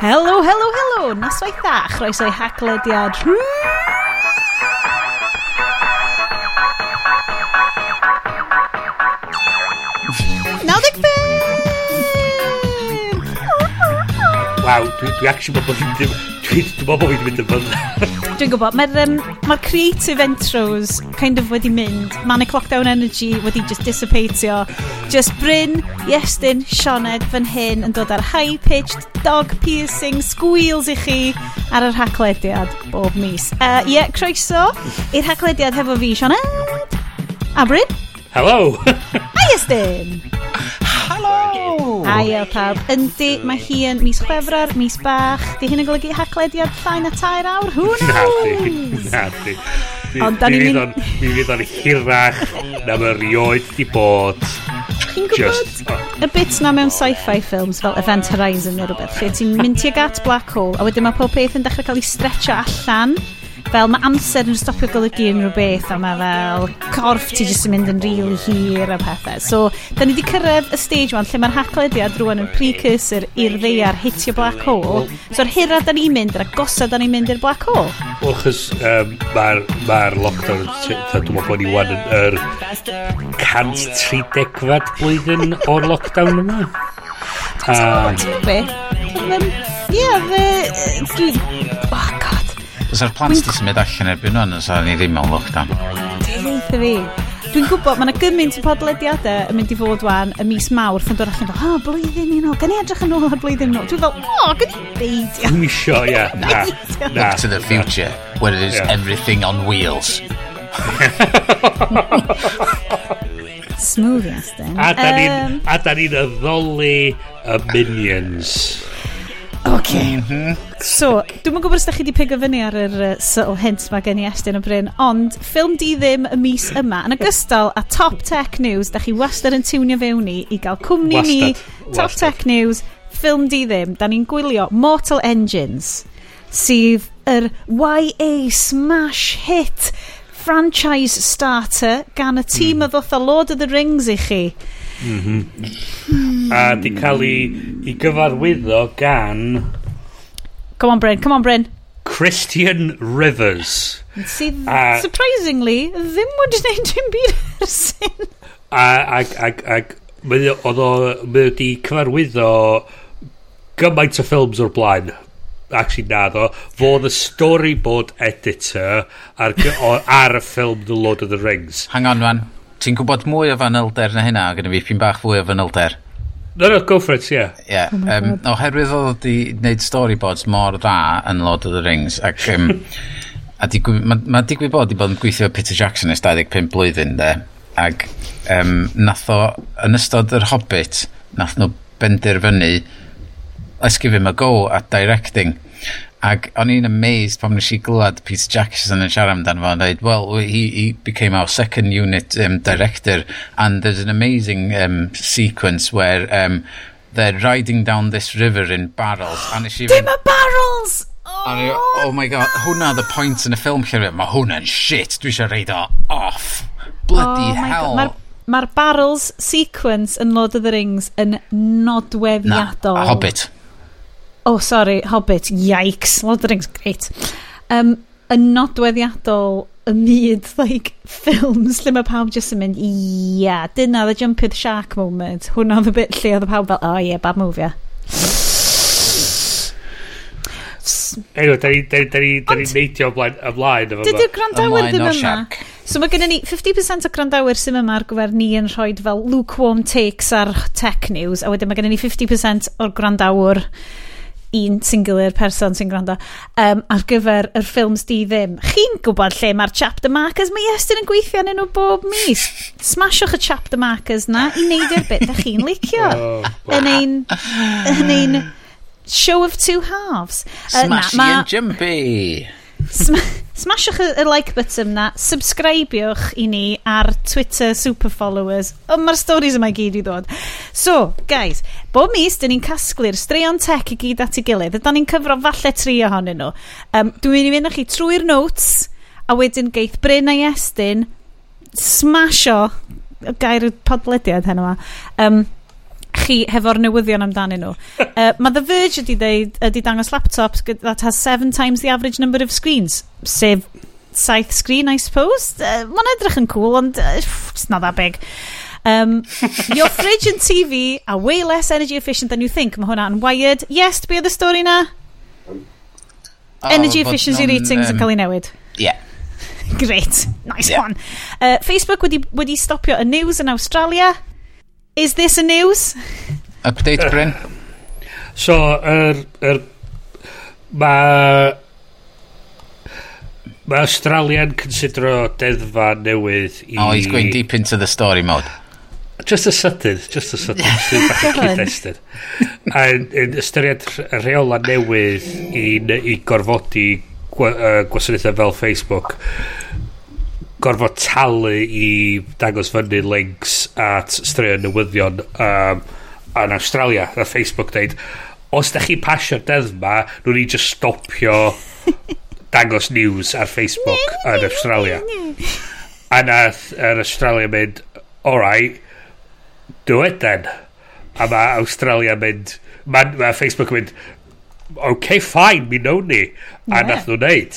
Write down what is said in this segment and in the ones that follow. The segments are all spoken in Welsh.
Helo, helo, helo! Noswaith dda, chroeso i haglediad Nawdeg! Waw, dwi, dwi actually bod bod Dwi'n meddwl bod fi'n mynd yn fynd. Dwi'n gwybod, mae'r um, ma creative intros kind of wedi mynd. Manic Lockdown Energy wedi just dissipatio. Just Bryn, Iestyn, Sioned fan hyn yn dod ar high-pitched dog piercing squeals i chi ar yr haglediad bob mis. Ie, uh, yeah, croeso i'r haglediad hefo fi, Sioned. A Bryn. Hello. A Iestyn. Ail pawb. Yndi, mae hi yn mis chwefror, mis bach. Di hyn yn golygu haglediad llain a tair awr? Who knows? Na di, Ond da ni'n mynd... Mi fydd o'n hirach na mae rioed di bod. Chi'n gwybod y bit na mewn sci-fi films fel Event Horizon neu rhywbeth, lle ti'n mynd tuag at black hole a wedyn mae pob peth yn dechrau cael ei stretcho allan fel mae amser yn stopio golygu unrhyw beth a mae fel corff ti jyst yn mynd yn rili really hir a pethau. So, da ni wedi cyrraedd y stage one lle mae'r haclediad rwan yn precursor i'r ddeiar hitio black hole. So'r hira da ni'n mynd, yr agosa da ni'n mynd i'r black hole. Wel, chys um, mae'r ma lockdown, dwi'n meddwl bod ni wan yn yr 130 blwyddyn o'r lockdown yma. Um, Be? Ie, fe... Dwi... Sa'r plant di symud allan erbyn nhw'n so ni ddim yn lockdown. Deitha fi. Dwi'n gwybod, mae yna gymaint o podlediadau yn mynd i fod wan y mis mawr ffyn dod allan fel, oh, blwyddyn un o, gan i edrych yn ôl ar blwyddyn nhw. Dwi'n fel, o, gan i beidio. Dwi'n isio, ie. Na. Look to the future, where there's yeah. everything on wheels. Smooth, yes. A da ni'n um, ni addoli y Minions. Ok. Mm -hmm. So, dwi'n mwyn gwybod os da chi wedi pigo fyny ar yr uh, subtle hint mae gen i Estyn o Bryn, ond ffilm di ddim y mis yma. Yn ogystal a Top Tech News, da chi wastad yn tiwnio fewn i i gael cwmni ni, Top wastad. Tech News, ffilm di ddim, da ni'n gwylio Mortal Engines, sydd yr YA smash hit franchise starter gan y tîm mm. a ddoth Lord of the Rings i chi Mm -hmm. A di cael ei, ei gyfarwyddo gan... Come on, Bryn, come on, Bryn. Christian Rivers. Sydd, a, surprisingly, ddim wedi gwneud dim byd ersyn. A, ag, ag, ag, oedd o wedi cyfarwyddo gymaint o ffilms o'r blaen. Actually, na ddo. Fodd y storyboard editor ar, ar y ffilm The Lord of the Rings. Hang on, man ti'n gwybod mwy o fanylder na hynna, gyda fi pyn bach fwy o fanylder. No, no, go for it, yeah. Yeah, oh um, oherwydd oedd wedi gwneud storyboards mor dda yn Lord of the Rings, ac um, a digwy, ma, ma digwy bod wedi bod yn gweithio Peter Jackson ys 25 blwyddyn, de, ac um, nath o, yn ystod yr Hobbit, nath nhw benderfynu let's give him a go at directing, Ac o'n i'n amazed pan nes i glwad Peter Jackson yn siarad amdano fo yn dweud, well, he, he became our second unit um, director and there's an amazing um, sequence where um, they're riding down this river in barrels. a nes i Dim y barrels! Oh, i, oh my god, hwnna the point yn y ffilm lle mae hwnna'n shit, dwi eisiau reid o off. Bloody oh hell. Mae'r ma barrels sequence yn Lord of the Rings yn nodweddiadol. Na, Hobbit oh sorry, Hobbit, yikes, Lord of the Rings, great. Um, yn nodweddiadol y myd, like, ffilms lle mae pawb jyst yn mynd, ia, yeah, dyna the jump the shark moment. Hwna oedd y bit lle oedd y pawb fel, oh yeah, bad move, yeah. Anyway, da ni, da ni, da ni, da ni neidio ymlaen, ymlaen efo. Dydy'r grandawyr ddim yma. So mae gennym ni 50% o grandawyr sy'n yma ar gyfer ni yn rhoi fel lukewarm takes ar tech news, a wedyn mae gennym ni 50% o'r grandawyr un singular person sy'n gwrando um, ar gyfer yr ffilms di ddim. Chi'n gwybod lle mae'r chapter markers mae Estyn yn gweithio yn nhw bob mis. Smashwch y chapter markers na i neidio'r bit da chi'n licio. oh. Yn ein... Yn ein show of two halves. Smashy uh, na, ma... and jumpy. Sm Smashwch y, y like button na, subscribiwch i ni ar Twitter super followers. Ond mae'r stories yma i gyd i ddod. So, guys, bob mis, dyn ni'n casglu'r straeon tech i gyd at ei gilydd. Ydyn ni'n cyfro falle tri ohonyn nhw. Um, dwi'n mynd i fynd â chi trwy'r notes, a wedyn geith Bryn a Iestyn smasho gair podlediad heno yma. Um, chi hefo'r newyddion amdanyn nhw. uh, mae The Verge ydi, deud, ydi dangos laptops that has seven times the average number of screens, sef saith screen, I suppose. Uh, Mae'n edrych yn cool, ond uh, it's not that big. Um, your fridge and TV are way less energy efficient than you think. Mae hwnna yn wired. Yes, be oedd y stori na? Energy oh, efficiency non, ratings um, yn cael ei newid. Yeah. Great. Nice yeah. one. Uh, Facebook wedi, wedi stopio y news yn Australia. Is this a news? Update, Bryn. So, yr... Er, er, mae... Mae Australian considero deddfa newydd i... Oh, he's going deep into the story mode. Just a sydyn, just a sydyn, sy'n bach yn cyd-destyn. A yn ystyried rheola newydd i, i gorfodi gwa, uh, gwasanaethau fel Facebook gorfod talu i dangos fyny links at straeon newyddion um, yn Australia a Facebook dweud os da chi pasio'r deddf ma nhw'n ni just stopio dangos news ar Facebook yn Australia a nath yr Australia mynd alright do it then a mae Australia mynd mae ma Facebook yn mynd OK, fine, mi nawn ni. A yeah. nath nhw'n neud.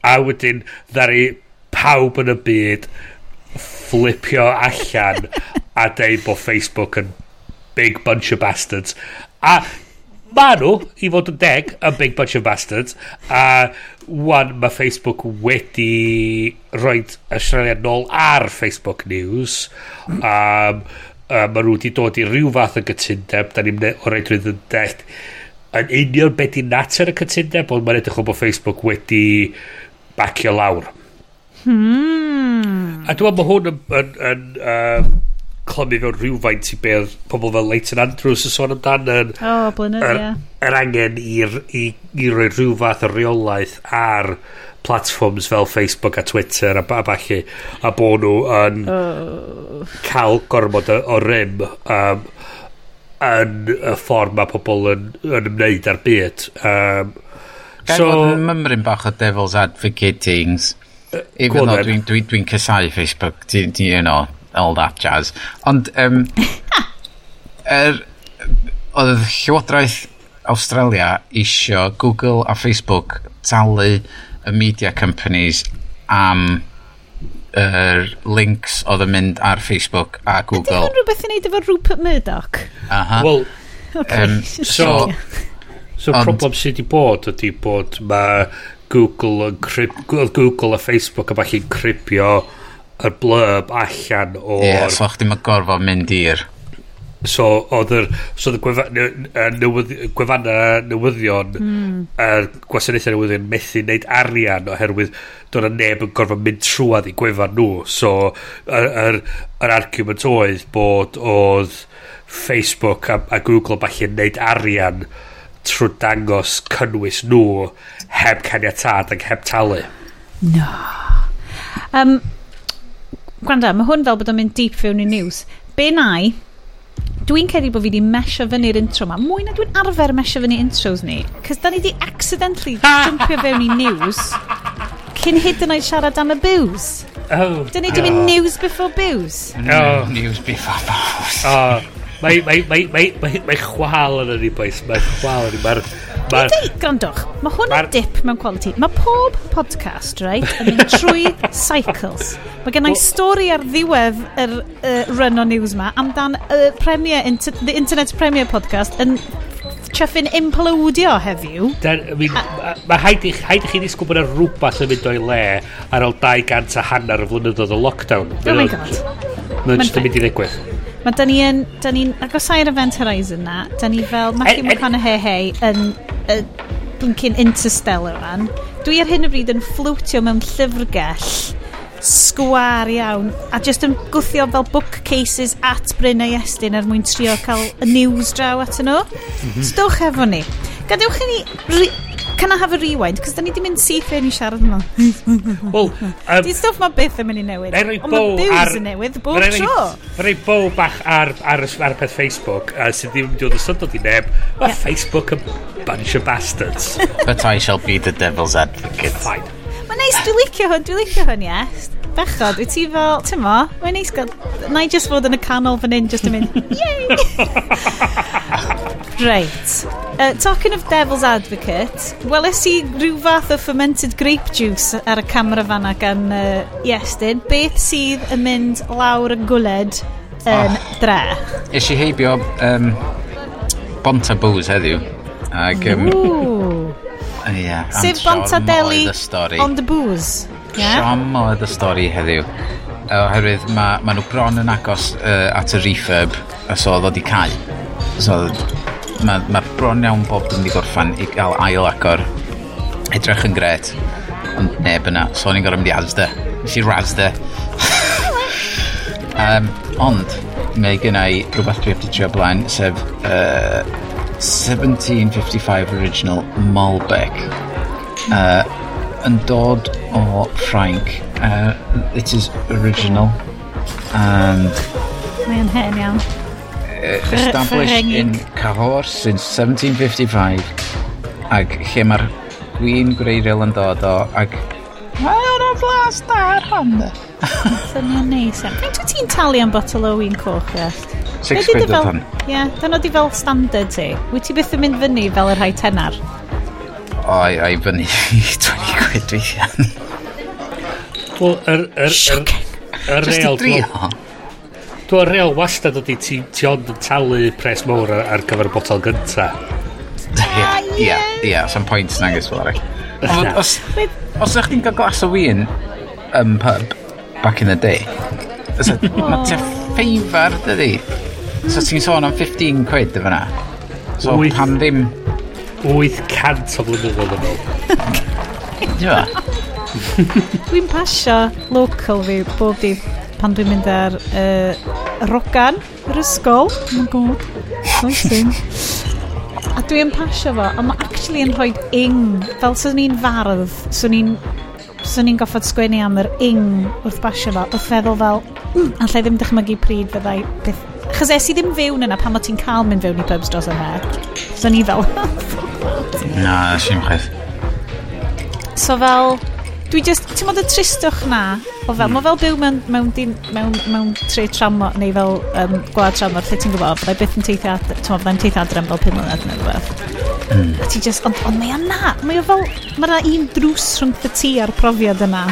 A wedyn, ddari pawb yn y byd flipio allan a deud bod Facebook yn big bunch of bastards. A ma nhw, i fod yn deg, a big bunch of bastards, a wan mae Facebook wedi rhoi Australia nôl ar Facebook News, um, a mae nhw wedi dod i ryw fath o gytundeb, da ni'n o reid rwydd yn dech, yn union beth i natur y cytundeb, ond mae'n edrych o bod Facebook wedi bacio lawr. Hmm. A dwi'n meddwl bod hwn yn, yn, yn uh, clymu fewn rhywfaint i beth pobl fel Leighton Andrews yn sôn amdan yn oh, blynydd, yr, yeah. yr angen i, i, i roi rhyw fath o reolaeth ar platforms fel Facebook a Twitter a, a falle a bod nhw yn oh. cael gormod o, o rym um, yn y ffordd mae pobl yn, yn ymwneud ar byd um, Gael so, fod yn mymryn bach o devil's advocating Even though dwi'n dwi, dwi cysau Facebook, di, di, you know, all that jazz. Ond, um, er, oedd Llywodraeth Australia isio Google a Facebook talu y media companies am er, links oedd yn mynd ar Facebook a Google. Ydy hwn rhywbeth i wneud efo Rupert Murdoch? Aha. Well, okay, um, so, so, so problem sydd wedi bod ydy bod mae Google yn crib, Google a Facebook a falle'n cribio y blurb allan o'r... Ie, yeah, so chdi mae gorfod mynd i'r... So, oedd yr... So, oedd y gwefanna newyddion... Mm. Yr gwasanaethau newyddion methu wneud arian oherwydd doedd neb yn gorfod mynd trwad i gwefan nhw. So, yr, yr, yr argument oedd bod oedd Facebook a, a Google a falle wneud arian trwy dangos cynnwys nhw heb caniatad ac heb talu. No. Um, gwanda, mae hwn fel bod o'n mynd deep fewn i news. Be nai, dwi'n credu bod fi wedi mesio fyny'r intro ma. Mwy na dwi'n arfer mesio fyny intros ni. Cys da ni wedi accidentally jumpio fewn i news cyn hyd yn oed siarad am y booze. Oh, Dyn ni wedi mynd oh. news before booze. No, oh. news before booze. Oh, Mae, mae, mae, mae, mae, mae chwal yn yni, boys. Mae chwal yn yni. Mae'r... Ma grandwch, mae hwn yn dip mewn quality. Mae pob podcast, right, yn mynd trwy cycles. Mae gen i stori ar ddiwedd yr uh, run o news ma amdan uh, premier, inter, the Internet Premier Podcast yn chuffin implodio heddiw. I mean, Mae haid, haid i chi ddisgwyl bod yna rhywbeth yn mynd o'i le ar ôl 200 a hanner o flynyddoedd o lockdown. Oh my god. Mae'n just yn mynd i ddigwydd. Mae da ni yn, da ni'n agosau'r Event Horizon na, da ni fel e- Matthew e- McConaughey yn uh, blincin Interstellar fan. Dwi ar hyn o bryd yn fflwtio mewn llyfrgell sgwar iawn a just yn gwthio fel bookcases at Bryn a Iestyn er mwyn trio cael y news draw atyn nhw. Mm -hmm. Stwch efo ni. Gadewch i ni Can I have a rewind? Cos da ni di mynd syth fewn i siarad yma. Wel... Um, Di stuff mae byth yn mynd i newid. Ond mae bywys yn newid bob tro. Fe rei bow bach ar, ar, ar peth Facebook uh, sydd ddim wedi dod o syndod i neb. Mae yeah. Facebook yn bunch of bastards. But I shall be the devil's advocate. Fine. Mae'n neis, dwi'n licio hwn, dwi'n licio hwn, yes. Bechod, wyt ti fel, ti'n mo, mae'n neis gael, na i just fod yn y canol fan hyn, just yn mynd, yay! Right. Uh, talking of devil's advocate, weles i rhyw fath o fermented grape juice ar y camera fanna gan uh, Iestyn. Beth sydd yn mynd lawr y gwled yn oh. dre? Is i heibio um, Bonta Booze heddiw. Ag, um, Ooh. yeah, Sef Bonta Deli on the booze. Yeah? Siom oedd y stori heddiw. Oherwydd mae ma nhw bron yn agos uh, at y refurb a so oedd wedi cael. So mae ma bron iawn bob dim wedi gorffan i gael ail agor. Edrych yn gret, ond neb yna. So o'n i'n gorau mynd i Asda. Nes i Rasda. um, ond, mae gynna i rhywbeth dwi wedi trio blaen, sef uh, 1755 Original Malbec. Uh, yn dod o Ffrainc. Uh, it is original. And... Mae'n hen iawn established in Cahors since 1755 ac lle mae'r gwyn gwreiddiol yn dod o ac mae o'n o flas da ar hon Swnio'n neis iawn. Faint wyt ti'n talu am botol o wyn coch rest? Six quid o tan. Ie, dyn nhw di fel standard ti. Wyt ti byth yn mynd fyny fel yr rhai tenar? O, i fyny 20 quid weithiau. Wel, yr... Er, Yr er, er, er, er, er, Dwi'n real wastad ydy ti, ti ond yn talu pres mowr ar, ar gyfer y botol gynta. Ie, ie, sa'n pwynt na gys fel Os os ydych chi'n cael glas o wyn ym pub back in the day, mae te ffeifar dydy. So ti'n sôn am 15 quid efo fyna. So Wyth, pan ddim... 800 o flynyddoedd yn ôl. Dwi'n pasio local fi bob dydd pan dwi'n mynd ar uh, rogan yr ysgol. Oh my god, exciting. a dwi'n pasio fo, ond mae actually yn rhoi ing. Fel sy'n ni'n fardd, sy'n ni'n swn i'n goffod sgwennu am yr ing wrth basio fo, wrth feddwl fel, mm, allai ddim dychmygu pryd fyddai beth... Chos es i ddim fewn yna pan o ti'n cael mynd fewn i pubs dros yma. So ni fel... Na, sy'n cheth. So fel, dwi just, ti'n modd y tristwch na, o fel, mm. mae fel byw mewn, mewn, din, mewn, mewn tre tramo, neu fel um, gwad tramo, lle ti'n gwybod, byddai byth yn teithio adre, ti'n modd, byddai'n teithio adre am fel 5 mlynedd neu rhywbeth. Mm. A ti just, ond ond mae o na, mae o fel, mae yna un drws rhwng y ti a'r profiad yna.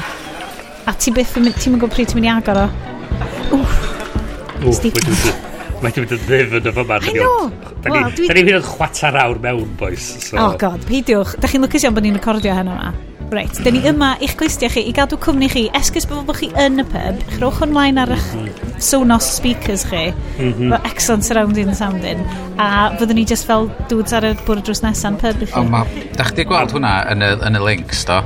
A ti byth, ti'n mynd gwybod pryd ti'n mynd i agor o. Wff. Wff, Mae ti'n mynd yn ddim yn fyma. I know. Da ni'n mynd yn chwater awr mewn, boys. So. Oh god, peidiwch. Da chi'n lwcus iawn bod ni'n recordio heno yma. Reit, dyn ni yma i'ch clustia chi i gadw cwmni chi. Esgus bod bod chi yn y pub, chrwch ymlaen ar eich Sonos speakers chi. Mm -hmm. Excellent surrounding sounding. A fyddwn ni just fel dudes ar y bwrdd drws nesan pub i chi. O, ma, da chdi gweld hwnna yn y, yn y links, do?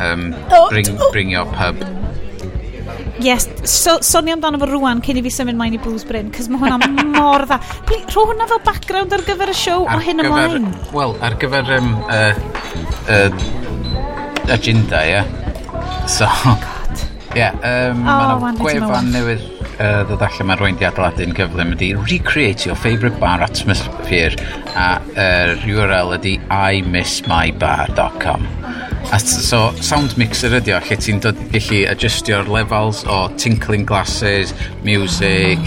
Um, bring, bring your pub. Yes, so, soni amdano fo rwan cyn i fi symud mlaen i Blues Bryn, cys mae hwnna mor dda. Pli, rho hwnna fel background ar gyfer y siow o hyn ymlaen. Wel, ar gyfer um, uh, uh, agenda, ie. Yeah. So... Ie, yeah, um, oh, mae yna gwefan newydd uh, ddod allan mae rwy'n di adeiladu'n gyflym ydy recreate your favourite bar atmosphere a yr uh, URL ydy imissmybar.com A so, sound mixer ydi o, lle ti'n gallu adjustio'r levels o tinkling glasses, music,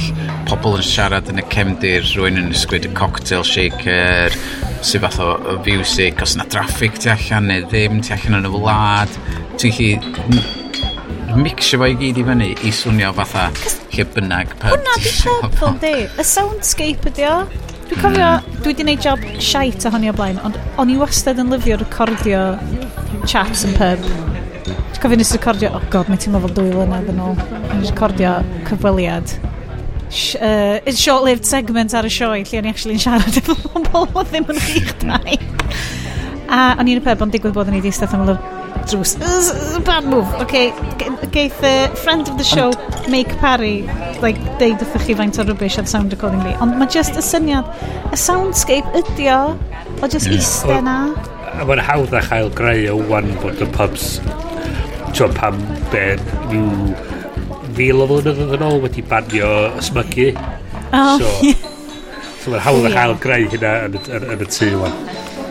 pobl yn siarad yn y cemdir, rwy'n yn ysgwyd y cocktail shaker, sy'n fath o, o music, os yna traffic ti allan neu ddim, ti allan yn y wlad, ti'n gallu mixio fo i gyd i fyny i swnio fatha lle bynnag pub. Hwna di pub fel di. Y soundscape ydi o. Dwi'n cofio, mm. dwi wedi gwneud job shite ohonio blaen, ond o'n i wastad yn lyfio recordio chats yn pub. Dwi'n cofio nes recordio, oh god, mae ti'n meddwl dwy flynedd yn ôl. Nes recordio cyfweliad uh, it's short-lived segment ar y sioe lle o'n i actually yn siarad efo pobl o ddim yn chi'ch dau. A o'n i'n y pub ond digwydd bod yn ei ddistedd am drws. Bad move. Okay, geith uh, friend of the show, And Make Parry, like, deud wrthych chi faint o rubbish at sound accordingly. Ond mae just y syniad, y soundscape ydi o, o just yeah. iste na. A mae'n hawdd a chael greu o wan bod y pubs, ti'n pam ben, yw fil o flynyddoedd yn ôl wedi banio ysmygu. Oh, so, yeah. so mae'n hawdd a'ch chael greu hynna yn y, yn, yn y tŷ wan.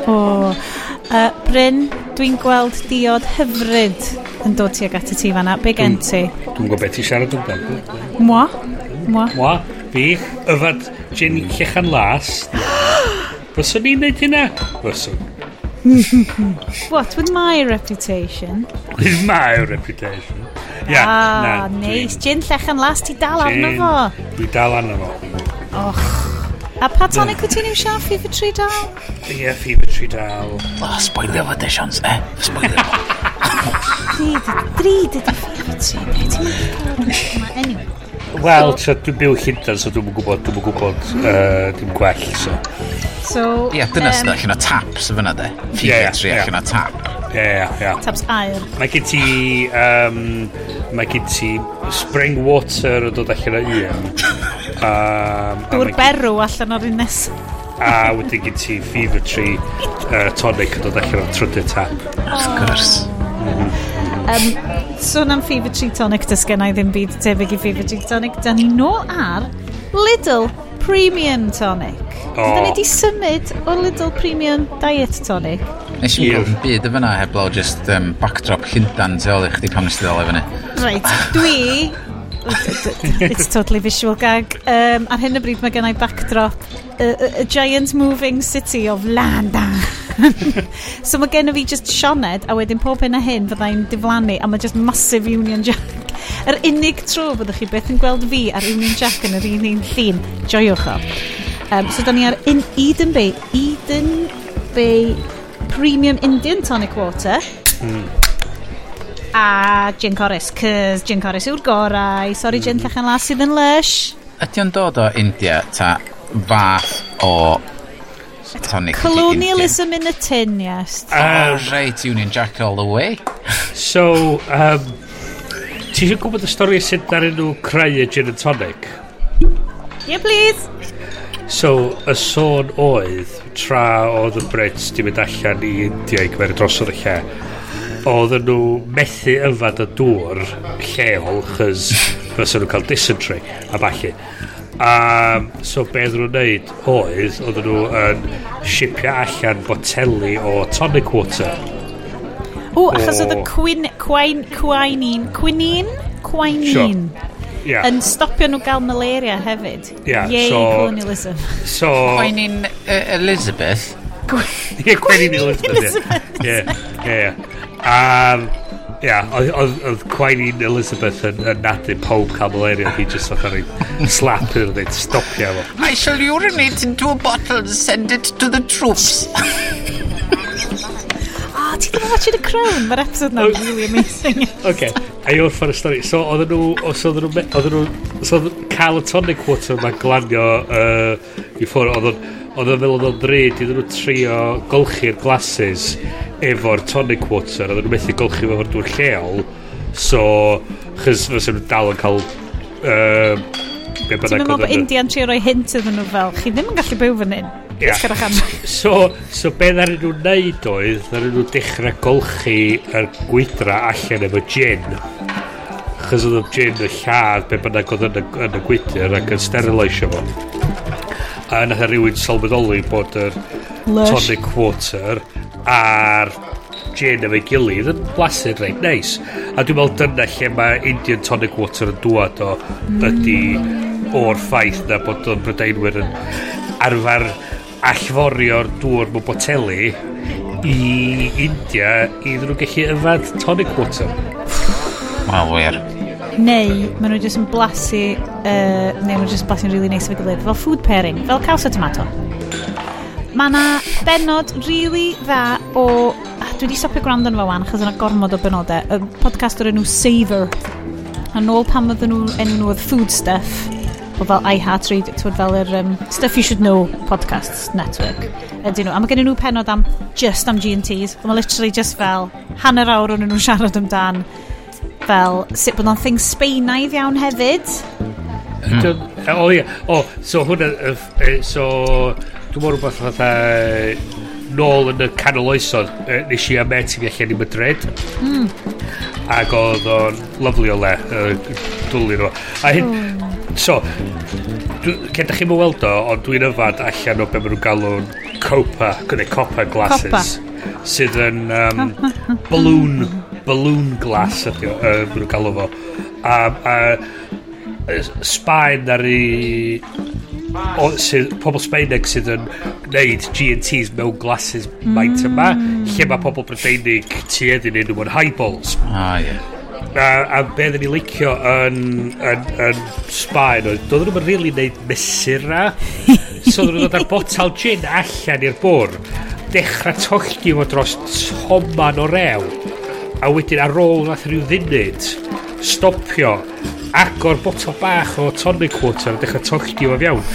O, oh. uh, Bryn, Dwi'n gweld diod hyfryd yn dod tuag at y ti fanna. Be gen ti? Dwi'n gwybod beth i siarad yn dod. Mwa? Mwa? Mwa? Fi? Yfad Jenny Llechan Las? Byswn ni'n neud hynna? Byswn. What with my reputation? With my reputation? Yeah, ah, na, neis. nice. Gin llechen las, ti dal arno fo. Dwi dal arno fo. Och. A pa tonic wyt ti'n iwsio? Fever tree dal? Ie, yeah, fever tree dal. O, oh, spoilio fo e? dy sians, eh? Spoilio fo. Dri, dri, dri, fever tree. Be ti'n meddwl? Anyway. Wel, so, dwi'n byw Llundain, so dwi'n gwybod, dwi'n gwybod, uh, dwi'n gwell, so. So, Ie, yeah, dyna um, sydd allan o tap, sydd fyna de. Fever yeah, tree allan o tap. Ie, ie. Taps air. Mae gen ti... Um, mae gen ti spring water yn dod allan o un. Um, Dŵr berw allan o'r un nes. A wedyn gen ti fever tree uh, tonic yn dod allan o'r trydydd tap. Of course. Um, sôn am Fever Tree Tonic, dys gennau ddim byd tebyg i Fever Tree Tonic. Da ni nôl ar Lidl Premium Tonic. Oh. Da ni di symud o Lidl Premium Diet Tonic Nes i'n gwybod byd y fyna heblaw just um, backdrop llundan tu ôl i chdi pam nes ti ddol efo ni. Right, dwi... It's totally visual gag. Um, ar hyn o bryd mae gennau backdrop a, a giant moving city of Landa. so mae gen i fi just Sioned a wedyn pob hyn a hyn fyddai'n diflannu a mae just massive Union Jack. Yr unig tro byddwch chi beth yn gweld fi ar Union Jack yn yr un un llun. Joiwch o. Um, so da ni ar in Eden Bay. Eden Bay premium Indian tonic water. Mm. A gin corus, cys gin corus yw'r gorau. Sorry mm. gin llechen las sydd yn lush. Ydy o'n dod o India ta fath o tonic Colonialism in a tin, yes. Um, oh, right, Union Jack all the way. so, um, ti eisiau gwybod y stori sut dar nhw creu y gin and tonic? Yeah, please. So, y sôn oedd, tra oedd y Brits di mynd allan i India i gyfer y drosodd y lle, oedd nhw methu yfad y dŵr lleol, chys fysa nhw'n cael dysentery, a falle. Um, so be oedden nhw'n neud oedd, oedd nhw yn shipio allan boteli o tonic water. O, achos oedd y quin, quin, quinine, quinine? Quinine yeah. yn stopio nhw gael malaria hefyd. Yeah, Yay, so, colonialism. So, Gweinin uh, Elizabeth. Ie, Gweinin Elizabeth. Ie, ie, ie. Ia, oedd oedd Gwainin Elizabeth yn, yn nadu pob cael malaria, hi just oedd yn slap yn dweud, stopio fo. I shall urinate into a bottle and send it to the troops. oh, ti ddim yn watched The Crown? Mae'r episode na'n oh. really amazing. OK, a yw'r ffordd y stori. So, oedden nhw, os oedden nhw, oedden nhw, so cael y tonic water ma'n glanio uh, i ffwrdd, oedden oedd yn fel oedd o'n ddryd iddyn nhw trio golchi'r glasses efo'r tonic water oedd nhw methu golchi efo'r dŵr lleol so chys fysa nhw dal yn cael uh, Ti'n meddwl bod India'n trio rhoi hint iddyn nhw fel chi ddim yn gallu byw fan hyn Yeah. Cyrrach adre. So, so be ddaren nhw'n neud oedd, ddaren nhw dechrau golchi yr gwydra allan efo gin. Chos oedd y gin y lladd be bynnag oedd yn y, yn y gwydr ac yn sterilisio fo. A nath e rhywun sylweddoli bod yr Lush. tonic water a'r gin efo'i gilydd yn blasyn reit neis. A dwi'n meddwl dyna lle mae Indian tonic water yn dŵad o ydy o'r ffaith na bod o'n brydeinwyr yn arfer allforio'r dŵr mewn boteli i India i ddyn nhw'n gallu yfad tonic water. Mae'n wir. Neu, maen nhw jyst yn blasu, uh, neu maen nhw jyst blasu'n really neis nice efo'i gilydd, fel food pairing, fel caws a tomato. Mae yna benod really dda o... Ah, Dwi wedi stopio gwrando yn fo wan, achos yna gormod o benodau. Y podcast o'r enw Savour. A nôl pan oedden nhw enw nhw oedd food stuff o fel iHeart Radio, twyd fel yr um, Stuff You Should Know Podcasts Network. Ydyn nhw. A mae gen nhw penod am just am G&Ts. Mae literally just fel hanner awr o'n nhw'n siarad amdan fel sut bod o'n thing Sbeinaidd iawn hefyd. Mm. O ie. O, so hwnna... So, dwi'n mwyn rhywbeth fatha e, nôl yn y canol oesodd e, nes i a met i fi allan i Madrid mm. ac oedd o'n lyflu o le dwlu nhw a hyn hmm. So, cyn da chi'n mynd weld o, ond dwi'n yfad allan o be maen nhw'n galw'n copa, gyda copa glasses. Copa. Sydd yn um, balloon, balloon glass ydy o, uh, maen nhw'n galw fo. A, a, a Sbaen ar i... O, sydd, pobl Sbaeneg sydd yn gwneud G&Ts mewn glasses mm. maint yma, mm. lle mae pobl Brydeinig tu i yn nhw'n highballs. Ah, ie. Yeah a, a be ddyn ni licio yn, yn, yn Sbaen oedd doedden nhw'n rili really neud mesura so doedden nhw'n dod ar botal gin allan i'r bwr dechrau tollgi fo dros toman o rew a wedyn ar ôl nath rhyw ddunud stopio agor botel bach o tonic water a dechrau tollgi fo fiawn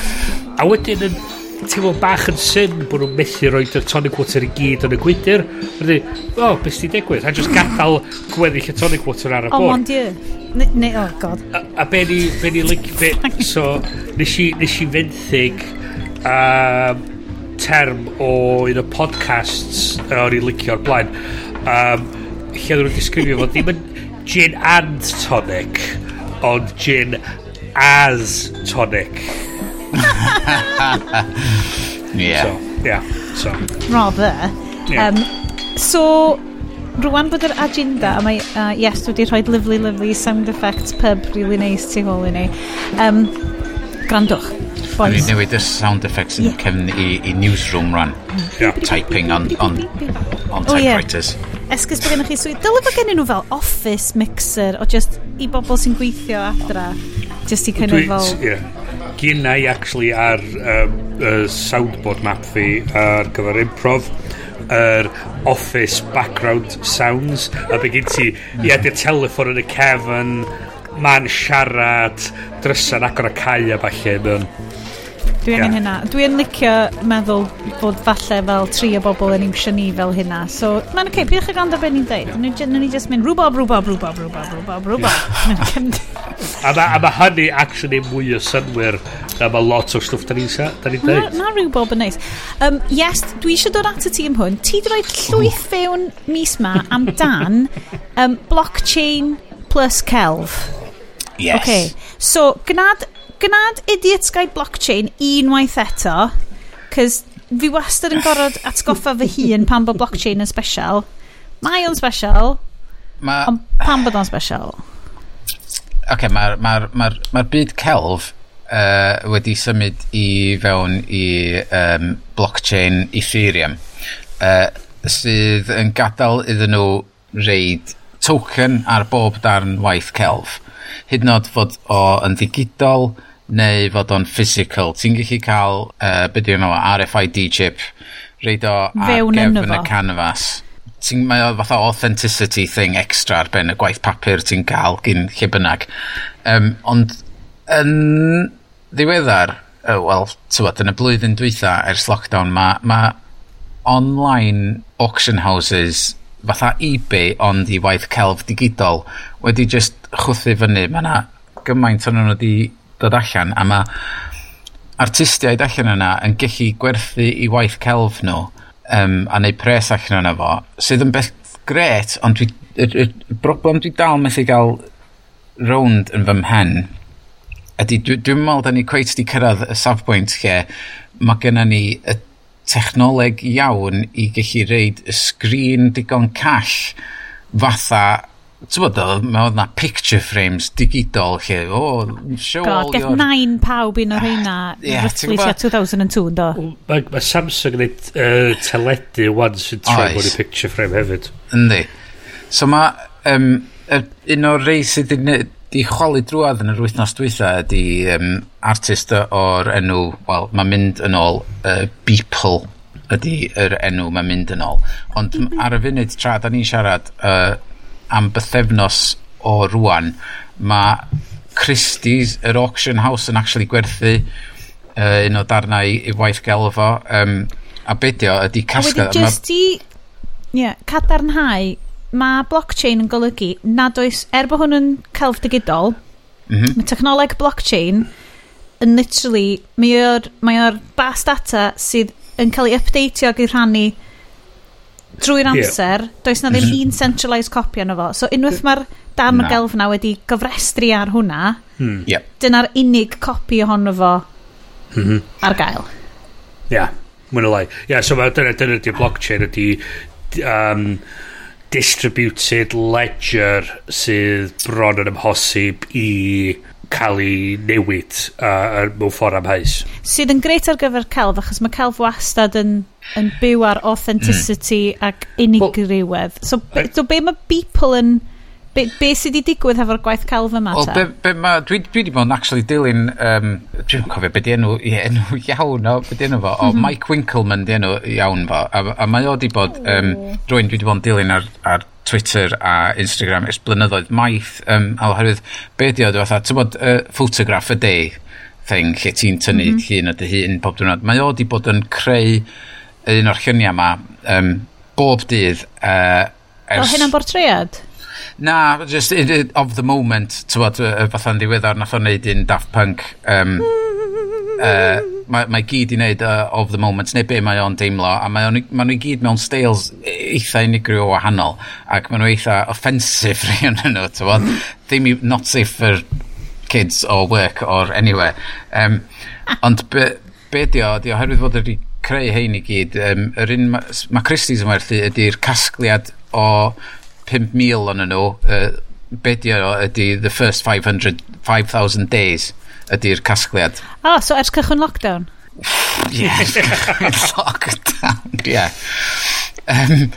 a wedyn yn teimlo bach yn syn bod nhw'n methu roed y tonic water i gyd yn y gwydr. Rydyn, o, oh, beth sy'n digwydd? A just gadael gweddill y tonic water ar y bwrdd. O, mon dieu. Ne, oh, god. A, a be ni, be ni lic, be, so, nes i, nes i fenthyg um, term o un o podcasts o'n i'n licio o'r blaen. Um, lle oedden nhw'n disgrifio fo, ddim yn gin and tonic, ond gin as tonic. yeah. So, yeah. So. Rather. Yeah. Um, so, rwan bod yr agenda, a mae, uh, yes, dwi wedi rhoi lovely, lovely sound effects pub really nice tu hôl i ni. Um, grandwch. Boys. Ni'n newid y sound effects yn yeah. cefn i, i newsroom rhan. Yeah. Typing on, on, on typewriters. Oh, yeah. Esgus bod gennych chi swydd. Dyle fod gennyn nhw fel office mixer o just i bobl sy'n gweithio adra. Just i kind of fel... Yeah gynna i actually ar um, uh, soundboard map fi ar gyfer improv yr er office background sounds a be gyd ti i adio telefon yn y cefn man siarad drysan agor y cae a falle dwi angen hynna. Dwi yn licio meddwl bod falle fel tri o bobl yn iwsio ni fel hynna. So, mae'n oce, okay, piwch chi gwrando beth ni'n dweud? Yeah. Nyn ni just mynd rwbob, rwbob, rwbob, rwbob, rwbob, rwbob. a mae ma hynny actually mwy o synwyr na mae lot o stwff da ni'n da ni deud. Na, na rhywbob yn neis. Um, yes, dwi eisiau dod at y ti am hwn. Ti di roi llwyth fewn mis ma am dan um, blockchain plus celf. Yes. Okay. So, gnad gnad Idiot Sky Blockchain unwaith eto, cys fi wastad yn gorfod atgoffa fy hun pan bod blockchain yn special. Mae o'n special, ma... ond pan bod o'n special? Oce, okay, mae'r ma ma ma byd celf uh, wedi symud i fewn i um, blockchain Ethereum, uh, sydd yn gadael iddyn nhw reid token ar bob darn waith celf. Hyd yn oed fod o yn ddigidol, neu fod o'n physical. Ti'n gallu cael, uh, beth yw'n RFID chip, reid o ar gefn y canfas. Ti'n, mae o fatha authenticity thing extra ar ben y gwaith papur ti'n cael gyn lle bynnag. Um, ond yn ddiweddar, uh, wel, tywod, yn y blwyddyn dwytha ers lockdown, mae ma online auction houses fatha eBay ond i waith celf digidol wedi just chwthu fyny. Mae yna gymaint o'n nhw wedi dod allan a mae artistiaid allan yna yn gallu gwerthu i waith celf nhw um, a neud pres allan yna fo sydd yn beth gret ond dwi, y, y, y broblem dwi dal methu gael rownd yn fy mhen ydy dwi'n dwi meddwl da ni cweit di cyrraedd y safbwynt lle mae gennym ni y technoleg iawn i gallu reid y sgrin digon call fatha Ti'n bod, mae oedd na picture frames digidol lle, o, oh, show God, all your... F9 pawb un o'r hynna, yeah, Rhyslithia 2002, do. Mae ma Samsung yn neud uh, teledu wan sy'n troi bod i picture frame hefyd. Yndi. So mae, um, un o'r rei sydd wedi chwalu drwad yn yr wythnos dwytha ydy um, artist o'r enw, wel, mae mynd yn ôl uh, Beeple ydy yr enw mae'n mynd yn ôl. Ond ar y funud tra da ni'n siarad, uh, am bythefnos o rwan, mae Christie's, yr auction house, yn actually gwerthu uh, un o darnau i waith gelfo. Um, a beidio ydy casgad... A wedi jyst i yeah, cadarnhau, mae blockchain yn golygu nad oes, er bod hwn yn celf digidol, mm -hmm. mae technoleg blockchain yn literally, mae o'r, mae or bas data sydd yn cael ei updateio ac i rhannu drwy'r amser, yeah. does na ddim mhm. un centralised copy yno fo. So unwaith mae'r darn o gelfna wedi gyfrestru ar hwnna, hmm. yeah. dyna'r unig copi ohono fo mm -hmm. ar gael. Ia, yeah. mwyn o lai. Ia, yeah, so dyna dyna di blockchain ydi um, distributed ledger sydd bron yn ymhosib i cael ei newid uh, mewn ffordd amhaus. Sydd yn greit ar gyfer celf, achos mae celf wastad yn yn byw ar authenticity mm. ac unigrywydd. So, be, so be mae people yn... Be, be sydd wedi digwydd efo'r gwaith celf yma ta? Be, be ma, dwi, dwi wedi bod yn actually dilyn, um, dwi'n cofio beth enw, enw iawn o, beth enw fo, o mm -hmm. Mike Winkleman di enw iawn fo, a, a mae o wedi bod, um, rwy'n dwi wedi bod yn dilyn ar, ar Twitter a Instagram ers blynyddoedd maith, um, a oherwydd, be di o, dwi'n fatha, ti'n bod, uh, photograph a day thing, lle ti'n tynnu mm -hmm. llun o dy hun pob diwrnod, mae o wedi bod yn creu un o'r lluniau yma um, bob dydd uh, ers... Fel hynna'n bortread? Na, just of the moment, tywod, fatha'n ddiweddar, nath o'n neud un Daft Punk. Um, uh, e, mae, mae gyd i wneud uh, of the moment, neu be mae o'n deimlo, a mae nhw gyd mewn styles eitha unigryw o wahanol, ac mae nhw eitha offensif rhi yn nhw, tywod, ddim not safe for kids or work or anywhere. Um, ond be, be di o, di oherwydd fod wedi creu hein i gyd, um, yr un mae ma Christie's yn werthu ydy'r casgliad o 5,000 o'n nhw, uh, be di o ydy the first 500, 5,000 days ydy'r casgliad. O, oh, so ers cychwyn lockdown? Ie, yeah, lockdown, ie. Yeah. Um,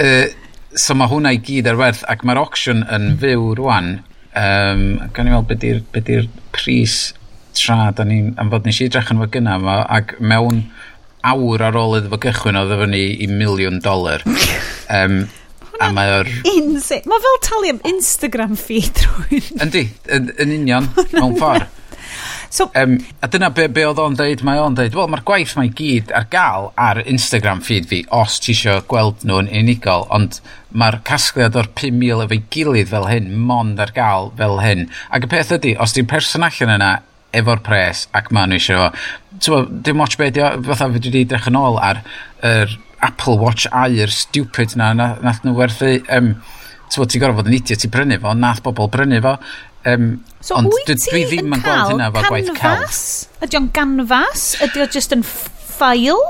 uh, so mae hwnna i gyd ar werth, ac mae'r auction yn fyw rwan. Um, gan i weld beth yw'r pris tra, da ni'n, am fod nes i drach yn fod gyna, ac mewn awr ar ôl iddo fo gychwyn oedd efo ni i miliwn dolar. um, a mae o'r... Insane. Mae fel talu am Instagram feed rwy'n. Yndi, yn, yn union, mewn ffordd. So, um, a dyna be, be oedd o'n dweud, mae o'n dweud, wel, mae'r gwaith mae gyd ar gael ar Instagram feed fi, os ti eisiau gweld nhw'n unigol, ond mae'r casgliad o'r 5,000 efo'i gilydd fel hyn, mond ar gael fel hyn. Ac y peth ydy, os di'n person allan yna efo'r pres ac ma' nhw eisiau t'mo' dim watch be' fatha fi wedi edrych yn ôl ar yr Apple Watch Air stupid 'na na- nath nhw werthu um, ti'n ti gorfod fod yn idiot i brynu fo, nath bobl brynu fo Um, so ond dwi, dwi ddim yn gweld hynna fo gwaith celf. Ydy o'n ganfas? Ydy o just yn ffail?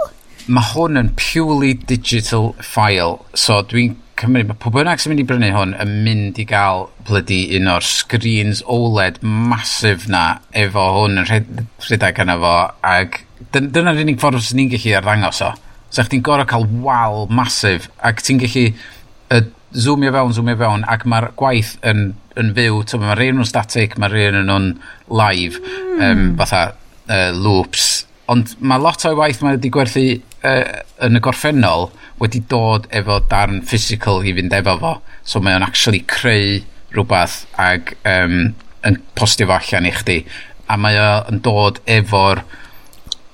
Mae hwn yn purely digital file, so dwi'n cymryd, mae pob bynnag sy'n mynd i brynu hwn yn mynd i gael blydi un o'r screens OLED masif na efo hwn yn rhedeg yna fo ac dyna'r unig ffordd sy'n ni'n gallu arddangos o. So chdi'n gorau cael wal masif ac ti'n gallu uh, zoomio fewn, zoomio fewn ac mae'r gwaith yn, yn fyw. Mae'r rhain nhw'n static, mae'r rhain nhw'n live, mm. um, fatha uh, loops. Ond mae lot o'i waith mae wedi gwerthu uh, yn y gorffennol wedi dod efo darn physical i fynd efo fo. So mae o'n actually creu rhywbeth ag um, yn postio fo allan i chdi. A mae o'n dod efo'r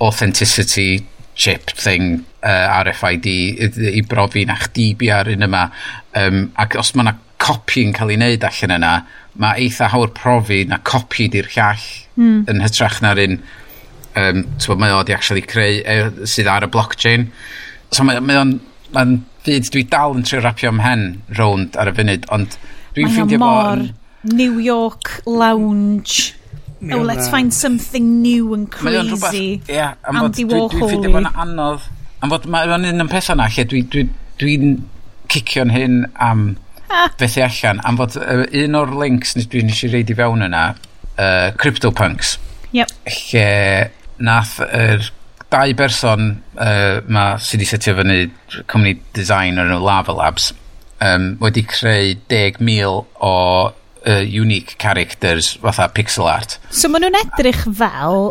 authenticity chip thing uh, RFID i, i brofi na chdi bia'r un yma. Um, ac os mae yna copi yn cael ei wneud allan yna, mae eitha hawr profi na copi di'r llall mm. yn hytrach na'r un um, mae o di actually creu e, sydd ar y blockchain. So mae, mae o'n mae'n fyd dwi dal yn trio rapio ym hen rownd ar y funud, ond dwi'n ffeindio fo... mor yn... New York lounge. New oh, let's find something new and crazy. Rhywbeth, yeah, am Andy Warhol. Dwi'n dwi ffeindio fo'n anodd. Am fod mae'n un yn pethau na lle dwi'n dwi, dwi, dwi cicio'n hyn am ah. fethu allan. Am fod uh, un o'r links dwi'n eisiau reid i fewn yna, uh, CryptoPunks. Yep. Lle nath yr er dau berson uh, ma, sydd wedi setio fyny cwmni design o'r Lava Labs um, wedi creu 10,000 o uh, unique characters fatha pixel art. So maen nhw'n edrych fel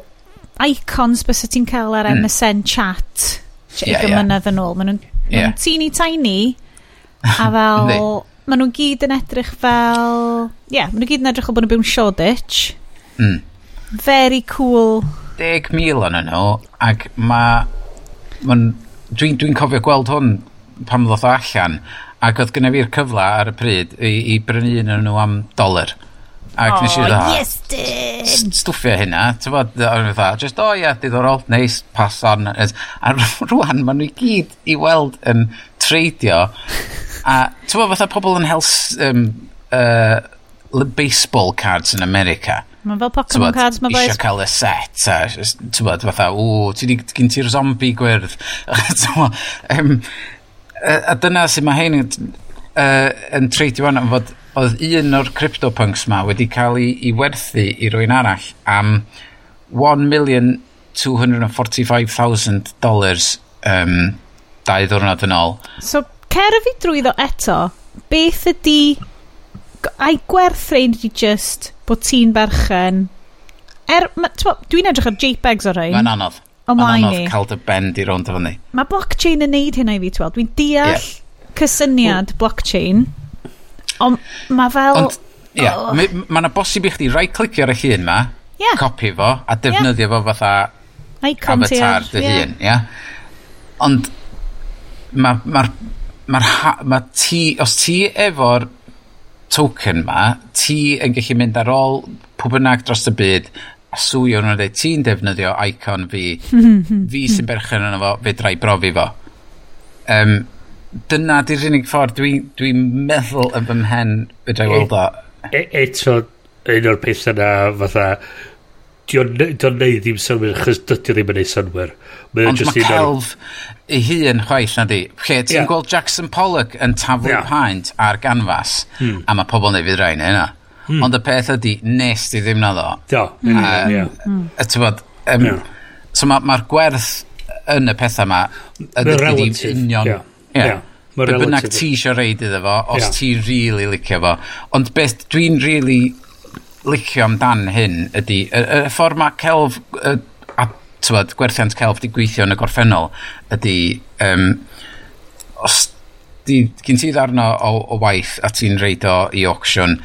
icons bys ti'n cael ar MSN mm. MSN chat yeah, yeah. mynydd yn ôl. Maen nhw'n yeah. teeny tiny a fel... maen nhw'n gyd yn edrych fel... Ie, yeah, maen nhw'n gyd yn edrych o bod nhw'n byw'n Shoreditch. Mm. Very cool 10,000 yn nhw, ac mae... Dwi'n dwi, cofio gweld hwn pam ddoth o allan, ac oedd gyda fi'r cyfle ar y pryd i, i brynu un yn nhw am dolar. Ac oh, nes i oh, dda, yes, dyn. stwffio hynna, ti'n bod, dda, just, o oh, ia, yeah, diddorol, neis, nice, pass on. A rwan, maen nhw i gyd i weld yn treidio, a ti'n bod, fatha pobl yn hels um, uh, baseball cards yn America. Mae'n fel Pokemon cards, mae'n boys. Isio cael y set, a ti'n bod, fatha, o, ti di, gyn ti'r zombi gwyrdd. um, a dyna sy'n mae hyn uh, yn treidio fan, fod oedd un o'r CryptoPunks ma wedi cael ei, ei werthu i rwy'n arall am 1,245,000 dollars um, dau ddwrnod yn ôl. So, cer y fi drwyddo eto, beth ydy a'i gwerth gwerthrein di just bod ti'n berchen er, dwi'n edrych ar JPEGs o rhain mae'n anodd ymlaen i. Cael dy bend i rownd efo ni Mae blockchain yn neud hynna i fi, ti'n Dwi'n deall yeah. cysyniad blockchain, ond mae fel... Ond, ie, yeah, oh. mae yna bosib i chdi right-clicio ar y llun ma, yeah. copi fo, a defnyddio yeah. fo fatha Icon avatar dy yeah. hun, ia? Yeah? Ond, mae'r... Ma, ma, ma, ma ti, os ti efo'r token 'ma, ti yn gallu mynd ar ôl pw bynnag dros y byd a swio nhw a ti'n defnyddio icon fi, fi sy'n berchen yna fo, fe drai brofi fo. Um, dyna di'r unig ffordd dwi'n dwi, meddwl yn fy mhen fedra i weld o. E, e, eto, un o'r peth yna fatha, dio'n neud ddim sylwyr, chys dydy ddim yn neud synwyr. Ond mae celf, ei hun chwaith na di. Lle ti'n yeah. gweld Jackson Pollock yn taflu yeah. paent ar ganfas, hmm. a mae pobl neu neud fydd rhain yna. Hmm. Ond y peth ydy, nes di ddim na ddo. Do, mm. uh, yeah. Mm. Bod, um, yeah. So mae'r ma, ma gwerth yn y pethau yma, ydy ddim union... Yeah. Yeah. Yeah. Be bynnag ti eisiau reid iddo fo, os yeah. ti'n really licio fo. Ond beth dwi'n really licio amdan hyn ydy, y, y ffordd mae celf y tywod, gwerthiant celf di gweithio yn y gorffennol ydy, um, os di, gyn ti ddarno o, o waith a ti'n reid o i auction,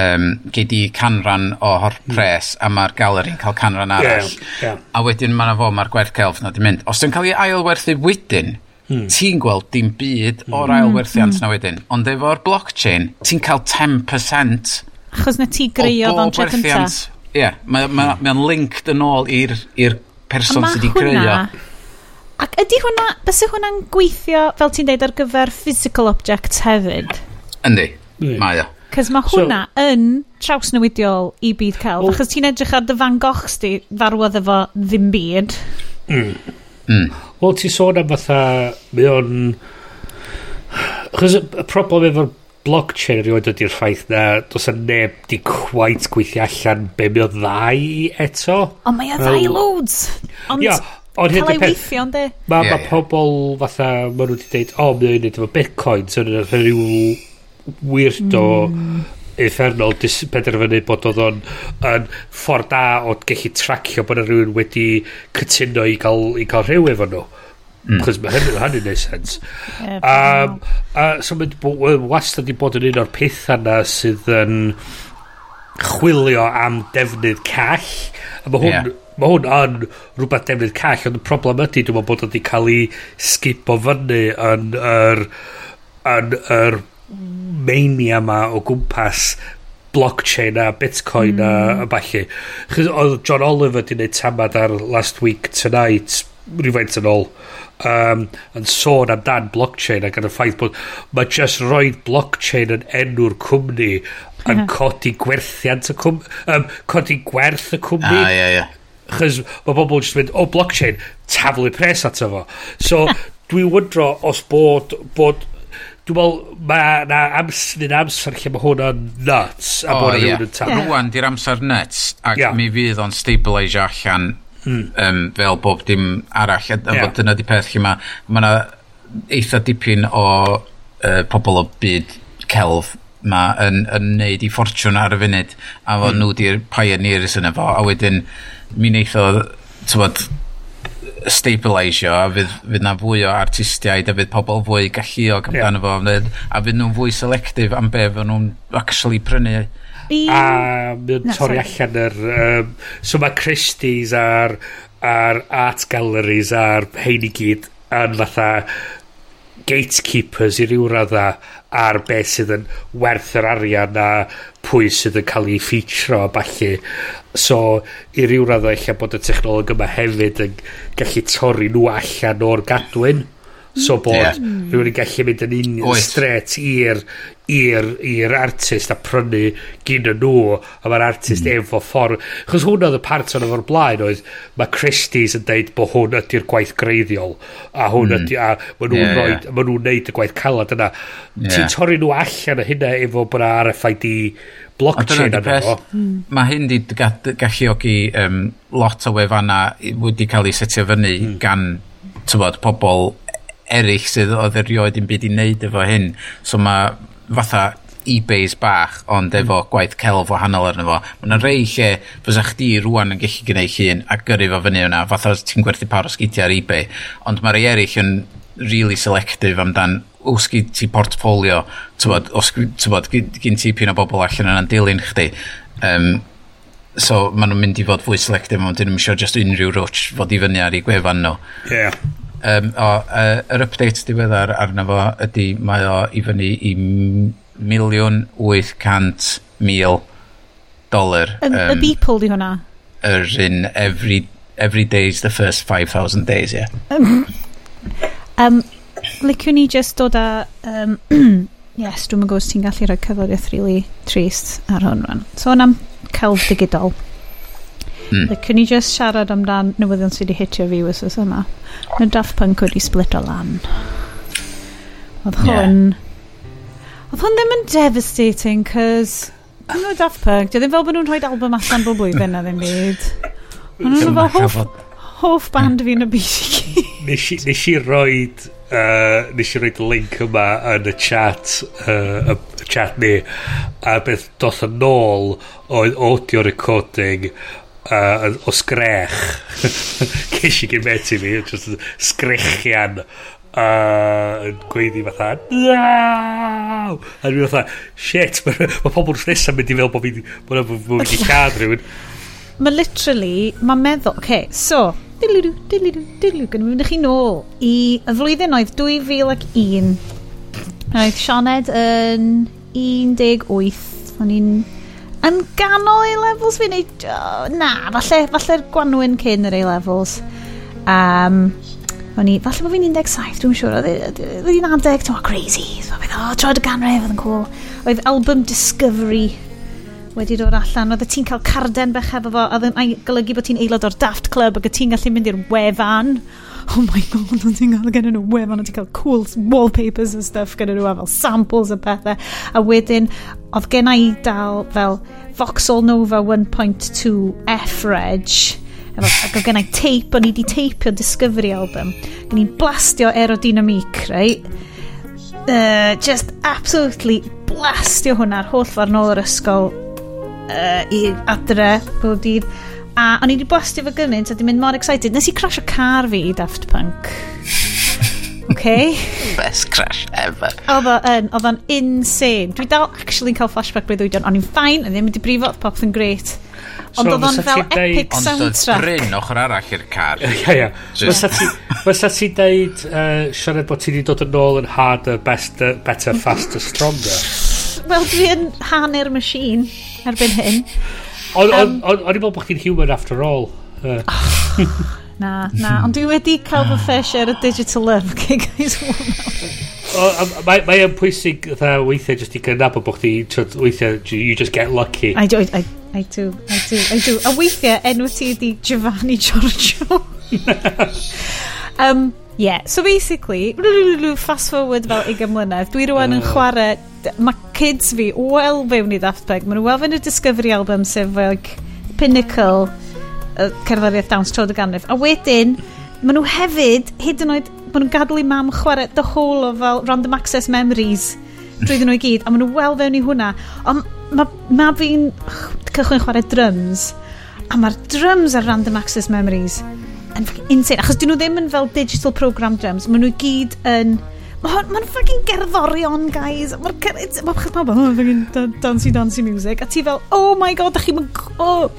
um, gei di canran o'r hmm. pres a mae'r galeri'n cael canran arall. Yeah, yeah. A wedyn mae'na fo, mae'r gwerth celf na di mynd. Os ti'n cael ei ailwerthu wedyn, hmm. ti'n gweld dim byd hmm. o'r mm. ailwerthiant mm. na wedyn. Ond efo'r blockchain, ti'n cael 10% Achos na ti greiodd o'n tro cynta. Ie, mae'n ma, ma, linked yn ôl i'r person sydd wedi creu Ac ydy hwnna, bys hwnna'n gweithio, fel ti'n deud, ar gyfer physical objects hefyd? Yndi, mm. mae o. Cys mae hwnna so, yn trawsnewidiol i byd celf, well, achos ti'n edrych ar dy fan goch sti farwodd efo ddim byd. Mm. Mm. Wel, ti'n sôn am fatha, mae o'n... Achos y problem efo'r blockchain erioed ydy'r ffaith na dos yna neb di quite gweithio allan be mi o ddau eto. Ond mae o ddau loads. Ond yeah, on cael ei weithio ynddi. Mae yeah, ma yeah. pobl fatha, maen nhw wedi dweud, o, oh, mae o'n neud efo bitcoin, so yna e rhyw weirdo mm. effernol penderfynu bod oedd o'n yn ffordd da o gallu tracio bod yna rhywun wedi cytuno i gael, i cael rhyw efo nhw. Mm. Chos mae hynny, hynny'n neud sens. um, a so mae'n wastad i bod yn un o'r pethau na sydd yn chwilio am defnydd call. A mae hwn, yeah. ma hwn yn rhywbeth defnydd call, ond y problem ydy, dwi'n meddwl bod wedi cael ei skipo fyny yn yr, yn yr mania yma o gwmpas blockchain a bitcoin mm. a, a falle. Chos oedd John Oliver wedi gwneud tamad ar Last Week Tonight rhywfaint yn ôl um, yn sôn amdan blockchain ac yn y ffaith bod mae just roi blockchain yn enw'r cwmni yn mhm. codi gwerthiant y cwmni um, codi gwerth y cwmni ah, yeah, yeah. chys mae bobl jyst mynd o oh, blockchain taflu pres ato fo so dwi wydro os bod bod Dwi'n meddwl, mae na amser, nid amser lle mae hwn yn nuts. A oh, yeah. Rwan, di'r amser nuts, ac yeah. mi fydd o'n stabilisio allan um, fel bob dim arall a, yeah. dyna di peth lle mae ma na eitha dipyn o uh, pobl o byd celf ma yn, yn neud i ffortiwn ar y funud a fod mm. nhw di'r pioneers yna fo a wedyn mi wneith o tywod stabilisio a fydd, fydd na fwy o artistiaid a fydd pobl fwy galluog amdano yeah. fo a fydd nhw'n fwy selective am be fod nhw'n actually prynu A mae'n o'n torri allan yr... Um, so mae Christie's a'r, ar art galleries a'r hein i gyd yn fatha gatekeepers i ryw radda ar beth sydd yn werth yr arian a pwy sydd yn cael ei ffeitro a balli. So, i ryw radda eich bod y technoleg yma hefyd yn gallu torri nhw allan o'r gadwyn. So bod yeah. rhywun yn gallu mynd yn union stret i'r i'r i'r artist a prynu gyn nhw a mae'r artist mm. efo ffordd chos hwn oedd y part o'n efo'r blaen oedd mae Christie's yn deud bod hwn ydy'r gwaith greiddiol a hwn mm. ydy a maen nhw'n yeah, roed, yeah. maen nhw'n neud y gwaith calad yna yeah. ti'n torri nhw allan o hynna efo bod yna RFID blockchain yna fo hmm. mae hyn di galluogi um, lot o wefanna wedi cael ei setio fyny mm. gan tywod, pobl eraill sydd oedd erioed yn byd i wneud efo hyn. So mae fatha eBays bach, ond hmm. efo gwaith celf wahanol arno fo. Mae yna rei lle fysa chdi rwan yn gallu gwneud llun a gyrru fo fyny yna, fatha ti'n gwerthu par o sgidiau ar eBay. Ond mae rei eraill yn really selective amdan os gyd ti portfolio, tywod, os tywod, gyn ti pyn o bobl allan yna'n dilyn chdi. Um, so maen nhw'n mynd i fod fwy selective, ond dyn nhw'n eisiau just unrhyw rwtch fod i fyny ar ei gwefan nhw. Yeah um, o, uh, yr update diweddar arno fo ydy mae o i fyny i miliwn 800 mil dolar. Um, y Beeple di hwnna? Yr un every, every day's the first 5,000 days, ie. Yeah. Um, um, liciwn ni just dod a... Um, yes, dwi'n gwybod os ti'n gallu rhoi cyflwyniad really trist ar hwn rwan. So, am celf digidol. Mm. Like, can ni just siarad amdan newyddion sydd wedi hitio fi wythnos yma? Na Daft Punk wedi split o lan. Oedd hwn... Oedd hwn ddim yn devastating, cos... Dyn nhw Daft Punk, dyn fel bod nhw'n rhoi album allan bob blwyddyn na ddim byd. Ond nhw'n fel hoff, hoff band fi yn y byd i gyd. Nes i roed... Uh, nes i roed link yma yn y chat uh, y, y chat ni a beth doth yn ôl oedd audio recording uh, o sgrech. Ces i gyn met i fi just sgrechian uh, yn gweiddi fatha naw! A dwi'n fatha shit mae ma pobl nesaf mynd i fel bod fi'n mynd i cad rhywun. Mae literally mae'n meddwl okay, so dilidw dilidw dilidw gynnu mynd i chi nôl i y flwyddyn oedd 2001 oedd Sioned yn 18 o'n i'n yn ganol A-levels fi neu... Oh, na, falle, falle'r gwanwyn cyn yr A-levels. Um, O'n i, falle bod fi'n 17, dwi'n siŵr, oedd hi'n 10, ti'n crazy, oedd e, hi'n, oh, troed y ganref oedd yn cool. Oedd album Discovery wedi dod allan. Oedd ti'n cael carden bech efo fo, a ddyn golygu bod ti'n aelod o'r Daft Club ac ti'n gallu mynd i'r wefan. Oh my god, ond ti'n cael gen nhw wefan, Oedd ti'n cael cool wallpapers and stuff gen nhw, a fel samples a pethau. A wedyn, oedd gen i dal fel Vauxhall Nova 1.2 F-Reg efo, ac oedd gen i teip, o'n i di teipio Discovery album. Gen i'n blastio aerodynamic, right? Uh, just absolutely blastio hwnna'r holl ffordd nôl yr ysgol uh, i adre bob dydd a o'n i wedi bostio fo gymaint a di mynd mor excited nes i crash o car fi i Daft Punk okay? Best crash ever. Oedd o'n, oedd o'n insane. Dwi dal actually yn cael flashback breuddwydion. O'n i'n ffain, o'n ddim wedi brifo, oedd popeth yn great Ond so, oedd o'n fel epic soundtrack. Ond oedd bryn ochr arall i'r car. Ia, ia. Fysa ti deud, uh, siarad bod ti wedi dod yn ôl yn harder, best, better, faster, stronger. Wel, dwi yn hanner machine erbyn hyn. O'n um, i'n meddwl bod chi'n human after all. Uh. Na, na. Ond dwi wedi cael fy fish ar y digital love gig. Mae mae yn pwysig dda weithiau jyst i gynnabod bod chdi weithiau you just get lucky. I do, I, I do, I do, I do. A weithiau enw ti ydi Giovanni Giorgio. um, Yeah, so basically, fast forward fel 20 mlynedd, dwi rwan yn chwarae, mae kids fi wel fewn i Daft Punk, maen nhw wel fewn y Discovery album sef like, pinnacle uh, cerddoriaeth dawns trod y ganrif. A wedyn, maen nhw hefyd, hyd yn oed, maen nhw'n gadw i mam chwarae the whole of fel random access memories drwyddyn nhw i gyd, a maen nhw wel fewn i hwnna. Ond mae ma fi'n cychwyn chwarae drums, a mae'r drums ar random access memories yn insane. Achos dyn nhw ddim yn fel digital program drums. Maen nhw gyd yn... Mae'n ma ffocin gerddorion, guys. Mae'n ma chas pawb, mae'n ffocin dancey, dancey music. A ti fel, oh my god, da chi'n mae'n... Oh.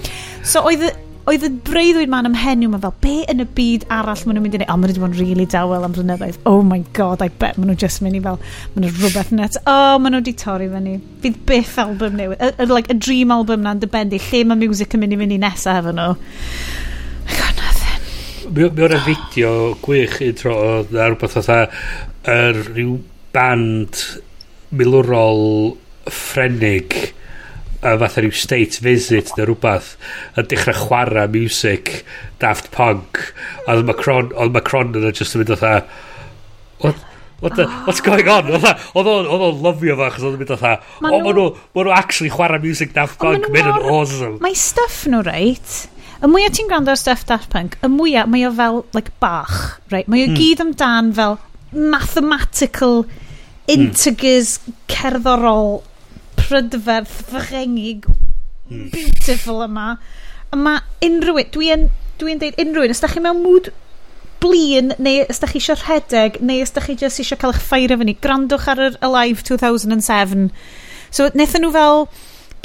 So oedd y, oedd y breuddwyd ma'n ymhenw, mae'n fel, be yn y byd arall maen nhw'n mynd i neud? o, oh, maen nhw wedi bod yn really dawel am blynyddoedd, oh my god, I bet maen nhw just mynd i fel, maen nhw rhywbeth net, oh, maen nhw wedi torri fyny, fydd byth album newydd, y, y, like, a dream album na'n dybendu, lle mae music yn mynd i fynd i nesaf efo nhw. Mi o'n fideo gwych un tro oedd na rhywbeth oedd er, rhyw band milwrol ffrenig a fatha rhyw state visit neu rhywbeth yn dechrau chwarae music Daft Punk. A oedd Macron, oedd Macron yn e just yn mynd oedd what, what the, what's going on? Oedd e, o'n lyfio fa achos oedd yn mynd oedd o ma nhw actually chwarae music Daft Punk mynd yn awesome. Mae stuff nhw reit y mwyaf ti'n gwrando ar stuff Daft Punk, y mwyaf mae o fel, like, bach, right? Mae o mm. gyd amdan fel mathematical hmm. integers mm. cerddorol prydferth fyrengig mm. beautiful yma a mae unrhyw dwi'n dwi deud unrhyw un os da chi mewn mood blin neu os da chi eisiau rhedeg neu os da chi jyst eisiau cael eich ffeirio fyny grandwch ar yr Alive 2007 so wnaethon nhw fel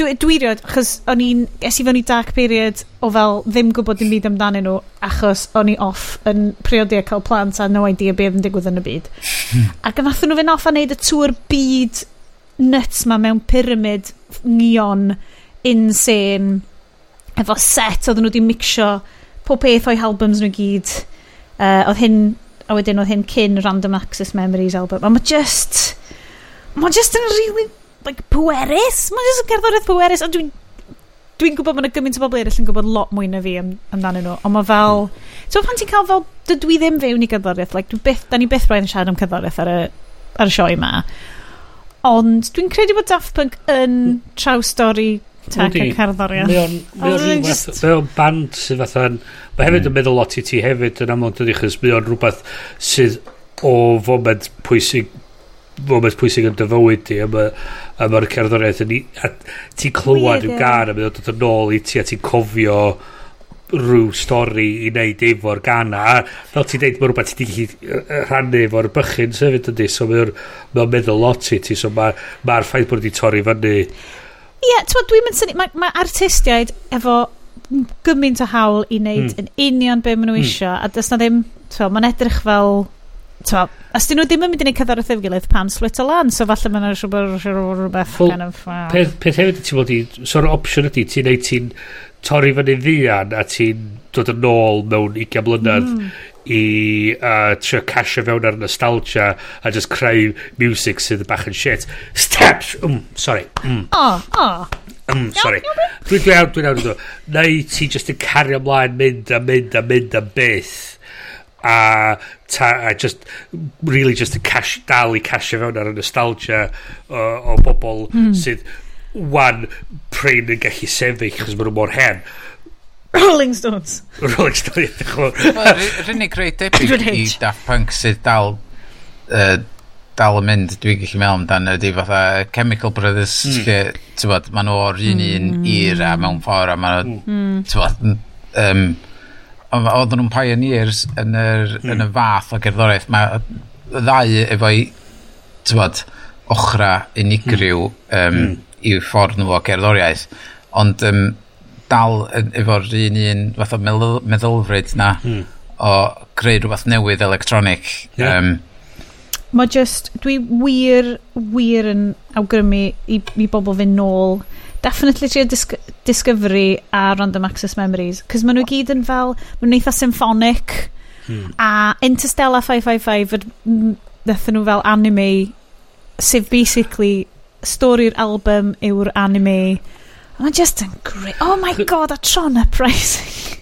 dwi, dwi riod, achos o'n i'n, es i fewn i dark period o fel ddim gwybod dim byd amdanyn nhw, achos o'n i off yn priodi a cael plant a no idea beth yn digwydd yn y byd. Hmm. Ac yn fathyn nhw fynd off a wneud y tŵr byd nuts ma mewn pyramid neon insane efo set oedden nhw wedi mixio pob peth o'i albums nhw gyd. Uh, oedd hyn a wedyn oedd hyn cyn Random Access Memories album. A mae just mae just yn really like, pwerus. Mae jyst yn cerddoriaeth pwerus, ond dwi'n dwi'n gwybod bod yna gymaint o bobl eraill yn gwybod lot mwy na fi am, amdanyn nhw, ond mae fel... So pan ti'n cael fel, dydw i ddim fewn i cerddoriaeth, like, dwi byth, da ni byth roedd yn siarad am cerddoriaeth ar y, ar y sioe yma. Ond dwi'n credu bod Daft Punk yn m-hm. traw stori tech a cerddoriaeth. Mae o'n just... band sydd fatha'n... Mae hefyd yn mm. meddwl lot i ti hefyd yn amlwg dydy, chys mae o'n rhywbeth sydd o foment pwysig moment pwysig yn dy fywyd di a mae'r ma, cerddoriaeth yn ti'n clywed yn gan a mae'n dod yn ôl i ti a ti'n cofio rhyw stori i wneud efo'r gan a fel ti'n deud mae rhywbeth ti'n gallu rhannu efo'r bychyn sefyd ydy so mae'n ma meddwl lot i ti so mae'r ma, ffaith bod wedi torri fyny Ie, yeah, dwi'n mynd syni mae, mae artistiaid efo gymaint o hawl i wneud mm. yn union be maen nhw hmm. eisiau mm. a does na ddim, ti'n mae'n edrych fel Twa, os dyn nhw ddim yn mynd i ni cyddor wrth gilydd pan slit o lan, so falle mae'n rhywbeth rhywbeth well, kind of... Wow. Peth, peth hefyd ti'n bod i, so'r opsiwn ydy, ti'n neud ti'n torri fyny ddian a ti'n dod yn ôl mewn 20 mlynedd mm. i uh, trio casio fewn ar nostalgia a just creu music sydd bach yn shit. Steps! Um, sorry. Mm. Oh, oh. Um, sorry. Dwi'n dwi awr, dwi'n awr. Neu ti just yn cario ymlaen, mynd a mynd a mynd a byth a, ta, a just really just yn cash, dal i casio fewn ar y nostalgia o, o bobl mm. sydd wan prin yn gallu sefyll chos maen nhw mor hen Rolling Stones Rolling Stones Rhywun greu debyg i Daft Punk sydd dal uh, dal yn mynd dwi'n gallu meddwl amdano ydy fatha Chemical Brothers mm. lle, ti'n bod, maen nhw o'r un un mm. ir a mewn ffordd a maen nhw, hmm. mm. ti'n bod um, oedden nhw'n pioneers yn, yr, hmm. yn y fath o gerddoriaeth. Mae y ddau efo'i, tybod, ochra unigryw hmm. um, i'w ffordd nhw o gerddoriaeth. Ond um, dal efo'r un un fath o meddylfryd na hmm. o greu rhywbeth newydd electronic. Yeah. Um, Mae just, dwi wir, wir yn awgrymu i, i bobl fynd nôl definitely trio disg Discovery a Random Access Memories cos maen nhw gyd yn fel maen nhw'n eitha symphonic hmm. a Interstellar 555 ddethon nhw fel anime sef basically stori'r album yw'r anime and just yn great oh my god a Tron Uprising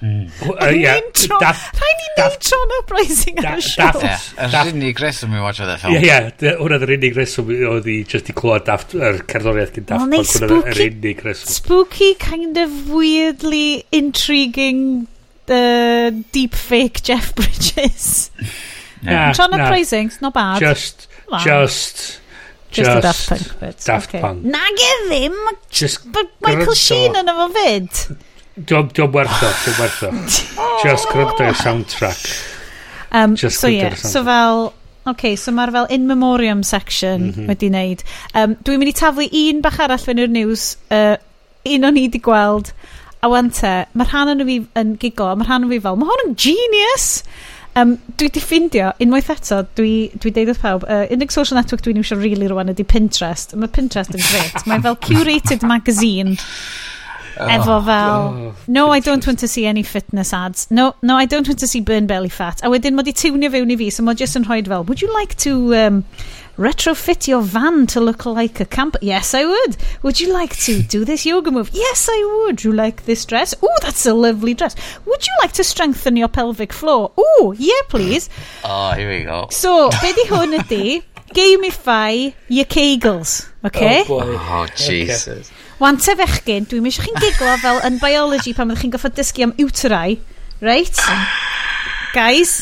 Mm. Ie. Rhaid ni neud Tron Uprising ar y siol. Yr unig reswm i watch o film. Ie, ie. Hwna yr unig reswm oedd i just i clywed daft, yr cerddoriaeth gyn daft. Wel, spooky, yr unig reswm. spooky, kind of weirdly intriguing uh, deep fake Jeff Bridges. yeah. Tron nah, Uprising's not bad. Just, well, just... Just, just Daft Punk bit. Daft okay. Punk. Nag e ddim. Just but Michael Sheen yn efo fyd. Diolch diolch werth o, diolch werth o. Just gwrando i'r soundtrack. Um, Just so ie, yeah, so fel... Okay, so mae'r fel in memoriam section mm -hmm. wedi wneud. Um, Dwi'n mynd i taflu un bach arall fe'n i'r news. Uh, un o'n i wedi gweld. A wante, mae'r rhan o'n fi yn giglo, mae'r rhan o'n fi fel, mae hwn yn genius! Um, dwi wedi ffindio, unwaith eto, dwi, dwi deud wrth pawb, uh, unig social network dwi'n iwsio really rwan ydy Pinterest. Mae Pinterest yn gret. Mae fel curated magazine Oh, Efo fel, oh, no, I don't want to see any fitness ads. No, no, I don't want to see burn belly fat. A wedyn mod i tiwnio fewn i fi, so mod jyst yn rhoi fel, would you like to um, retrofit your van to look like a camper? Yes, I would. Would you like to do this yoga move? Yes, I would. You like this dress? Oh, that's a lovely dress. Would you like to strengthen your pelvic floor? Oh, yeah, please. Oh, here we go. So, be di hwn ydi, gamify your kegels, oh, okay? Oh, boy. Oh, Jesus. Okay. Wan te fechgyn, dwi'n eisiau chi'n giglo fel yn biology pan ydych chi'n goffod dysgu am uterau. Right? Guys,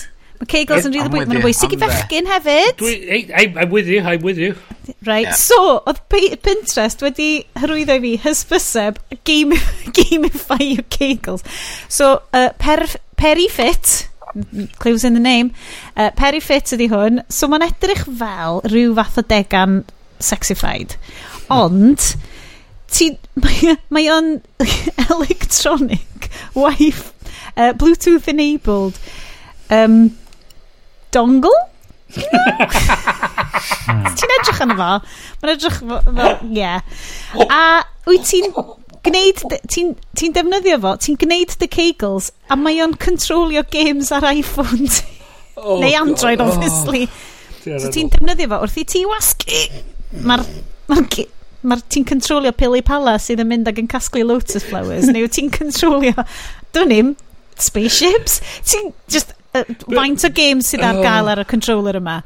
mae Kegels yn rili bwysig. Mae'n bwysig i fechgyn hefyd. Dwi, I'm, I'm with you, I'm with you. Right, yeah. so, oedd Pinterest wedi hyrwyddo i fi hysbyseb game, gamify your Kegels. So, uh, per, Perifit, clues in the name, uh, Perifit ydi hwn. So, mae'n edrych fel rhyw fath o degan sexified. Ond... Mm ti... Mae, mae o'n electronic wife uh, Bluetooth enabled um, dongle? ti'n edrych yn fo? Mae'n edrych fel, yeah. A wyt ti'n gwneud, ti'n ti defnyddio fo, ti'n gwneud the kegels, a mae o'n controlio games ar iPhone ti. Oh, Neu Android, obviously. Oh, so ti'n defnyddio fo wrth i ti wasgu. Mae'r ma Mae'r ti'n controlio Pili Pala sydd yn mynd ag yn casglu Lotus Flowers, neu ti'n controlio, dwi'n ni'n spaceships. Ti'n just, uh, faint o games sydd ar oh. gael ar y controller yma.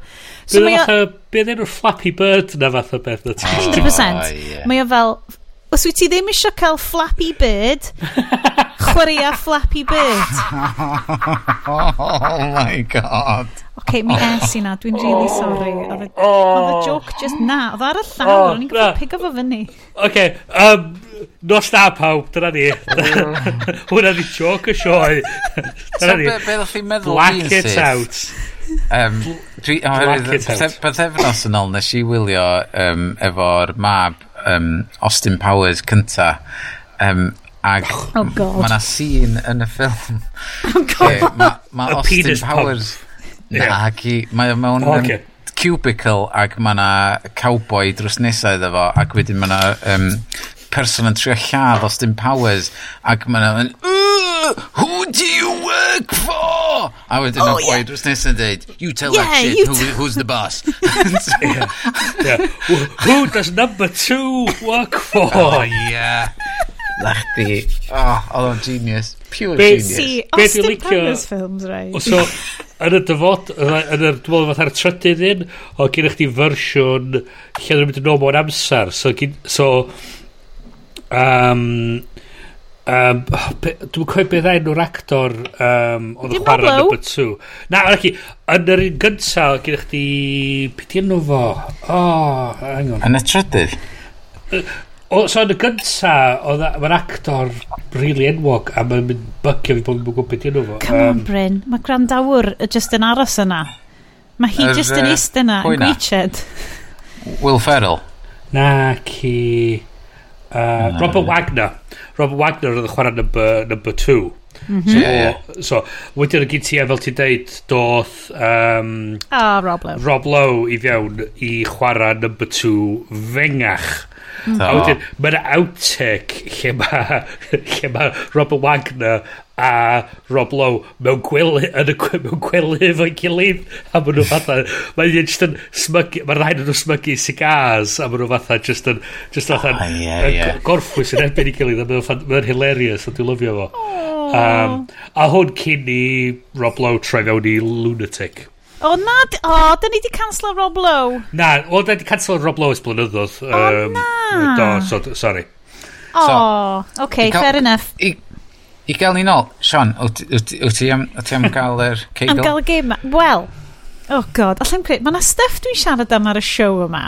So mae o... Bydd enw'r Flappy Bird na fath o beth. 100%. Mae o fel, os wyt ti ddim eisiau cael Flappy Bird, Chwaraea Flappy Bird. oh my god. OK, mi oh. es i na. Dwi'n really oh. sorry. Oedd y oh. joke just na. Oedd ar y llawr. Oh, O'n i'n gwybod pig o fo fyny. OK. Um, nos da pawb. Dyna ni. Hwna ni joke y sioe. Dyna ni. Be ddech chi'n meddwl Black it out. Um, dwi, oh, Black it Bythefnos yn ôl nes i wylio um, efo'r mab um, Austin Powers cynta um, Ag oh god. Mae yna scene yn y ffilm. Oh god. Mae ma a Austin Powers... Yeah. Na, yeah. mae o mewn... Oh, okay. cubicle ag mae yna cowboy drws nesaf iddo fo ac wedyn mae yna um, person yn trio lladd Austin Powers ac mae yna yn who do you work for? A wedyn oh, yeah. drws nesaf yn dweud you tell yeah, that shit who, who's the boss yeah. Yeah. who does number two work for? Oh yeah na chdi. Oh, oedd o'n genius. Pure be, genius. Si, Austin licio, Powers films, right? So, yn y dyfod, yn y dyfod fatha'r trydydd un, o gen i chdi fersiwn lle dwi'n mynd yn ôl mewn amser. So, gyn, so um, Um, oh, dwi'n cofio beth ein o'r actor um, oedd yn chwarae yn number 2 na, yn chi, yn yr un gynta gyda chdi, beth i enw fo O, oh, hang on yn y trydydd O, so yn y gynta, mae'r actor really enwog a mae'n mynd bygio fi bod yn gwybod beth yno fo. Come on, Bryn. Mae grandawr just yn aros yna. Mae hi Yr, just yn uh, ist yna, yn pwy na? gwichedd. Will Ferrell. Uh, na, ci... Uh, Robert Wagner. Robert Wagner oedd y chwarae number, number two. Mm -hmm. so, yeah, yeah. so, wedyn o gyd ti, e fel ti'n deud, doth um, oh, Rob, Lowe. Rob Lowe i fewn i chwarae number two fengach. Mm. -hmm. A wedyn, mae'n outtake lle mae ma Robert Wagner a Rob Lowe mewn gwely, yn y, mewn gwely efo'i gilydd a maen nhw fatha mae'n just yn smygu mae'r rhaid nhw smygu cigars a maen nhw fatha just yn just fatha oh, yeah, yeah. gorffwys yn erbyn i gilydd a mae'n hilarious a dwi'n lyfio fo um, a hwn cyn i Rob Lowe troi fewn i Lunatic O oh, na, o, da ni di cancel Rob Lowe. Na, o, da ni di cancel Rob Lowe ys blynyddoedd. O, um, na. Do, so, sorry. O, oh, so, okay, fair enough. I i gael ni nôl, Sean, wyt, wyt, wyt ti am, wyt ti am gael yr ceigl? Am gael y game ma. Wel, oh god, allan creu, mae yna stuff dwi'n siarad am ar y show yma.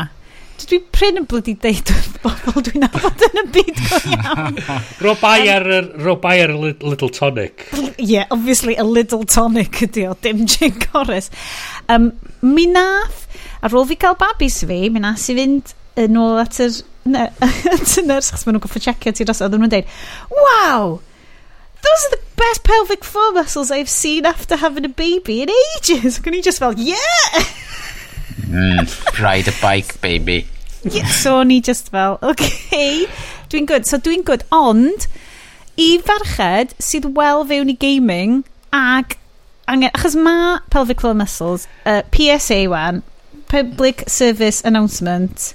Dwi pryn yn blydi deud wrth bobl dwi'n nabod yn y byd go iawn. ro bai ar, ro bai ar y Little Tonic. Yeah, obviously a Little Tonic ydi o, dim Jane Corris. Um, mi nath, ar ôl fi cael babis fi, mi nath i fynd yn ôl at yr, Ne, at y nurse, chos maen nhw'n goffa checio ti dros, oedden nhw'n deud, waw, those are the best pelvic floor muscles I've seen after having a baby in ages. Can you just fel, yeah! mm, ride a bike, baby. Yeah, so o'n i just fel, okay, dwi'n good. So dwi'n good, ond i farched sydd wel fewn i gaming ag angen, achos mae pelvic floor muscles, uh, PSA wan, Public Service Announcement,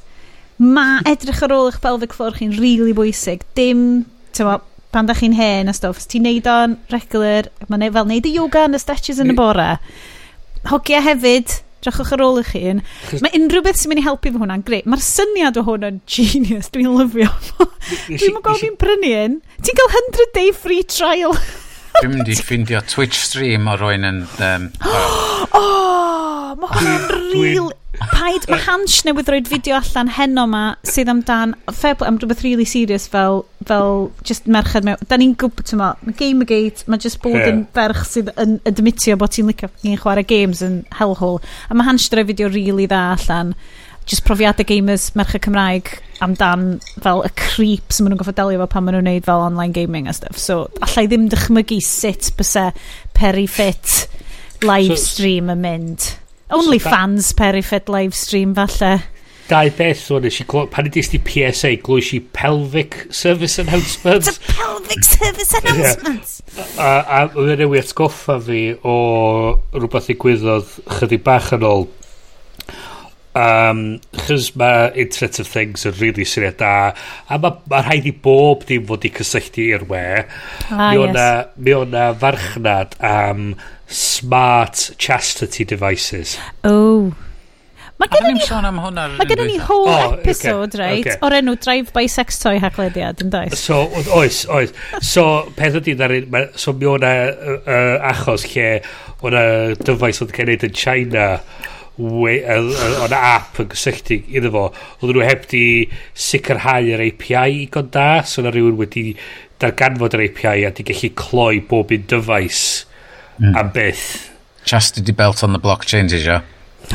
mae edrych ar ôl eich pelvic floor chi'n rili really bwysig. Dim, ti'n pan da chi'n hen a stwff, ti'n neud o'n regular, mae'n neud fel neud y yoga yn y stretches yn y bore. Hogia hefyd, drachwch ar ôl i chi. Mae unrhyw beth sy'n mynd i helpu fy hwnna'n greu. Mae'r syniad o hwn yn genius, dwi'n lyfio. dwi'n mwyn gofyn prynu un. Ti'n cael 100 day free trial Dwi'n mynd i ffindio Twitch stream o rwy'n yn... Um, oh, mae hwnna'n real... Paid, mae Hans newydd roed fideo allan heno ma sydd amdan fair am rhywbeth really serious fel, fel just merched mewn. Da ni'n gwybod, ti'n ma, Gamergate, mae just bod yn ferch sydd yn admitio bod ti'n licio ni'n chwarae games yn hellhole. A mae Hans roed fideo really dda allan just profiadau gamers merched Cymraeg amdan fel y creeps maen nhw'n goffa delio fo pan maen nhw'n neud fel online gaming a stuff. So, allai ddim dychmygu sut byse Perifit live stream yn mynd. Only so, fans Perifit live stream falle. Dau beth o'n eisiau i glwyd, pan ydych chi PSA, glwys i pelvic service announcements. It's a pelvic service announcements! yeah. A, a, a, atgoffa fi o rhywbeth i a, chydig bach yn ôl. Um, chys mae Internet of Things yn really syniad da a mae ma rhaid i bob dim fod i cysylltu i'r we ah, mi o'na yes. farchnad am smart chastity devices oh Mae gen ni sôn am hwnna. Mae gen ni whole oh, episode, okay, right, okay. o'r enw Drive by Sex Toy Haglediad, yn dais. So, oes, oes. So, peth ydy, so mi o'na uh, achos lle o'na dyfais oedd gen i yn China o'n app yn gysylltu iddo fo. Oedd nhw heb di sicrhau yr API i gonda, so na rhywun wedi darganfod yr API a di gallu cloi bob un dyfais mm. am byth. Chastity di belt on the blockchain, ti sio?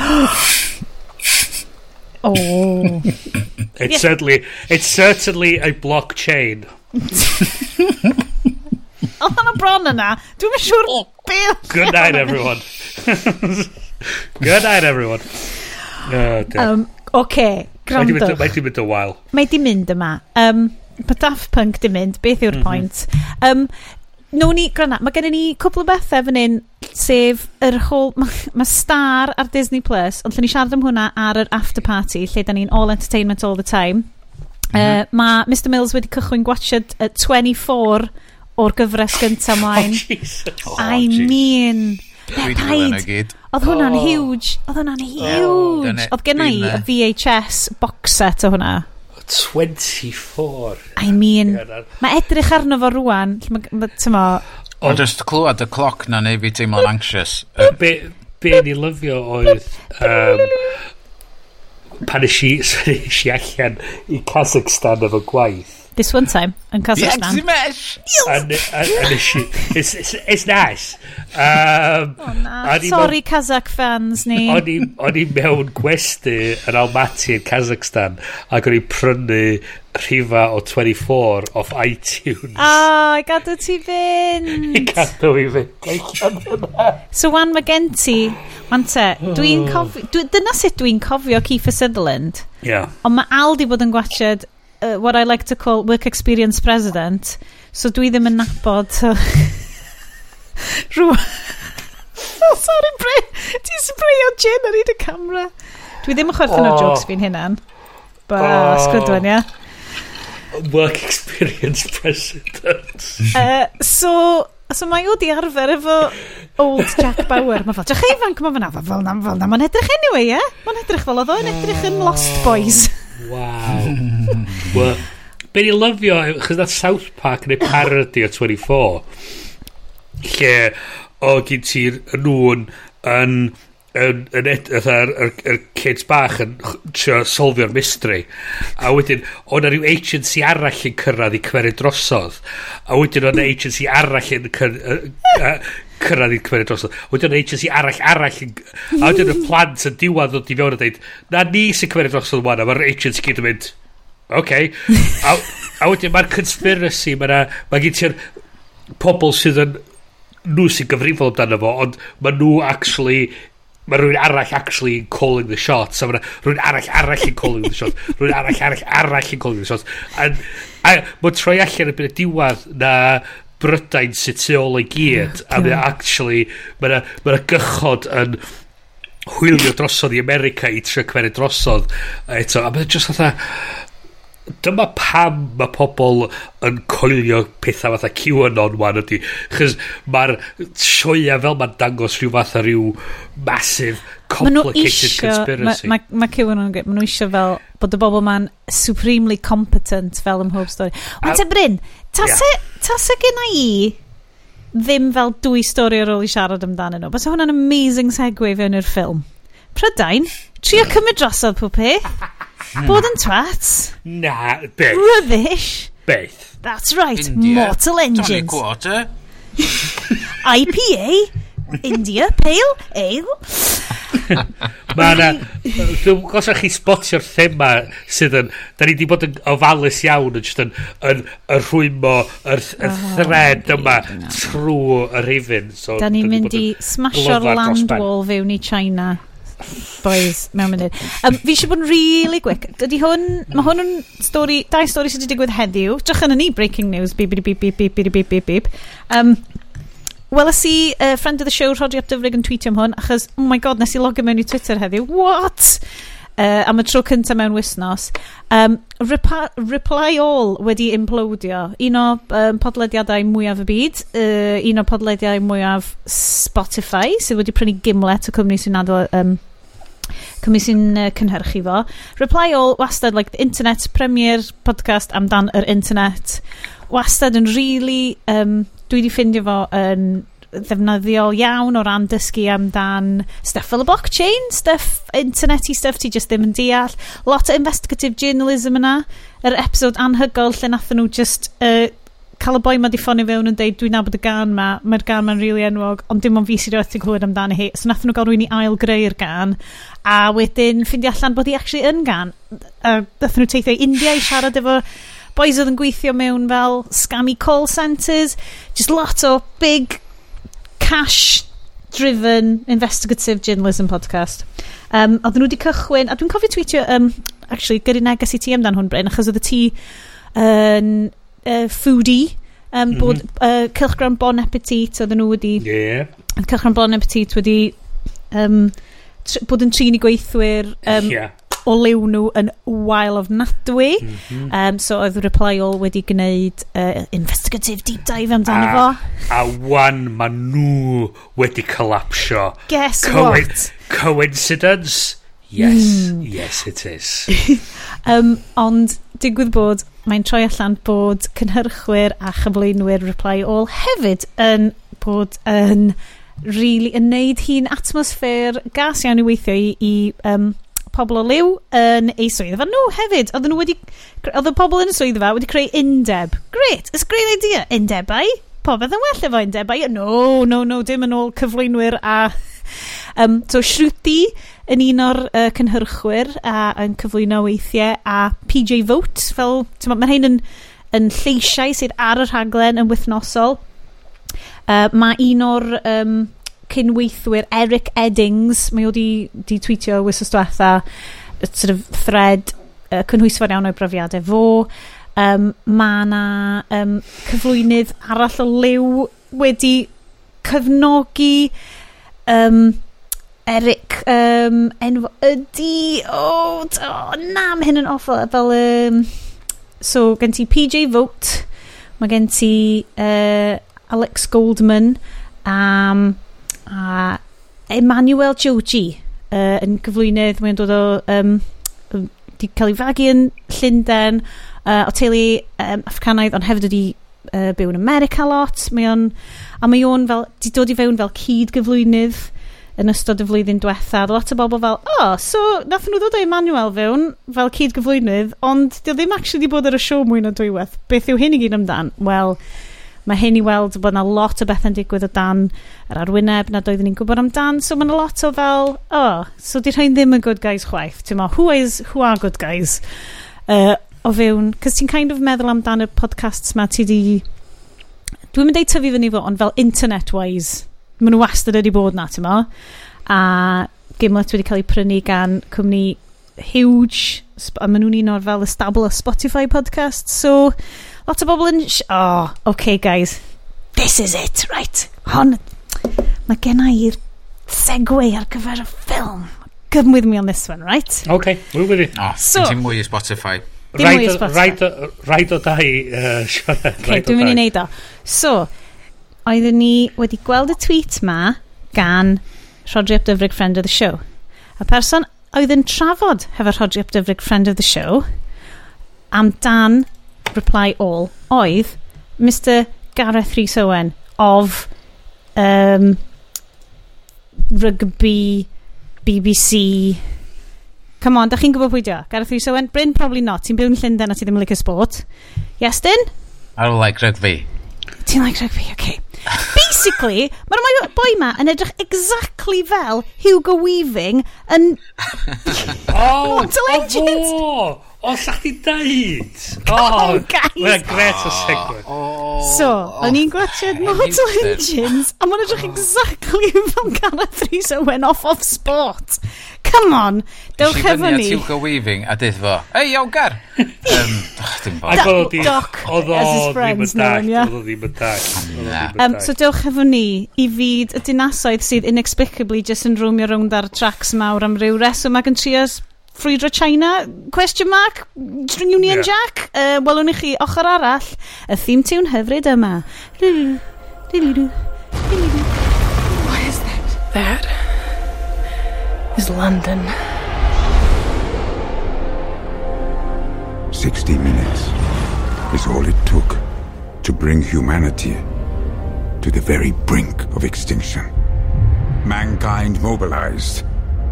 oh. it's, yeah. certainly, it's certainly a blockchain. Oedd hwnna bron yna. Dwi'n mynd siŵr oh, beth. Good night, everyone. Good night, everyone. Oh, um, Oce, grandwch. Mae di mynd y wael. Mae di mynd yma. Um, pa Daft Punk di mynd, beth yw'r mm -hmm. pwynt? Um, no ni, granna, mae gen i ni cwbl o bethau fan hyn, sef yr whole, mae ma star ar Disney Plus, ond lle ni siarad am hwnna ar yr after party, lle da ni'n all entertainment all the time. Mm -hmm. uh, mae Mr Mills wedi cychwyn gwachod uh, 24 o'r gyfres gyntaf oh, mlaen. Oh, Jesus. oh, I geez. mean... Paid. Oedd hwnna'n oh. huge. Oedd hwnna'n oh, huge. Oedd gen i y VHS box set o hwnna. 24. I mean, mae edrych arno fo rwan. Tymo... O, just clywed y cloc na neu fi teimlo'n anxious. Be, be ni lyfio oedd... Um, pan eisiau allan i Kazakhstan efo gwaith This one time, yn Kazakhstan. The mesh! And, and, it's, it's, it's nice. Um, oh, na. Sorry, Kazakh fans ni. O'n i mewn gwesti yn Almaty yn Kazakhstan ac o'n i prynu rhifa o 24 off iTunes. Oh, i gadw ti fynd. I gadw i fynd. so, wan mae gen ti, wan te, dwi'n oh. cofio, dwi, dyna sut dwi'n cofio Kiefer Sutherland. Yeah. Ond mae Aldi bod yn gwachod uh, what I like to call work experience president. So dwi ddim yn nabod... Rŵ... oh, sorry, Bri. Ti'n sprayo gin ar hyd y camera. Dwi ddim yn chwerthin oh. o jokes fi'n hynna'n. Ba, uh, oh. sgwydwen, ia. Work experience president. uh, so, so mae o di arfer efo old Jack Bauer. Mae fel, drach chi fanc mae fyna, fel na, fel na, mae'n edrych anyway, ie? Yeah? Mae'n edrych fel oedd o'n edrych yn Lost Boys. Oh. Wow. well, be ni lyfio, chys na South Park neu parody o 24, lle o gyd ti'r nhw'n yn yn, yn ed, yr, yr, yr kids bach yn trio solfio'r mystery a wedyn o'n rhyw agency arall yn cyrraedd i cymeru drosodd a wedyn o'n agency arall yn cyrraedd cyrraedd i'r cymeriad drosodd. Wedyn o'n agency arall arall. A wedyn y plant yn diwedd ddod i fewn a dweud, na ni sy'n cymeriad drosodd wan, a mae'r agency gyd yn mynd, oce. A, a wedyn mae'r conspiracy, mae ma gen ti'r pobl sydd yn, nhw sy'n gyfrifol amdano fo, ond mae nhw actually mae rhywun arall actually calling the shots a mae rhywun arall arall yn calling the shots rhywun arall arall arall yn calling the shots a, a mae troi allan y bydd y diwad na Brydain sy'n tu ôl i gyd a mae actually mae'n ma, gychod yn hwylio drosodd i America i trio cymeru drosodd eto a mae'n just fatha dyma pam mae pobl yn coelio pethau fatha QAnon wan ydy chys mae'r sioia fel mae'n dangos rhyw fatha rhyw massive complicated isio, conspiracy. mae ma, ma, ma QAnon maen nhw isio fel bod y bobl ma'n supremely competent fel ym mhob stori. Ond te Bryn Tase, yeah. tase gen i ddim fel dwy stori ar ôl i siarad amdano nhw. Bas hwnna'n amazing segue fewn i'r ffilm. Prydain, trio mm. cymryd drosodd pob peth. Mm. Bod yn twat. Na, beth. Rubbish. Beth. That's right, India, Mortal Engines. Quarter. IPA. India Pale Ale. Mae yna... Dwi'n gosod chi spotio'r thema sydd yn... Da ni wedi bod yn ofalus iawn yn just yn... yn y rhwymo, yr y thread yma trwy y rhifin. So, da ni'n mynd i smasio'r land wall fewn i China. Boys, mewn munud. Um, fi eisiau bod yn really quick. Dydy hwn... Mae hwn yn stori... Dau stori sydd wedi digwydd heddiw. Drych yn ni, breaking news. Bip, bip, bip, bip, bip, bip, bip, bip. Um, Weles i uh, friend of the show, Rodri Abdyfrig, yn tweetio am hwn, achos, oh my god, nes i logio mewn i Twitter heddiw. What? Uh, am y tro cyntaf mewn wisnos. Um, Reply All wedi implodio. Un o um, podlediadau mwyaf y byd, uh, un o podlediadau mwyaf Spotify, sydd wedi prynu gimlet o cwmni sy'n nadol... Um, cymryd sy'n uh, cynhyrchu fo. Reply All, wastad, like, the internet, premier podcast amdan yr internet. Wastad yn really um, dwi wedi ffindio fo yn ddefnyddiol iawn o ran dysgu amdan stuff fel y blockchain, stuff, internety stuff ti just ddim yn deall. Lot o investigative journalism yna. Yr er episod anhygol lle nathon nhw just uh, cael y boi ma di ffonio fewn yn deud dwi'n nabod y gan ma, mae'r gan ma'n rili really enwog, ond dim ond fi sydd wedi clywed amdano hi. So nath nhw gael rwy'n i ail greu'r gan, a wedyn ffindi allan bod hi actually yn gan. A uh, nath nhw teithio i India i siarad efo boys oedd yn gweithio mewn fel scammy call centres, just lot o big cash driven investigative journalism podcast. Um, oedden nhw wedi cychwyn, a dwi'n cofio tweetio, um, actually, gyrru neges i ti amdan hwn, Bryn, achos oedd y ti yn uh, uh, foodie, um, mm -hmm. bod uh, Cylchgran Bon Appetit, oedden nhw wedi... Yeah. Cylchgran Bon Appetit wedi... Um, bod yn trin i gweithwyr um, yeah o liw nhw yn wael ofnadwy. Mm -hmm. um, so oedd Reply All wedi gwneud uh, investigative deep dive amdano fo. A wan ma nhw wedi collapsio. Guess Co what? Coincidence? Yes, mm. yes it is. um, ond digwydd bod mae'n troi allan bod cynhyrchwyr a chyflwynwyr Reply All hefyd yn bod yn really yn neud hi'n atmosffer gas iawn i weithio i, i um, pobl o liw yn ei swyddfa nhw no, hefyd. Oedden nhw wedi... Oedd y pobl yn y swyddfa wedi creu undeb. Great, it's a great idea. Undebau? Popeth yn well efo undebau? No, no, no, dim yn ôl cyflwynwyr a... Um, so Shruti yn un o'r uh, cynhyrchwyr a yn cyflwyno weithiau a PJ Vote fel mae hyn yn, yn lleisiau sydd ar y rhaglen yn wythnosol uh, mae un o'r um, cynweithwyr Eric Eddings, mae o di, di tweetio wysos diwetha, sort of thread uh, cynhwysfar iawn o'i brofiadau fo. Um, mae yna um, cyflwynydd arall o liw wedi cyfnogi um, Eric um, enw ydy o oh, oh, na mae hyn yn awful fel um, so gen ti PJ Vote mae gen ti uh, Alex Goldman um, a Emmanuel Joji uh, yn gyflwynydd mae'n dod o um, di cael ei fagu yn Llundain uh, o teulu um, Africanaidd ond hefyd wedi uh, byw yn America lot. Mae on, a mae o'n fel di dod i fewn fel cyd gyflwynydd yn ystod y flwyddyn diwetha lot o bobl fel o oh, so nath nhw ddod o Emmanuel fewn fel cyd gyflwynydd ond dio ddim actually di bod ar y siow mwy na dwywaith beth yw hyn i gyd amdan? Wel Mae hyn i weld bod yna lot o bethau'n digwydd o dan yr arwyneb nad oeddwn ni'n gwybod amdan. So mae yna lot o fel, oh, so di rhain ddim yn good guys chwaith. Ti'n ma, who, is, who are good guys? Uh, o fewn, cys ti'n kind of meddwl amdan y podcasts ma ti di... Dwi'n mynd ei tyfu fyny fo, ond fel internet-wise, maen nhw wastad wedi bod na, ti'n ma. A Gimlet wedi cael ei prynu gan cwmni huge a maen nhw'n un o'r fel y o Spotify podcast so lot o bobl yn... Oh, okay guys. This is it, right. Hon, mae genna i'r segway ar gyfer y ffilm. Come with me on this one, right? OK, we're with it. No, so, ti'n mwy i Spotify. Rhaid o dau, Sian. Dwi'n mynd i neud o. So, oeddwn ni wedi gweld y tweet ma gan Rodri Up Dyfrig Friend of the Show. Y person oedd yn trafod hefo Rodri Up Dyfrig Friend of the Show am dan reply all oedd Mr Gareth Rhys Owen of um, rugby BBC Come on, da chi'n gwybod pwy dio? Gareth Rhys Owen? Bryn, probably not. Ti'n byw yn Llundain a ti ddim yn like sport. Yes, Dyn? I don't like rugby. Ti'n like rugby, okay. Basically, mae'r mae boi ma yn edrych exactly fel Hugo Weaving yn... oh, Mortal Oh, O, sa chdi dweud? O, oh, mae'n gret o segwyd. So, o'n i'n gwachod Mortal Engines, a mae'n edrych exactly fel Gareth Rhys went off of sport. Come on, dewch efo ni. Nes i Weaving a dydd fo, ei, awgar! um, dim bod. Ac oedd Doc, as his friends known, ia. Oedd o ddim yn dag. So dewch efo ni i fyd y dinasoedd sydd inexplicably just yn rwmio rownd ar tracks mawr am ryw reswm ac yn trio ffrwydro China? Question mark? Union Yeah. Jack? Uh, Welwn i chi ochr arall y theme tune hyfryd yma. Why is that? That is London. 60 minutes is all it took to bring humanity to the very brink of extinction. Mankind mobilized.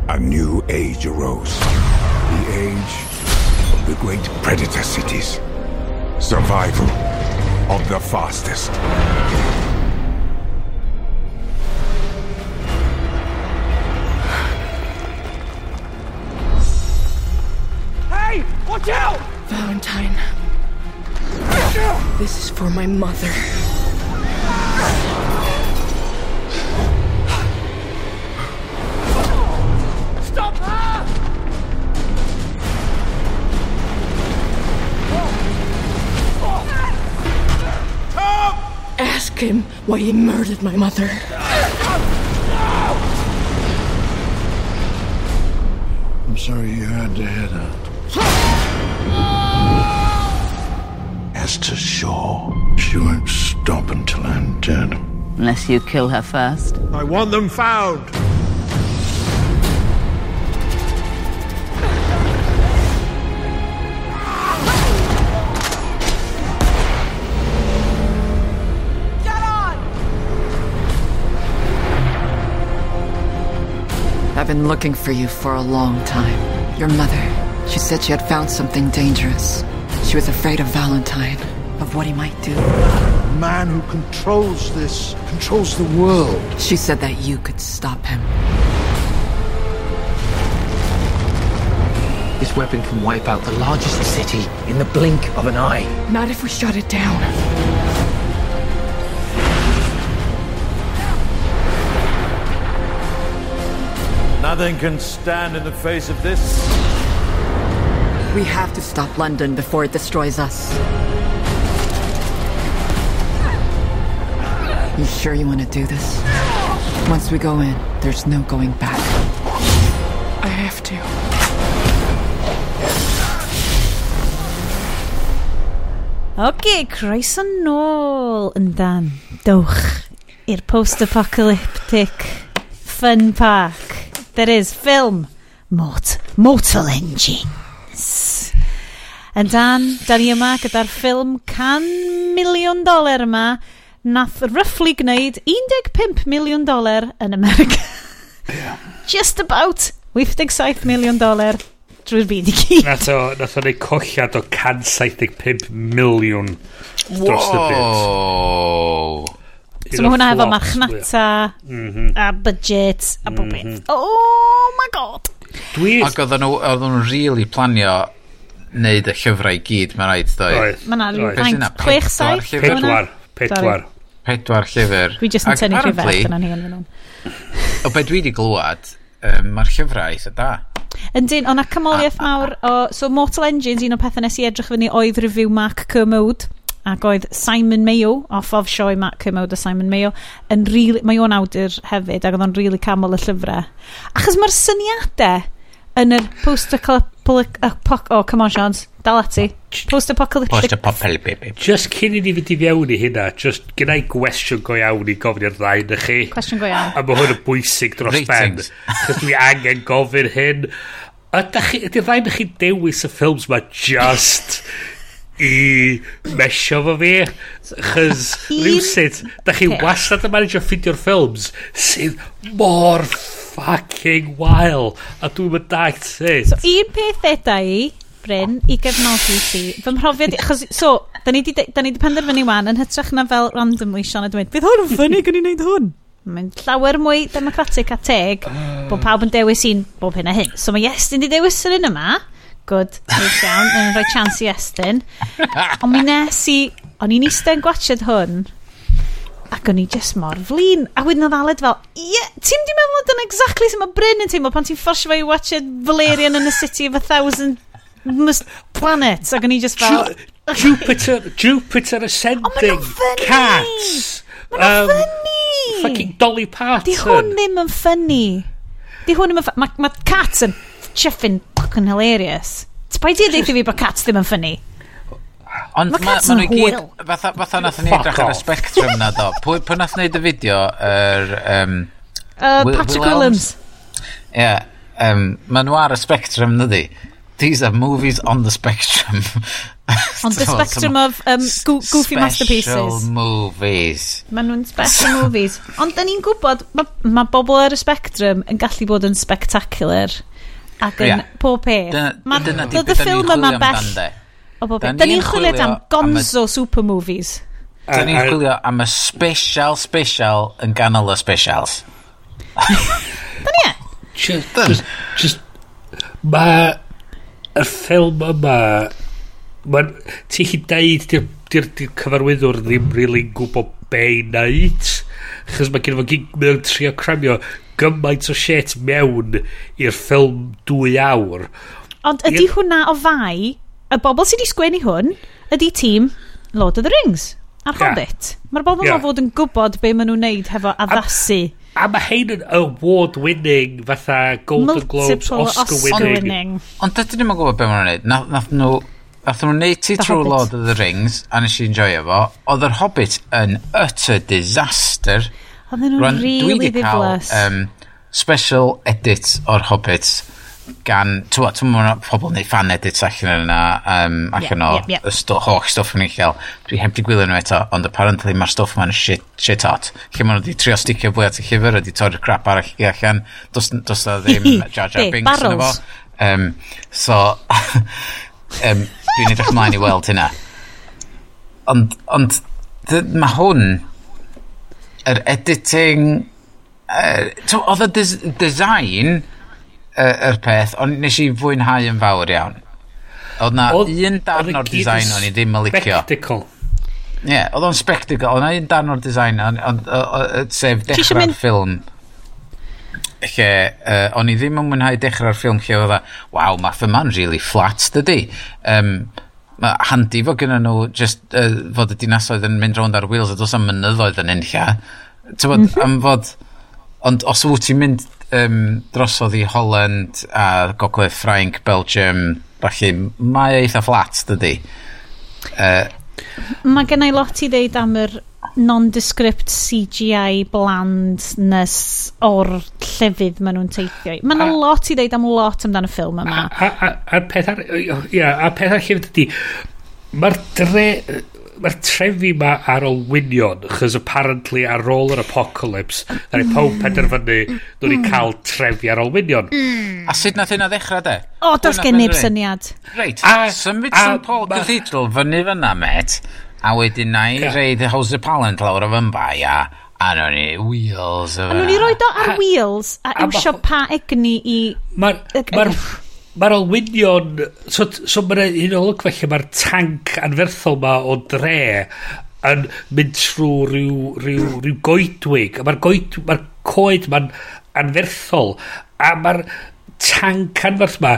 A new age arose. The age of the great predator cities. Survival of the fastest. Hey! Watch out! Valentine. This is for my mother. Ask him why he murdered my mother. I'm sorry you had to head out. As to Shaw, she won't stop until I'm dead. Unless you kill her first. I want them found! I've been looking for you for a long time. Your mother, she said she had found something dangerous. She was afraid of Valentine, of what he might do. The man who controls this controls the world. She said that you could stop him. This weapon can wipe out the largest city in the blink of an eye. Not if we shut it down. Nothing can stand in the face of this. We have to stop London before it destroys us. You sure you want to do this? Once we go in, there's no going back. I have to. Ok, croeso nôl yn dan. Dowch i'r post-apocalyptic fun park. there is film Mort Mortal Engines. Yn dan, da ni yma gyda'r ffilm 100 miliwn doler yma nath roughly gwneud 15 miliwn doler yn America. Just about 87 miliwn doler drwy'r byd i gyd. Nath o, nath o neud colliad o 175 miliwn dros y byd. Wow. So mae hwnna efo marchnata mm a budget a bob mhm. beth. Oh my god! Dwi... Ac oedden nhw, oedden nhw'n really planio neud y llyfrau i gyd, mae'n rhaid ddoed. Mae yna rhywfaint, chwech saith? Pedwar, pedwar. Pedwar llyfr. Dwi jyst yn tynnu rhywbeth yna ni yn fan hwn. O be dwi wedi glwad, um, mae'r llyfrau eitha da. Yndyn, o'na cymoliaeth mawr o... So Mortal Engines, un o'r pethau nes i edrych fyny oedd review Mark Kermode ac oedd Simon Mayo, off of sioe Matt Cymod a Simon Mayo, yn really, mae o'n awdur hefyd, ac oedd o'n really camol y llyfrau. Achos mae'r syniadau yn yr post-apocalyptic... Oh, come on, Sean, Dal ati. Post-apocalyptic... Post-apocalyptic. Just cyn i ni fynd i fewn i hynna, just gyda i gwestiwn go iawn i gofyn i'r ddau na chi. Cwestiwn go iawn. A mae hwn yn bwysig dros ben. Chos dwi angen gofyn hyn. Ydy'r ddau na chi dewis y ffilms ma just i mesio fo fi chys rhywsyd da chi wastad yn manage ffidio'r ffilms sydd mor fucking wild a dwi'n mynd dagt sut. So un peth eda i Bryn i gefnogi ti fy mhrofiad chos so da ni di, da ni di penderfynu wan yn hytrach na fel random Sean a dweud bydd hwn yn ffynnu gan i wneud hwn. Mae'n llawer mwy democratic a teg bod ah. pawb yn dewis un bob hyn a hyn. So mae yes, di dewis yr un yma good, neis iawn, yn rhoi chance i estyn. Ond mi nes i, o'n i'n eistedd yn gwachod hwn, ac o'n i just mor flin. A wedyn oedd Aled fel, ie, yeah, ti'n di meddwl dyna exactly sy'n mae Bryn yn teimlo pan ti'n fforsio fe i watched Valerian in the City of a Thousand Planets. Ac o'n i just fel... Jupiter, Jupiter Ascending, oh, Cats. Mae'n um, ffynnu. Fucking Dolly Parton. Di hwn ddim yn ffynnu. Di hwn ddim yn ffynnu. Mae ma Cats yn Chiffin fucking hilarious. Ti'n i ti'n ddeithio fi bod cats ddim yn ffynnu? Ond mae ma, ma nhw i gyd, fatha, fatha nath ni edrych ar y spectrum na do. Pwy, pwy nath wneud y fideo? Er, um, uh, Will, Patrick Will Williams. Ie, yeah, um, ma nhw ar y spectrum na di. These are movies on the spectrum. on the spectrum of um, goofy masterpieces. Special movies. Mae nhw'n special movies. Ond da ni'n gwybod, mae ma bobl ar y spectrum yn gallu bod yn spectacular ac yn yeah. pob peth. Dyna, dyna di beth da ni'n chwilio amdan de. O bob peth. Da ni'n chwilio am gonzo am y... super movies. Da ni'n chwilio am y special special yn ganol y specials. Da ni e? Just, just, just mae y ffilm yma mae'n ti chi deud di'r di, di cyfarwyddwr ddim really gwybod be i wneud chos mae gen fo gig mae trio cramio gymaint o shit mewn i'r ffilm dwy awr. Ond ydy I... hwnna o fai, y bobl sydd wedi sgwennu hwn, ydy tîm Lord of the Rings a'r yeah. Hobbit. Mae'r bobl yeah. ma fod yn gwybod be maen nhw'n neud hefo addasu. A, a mae hein yn award-winning fatha Golden Globes, Oscar-winning. Oscar Ond dydyn nhw'n gwybod be maen nhw'n neud. Nath, nath nhw Nath nhw'n neud ti trwy Lord of the Rings, a nes i enjoy efo. Oedd yr Hobbit yn utter disaster. Oedden nhw'n rili ddiflas. Um, special edit o'r Hobbit gan, ti'n gwybod, ti'n gwybod, pobl neu fan edits allan yna, um, allan yeah, o yeah, yeah. Sto, holl stwff yn ei. Dwi heb di gwylio nhw eto, ond apparently mae'r stwff ma'n shit, shit hot. Lle maen nhw wedi trio sticio fwy at y llyfr, wedi torri'r crap arall i allan. Dos, dos na ddim Jar Jar Binks yn efo. Um, so, um, dwi'n edrych mlaen i weld hynna. Ond, ond, mae hwn yr editing, uh, oedd y des design uh, yr peth, ond nes i fwynhau yn fawr iawn. Oedd na oedd, un darn o'r design o'n i ddim yn licio. Spectacle. Ie, yeah, oedd o'n spectacle, oedd na un darn o'r design, ond sef dechrau'r mynd... ffilm lle uh, o'n i ddim yn mwynhau dechrau'r ffilm lle oedd a, e. waw, mae yma'n really flat dydy. Um, mae handi fod gyda nhw just uh, fod y dinasoedd yn mynd rownd ar wheels a dos am mynyddoedd yn unlla. Tywod, mm -hmm. am fod... Ond os wyt ti'n mynd um, drosodd i Holland a Gogledd Ffrainc, Belgium, falle, mae e eitha flat, dydy. Uh, Mae gen i lot i ddeud am yr nondescript CGI blandness o'r llefydd maen nhw'n teithio. Mae yna lot i ddeud am lot amdan y ffilm yma. A'r peth ar... Ia, a'r peth ar llefydd ydy... Mae'r dre mae'r trefi ma ar ôl winion chos apparently ar ôl yr apocalypse, na ni pob penderfynu, nhw'n i cael trefi ar ôl winion A sut nath hynna ddechrau de? O, does gen neb syniad. Reit, a, symud a, St Paul Cathedral fyny fyna, met, a wedyn na i reid y House of Pallant lawr o fymbau, a A nhw'n ni wheels. A nhw'n i roed o ar wheels a iwsio pa egni i... Mae'r Mae'r olwynion... So, so mae'n un o lwc felly mae'r tank anferthol ma o dre yn mynd trwy rhyw, rhyw, rhyw goedwig. A mae'r goed, mae coed ma'n anferthol. A mae'r tank anferth ma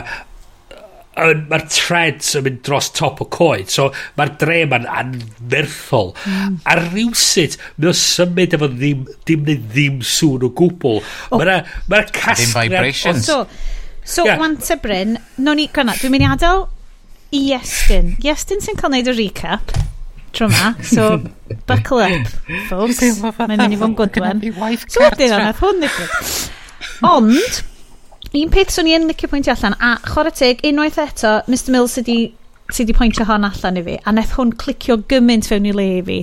mae'r treads yn mynd dros top o coed so mae'r dre ma'n anferthol mm. a rhywsut mae o symud efo ddim dim neu ddim sŵn o gwbl oh. mae'na ma casgliad ddim vibrations so, So, yeah. wanta Bryn, no ni, gwna, dwi'n mynd i adael i Iestyn. Iestyn sy'n cael neud y recap tro ma, so buckle up, folks. Mae'n mynd i fod yn gwydwen. So, wedyn o'n hwn ddigwydd. Ond, un peth swn i yn licio pwyntio allan, a chwarae teg, unwaith eto, Mr Mills sydd wedi pwyntio hon allan i fi, a neth hwn clicio gymaint fewn i le i fi.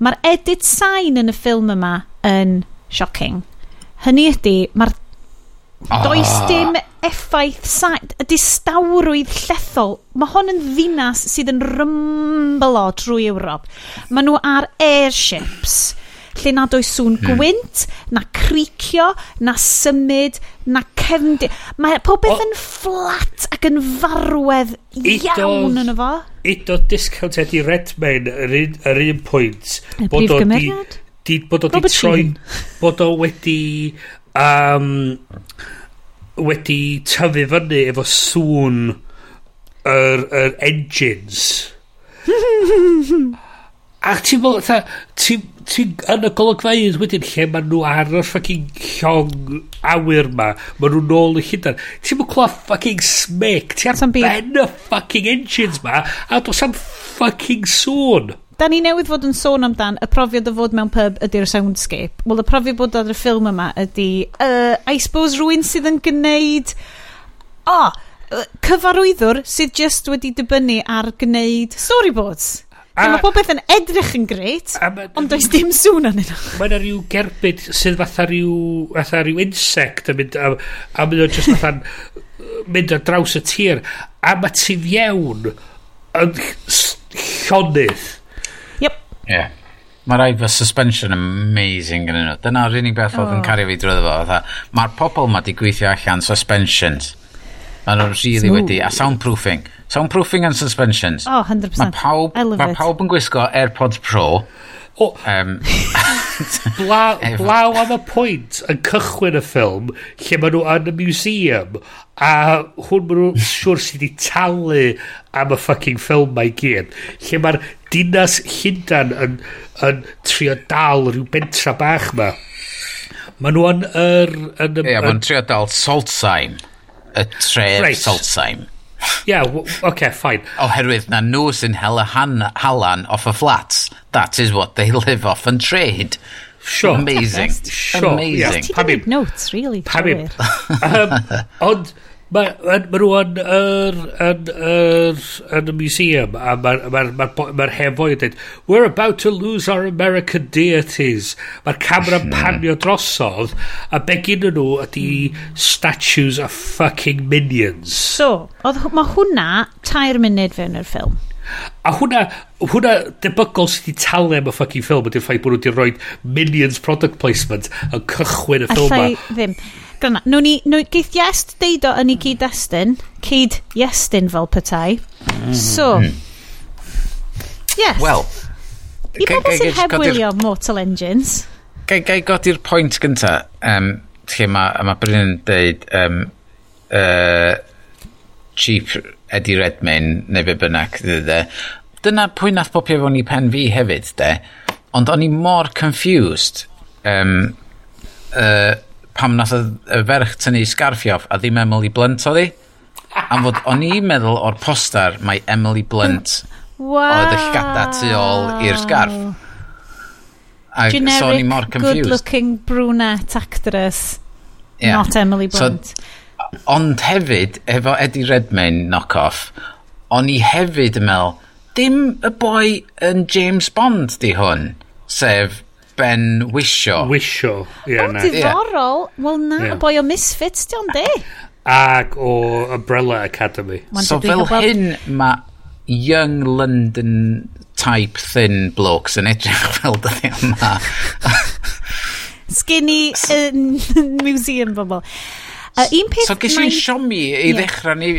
Mae'r edit sain yn y ffilm yma yn shocking. Hynny ydy, mae'r does dim effaith sain, y distawrwydd llethol. Mae hon yn ddinas sydd yn rymblo drwy Ewrop. Mae nhw ar airships lle nad oes sŵn hmm. gwynt, na cricio, na symud, na cefndi. Mae popeth yn fflat ac yn farwedd iawn yn efo. Udo discount Eddie Redmayne yr un, yr un pwynt. Y bod o di, di, bod o di troi... Bod o wedi... Um, wedi tyfu fyny efo sŵn yr, yr engines. a ti'n meddwl, ta, ti'n ti yn y golygfeidd wedyn lle maen nhw ar y ffucking llong awyr ma. Maen nhw nôl y llydan. Ti'n meddwl clywed ffucking smic. Ti ar ben y ffucking engines ma. A dos am ffucking sŵn. Da ni newydd fod yn sôn amdan y profiad o fod mewn pub ydy'r soundscape. Wel, y profiad bod ar y ffilm yma ydy, uh, I suppose rhywun sydd yn gwneud... O, oh, cyfarwyddwr sydd just wedi dibynnu ar gwneud storyboards. A, so mae popeth yn edrych yn greit, ond does dim sŵn yn yno. Mae yna rhyw gerbyd sydd fatha rhyw, fatha rhyw insect a mynd, a, a mynd o'n just fatha'n mynd ar draws y tir. A mae ti fiewn yn llonydd Yeah. Mae rai fy suspension amazing yn nhw. Dyna'r unig beth oedd yn cario fi drwy fo. Mae'r pobl ma di gweithio allan suspensions. Mae nhw'n rili wedi. A soundproofing. Soundproofing and suspensions. Oh, 100%. Mae pawb, ma pawb yn gwisgo AirPods Pro. O, um, bla, blaw am y pwynt yn cychwyn y ffilm lle maen nhw yn y museum a hwn maen nhw'n siwr sydd wedi talu am y fucking ffilm mae gyd lle mae'r dinas Llundan yn, yn trio dal rhyw bentra bach ma. Maen nhw yn yr... Ie, yeah, maen nhw'n trio dal Saltzheim y tref right. Saltzheim Yeah, okay, fine. Oherwydd na nhw sy'n hela halan off y flats. That is what they live off and trade. Sure. Amazing. Sure. Amazing. Yeah. Ti'n notes, really. Pam um, Ond, Mae ma, ma nhw yn, yr, yn, yr, yn y museum a mae'r ma, ma, ma, ma hen yn dweud We're about to lose our American deities. Mae'r camera yn panio drosodd a begyn nhw ydy statues of fucking minions. So, oedd, mae hwnna tair munud fewn i'r ffilm. A hwnna, hwnna debygol sydd wedi talu am y fucking ffilm ydy'r ffaith bod nhw wedi rhoi minions product placement yn cychwyn y ffilm yma. Allai ddim granna. Nw'n ni, nw, geith Iest deud o yn ei cyd-destun, cyd-iestun fel petai. Mm. So, hmm. yes. Wel, I bobl sy'n heb wylio Mortal Engines. Gai, gai godi'r pwynt gynta, um, lle mae ma Bryn yn dweud... um, uh, cheap Eddie Redmayne neu be bynnag dde. Dyna pwy nath popio fo'n i pen fi hefyd de ond o'n i mor confused um, uh, pam nath y ferch tynnu sgarfioff a ddim Emily Blunt oedd hi. Am fod o'n i'n meddwl o'r poster mae Emily Blunt wow. oedd y llgada tu ôl i'r sgarff. A Generic, so o'n i mor confused. good-looking brunette actress, yeah. not Emily Blunt. So, ond hefyd, efo Eddie Redmayne knock-off, o'n i hefyd yn meddwl, dim y boi yn James Bond di hwn, sef ben wisio. Wisio. Yeah, o, na. diddorol. Yeah. Wel na, yeah. boi o Misfits, di ond di. Ag o Umbrella Academy. Man so fel gweld... hyn mae young London type thin blokes yn edrych fel dyddi yma. Skinny uh, museum bobl. Uh, un peth... So ges i'n siomi i ddechrau ni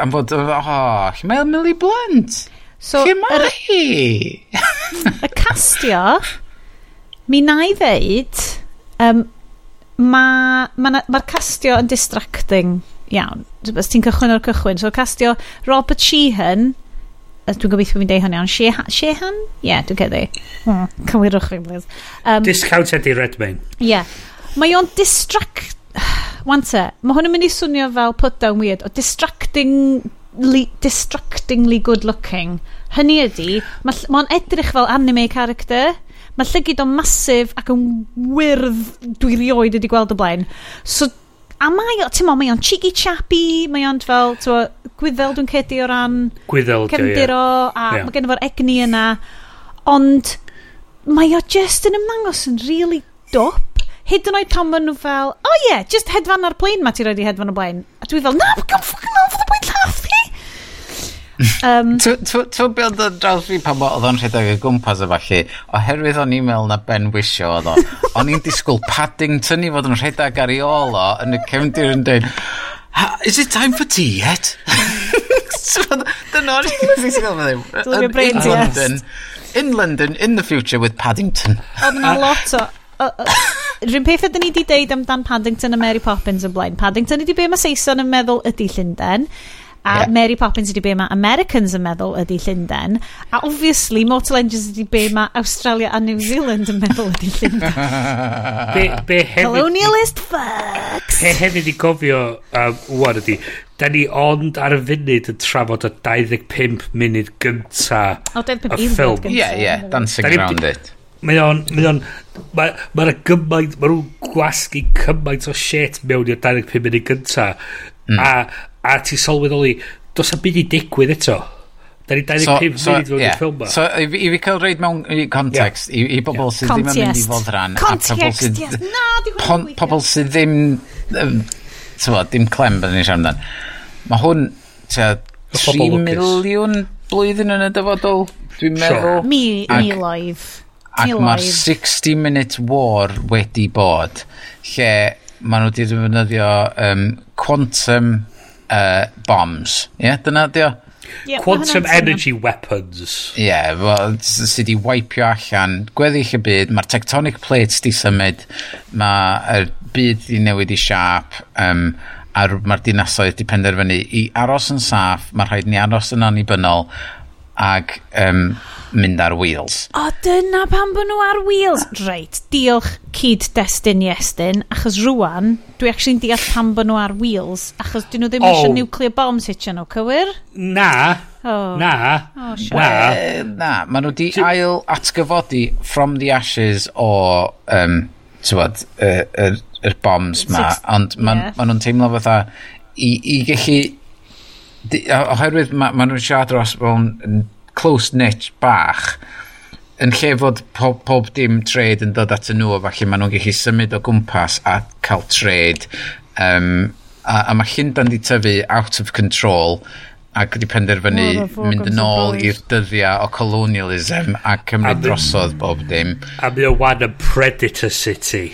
am fod... Oh, lle mae Emily Blunt? So, Lle mae hi? Y castio Mi na i ddeud, um, mae'r ma, ma, ma castio yn distracting iawn. Os ti'n cychwyn o'r cychwyn. So castio Robert Sheehan, dwi'n gobeithio fi'n deud hwn iawn, Sheehan? Sheehan? Ie, yeah, dwi'n cedi. Mm. Cywirwch chi'n please. Um, Discount Eddie Redmayne. Ie. Yeah. Mae o'n distract... Wante, mae hwn yn mynd i swnio fel put down weird, o distracting distractingly good looking hynny ydy mae'n ma edrych fel anime character Mae llygyd o'n masif ac yn wyrdd dwi rioed wedi gweld o blaen. So, a mae o, ti'n mo, mae o'n cheeky chappy, mae o'n fel, ti'n mo, gwyddel dwi'n cedi o ran... Gwyddel, Cefndiro, yeah. a yeah. mae gen fo'r egni yna. Ond, mae o just yn ymddangos yn really dop hyd yn oed pan maen nhw fel, oh yeah, just hedfan ar blaen ma ti roed i hedfan o blaen. A dwi fel, na, mae'n ffocin off the blaen llath fi. Um, Ti'n be oedd yn draws fi pan oedd o'n rhedeg y gwmpas y falle, oherwydd o'n e-mail na Ben Wisio oedd o, o'n i'n disgwyl Paddington i fod yn rhedeg ar ei ôl o yn y cefndir yn dweud, is it time for tea yet? Dyna o'n e- i'n disgwyl fe In London, in London, in the future with Paddington. Oedd yna lot o... Rwy'n peth ydyn ni wedi deud amdan Paddington a Mary Poppins yn blaen. Paddington ydi be mae Saeson yn meddwl ydy Llundain. A yeah. Mary Poppins ydi be mae Americans yn meddwl ydi Llundain. A obviously, Mortal Engines ydi be mae Australia a New Zealand yn meddwl ydi Llundain. be, be hefyd, Colonialist fucks! Be hefyd i gofio, um, wwan ydy, da ni ond ar y funud yn trafod y 25 munud gynta o, 25 y ffilm. Ie, yeah, yeah, dancing da around it. Mae o'n, mae o'n, mae'r ma gymaint, mae nhw'n gwasgu cymaint o shit mewn i'r 25 munud gynta. Mm. A a ti sylweddoli, dos am byd i digwydd eto. Da ni 25 so, so, munud fewn yeah. ffilm ma. So, i, i fi cael reid mewn context, yeah. i, i bobl yeah. sydd ddim yn mynd i fod rhan. Context, sydd, yes. Na, Pobl sydd ddim, um, tyfo, dim clem byddwn ni'n siarad amdan. Mae hwn, tyfo, 3 miliwn blwyddyn yn y dyfodol, dwi'n meddwl. Mi, mi miloedd. Ac mae'r 60 minute war wedi bod, lle maen nhw wedi defnyddio um, quantum uh, bombs. Ie, yeah, dyna dio. Yeah, Quantum energy weapons. Ie, yeah, well, sydd wedi wipio allan. Gweddill y byd, mae'r tectonic plates di symud, mae'r byd di newid i siap, um, a mae'r dinasoedd di penderfynu i aros yn saff, mae'r rhaid ni aros yn annibynnol, ac um, mynd ar wheels. O, dyna pan bod nhw ar wheels. Reit, diolch cyd-destun Iestyn, achos rwan, dwi actually'n deall pan bod nhw ar wheels, achos dyn nhw ddim oh. eisiau nuclear bombs hitio nhw, cywir? Na, oh. na, oh, sure. na. Uh, na, maen nhw di ail atgyfodi from the ashes o, um, tywod, yr uh, er, er bombs ma, ond maen yeah. ma nhw'n teimlo fatha, i, i gallu, oherwydd ma, ma nhw'n siarad dros mewn close niche bach, yn lle fod pob, pob dim trade yn dod at nhw, a falle maen nhw'n gallu symud o gwmpas a cael trade. Um, a, a mae Llundain di tyfu out of control ac wedi penderfynu oh, mynd yn ôl i'r dyddiau o colonialism a cymryd drosodd bob dim. A mi o wan y Predator City.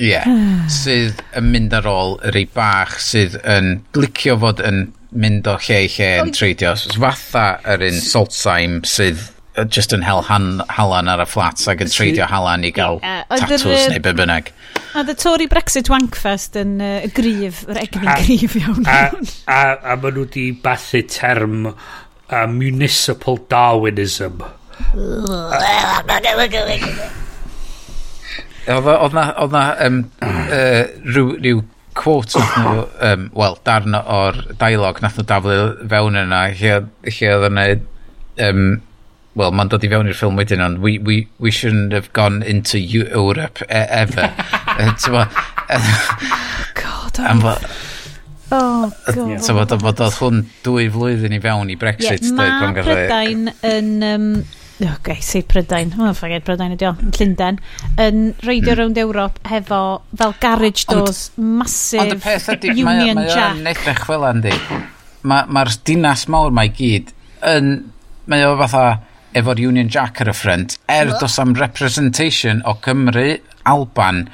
Ie, yeah, sydd yn mynd ar ôl yr ei bach sydd yn licio fod yn mynd o lle i lle yn treidio. Fatha yr un Saltzheim sydd just yn hel han, halan ar y fflat ac yn treidio halan i gael yeah. tatws neu be bynnag. A the Tory Brexit wankfest yn uh, gryf, yr egni gryf iawn. A, a, a maen nhw wedi bathu term uh, municipal Darwinism. Oedd na, oedd na um, uh, rhyw, rhyw quote nhw, um, wel, darn o'r dialog nath nhw daflu fewn yna, lle, lle oedd yna, um, wel, mae'n dod i fewn i'r ffilm wedyn ond, we, we, we shouldn't have gone into Europe e ever. Tyma, God, am, Oh, God. So, bod oedd hwn dwy flwyddyn i fewn i Brexit. Yeah, mae Prydain yn... Um, oh, okay, i Prydain, oh, ffaged Prydain ydi o, yn Llundain, yn reidio mm. rownd Ewrop hefo fel garage doors, ond, massive ond y peth ydy, Union mae, Jack. Mae o'n edrych fel yndi. Mae'r ma, ma dinas mawr mae gyd yn, mae o fatha efo'r Union Jack ar y ffrant, er dos am representation o Cymru, Alban,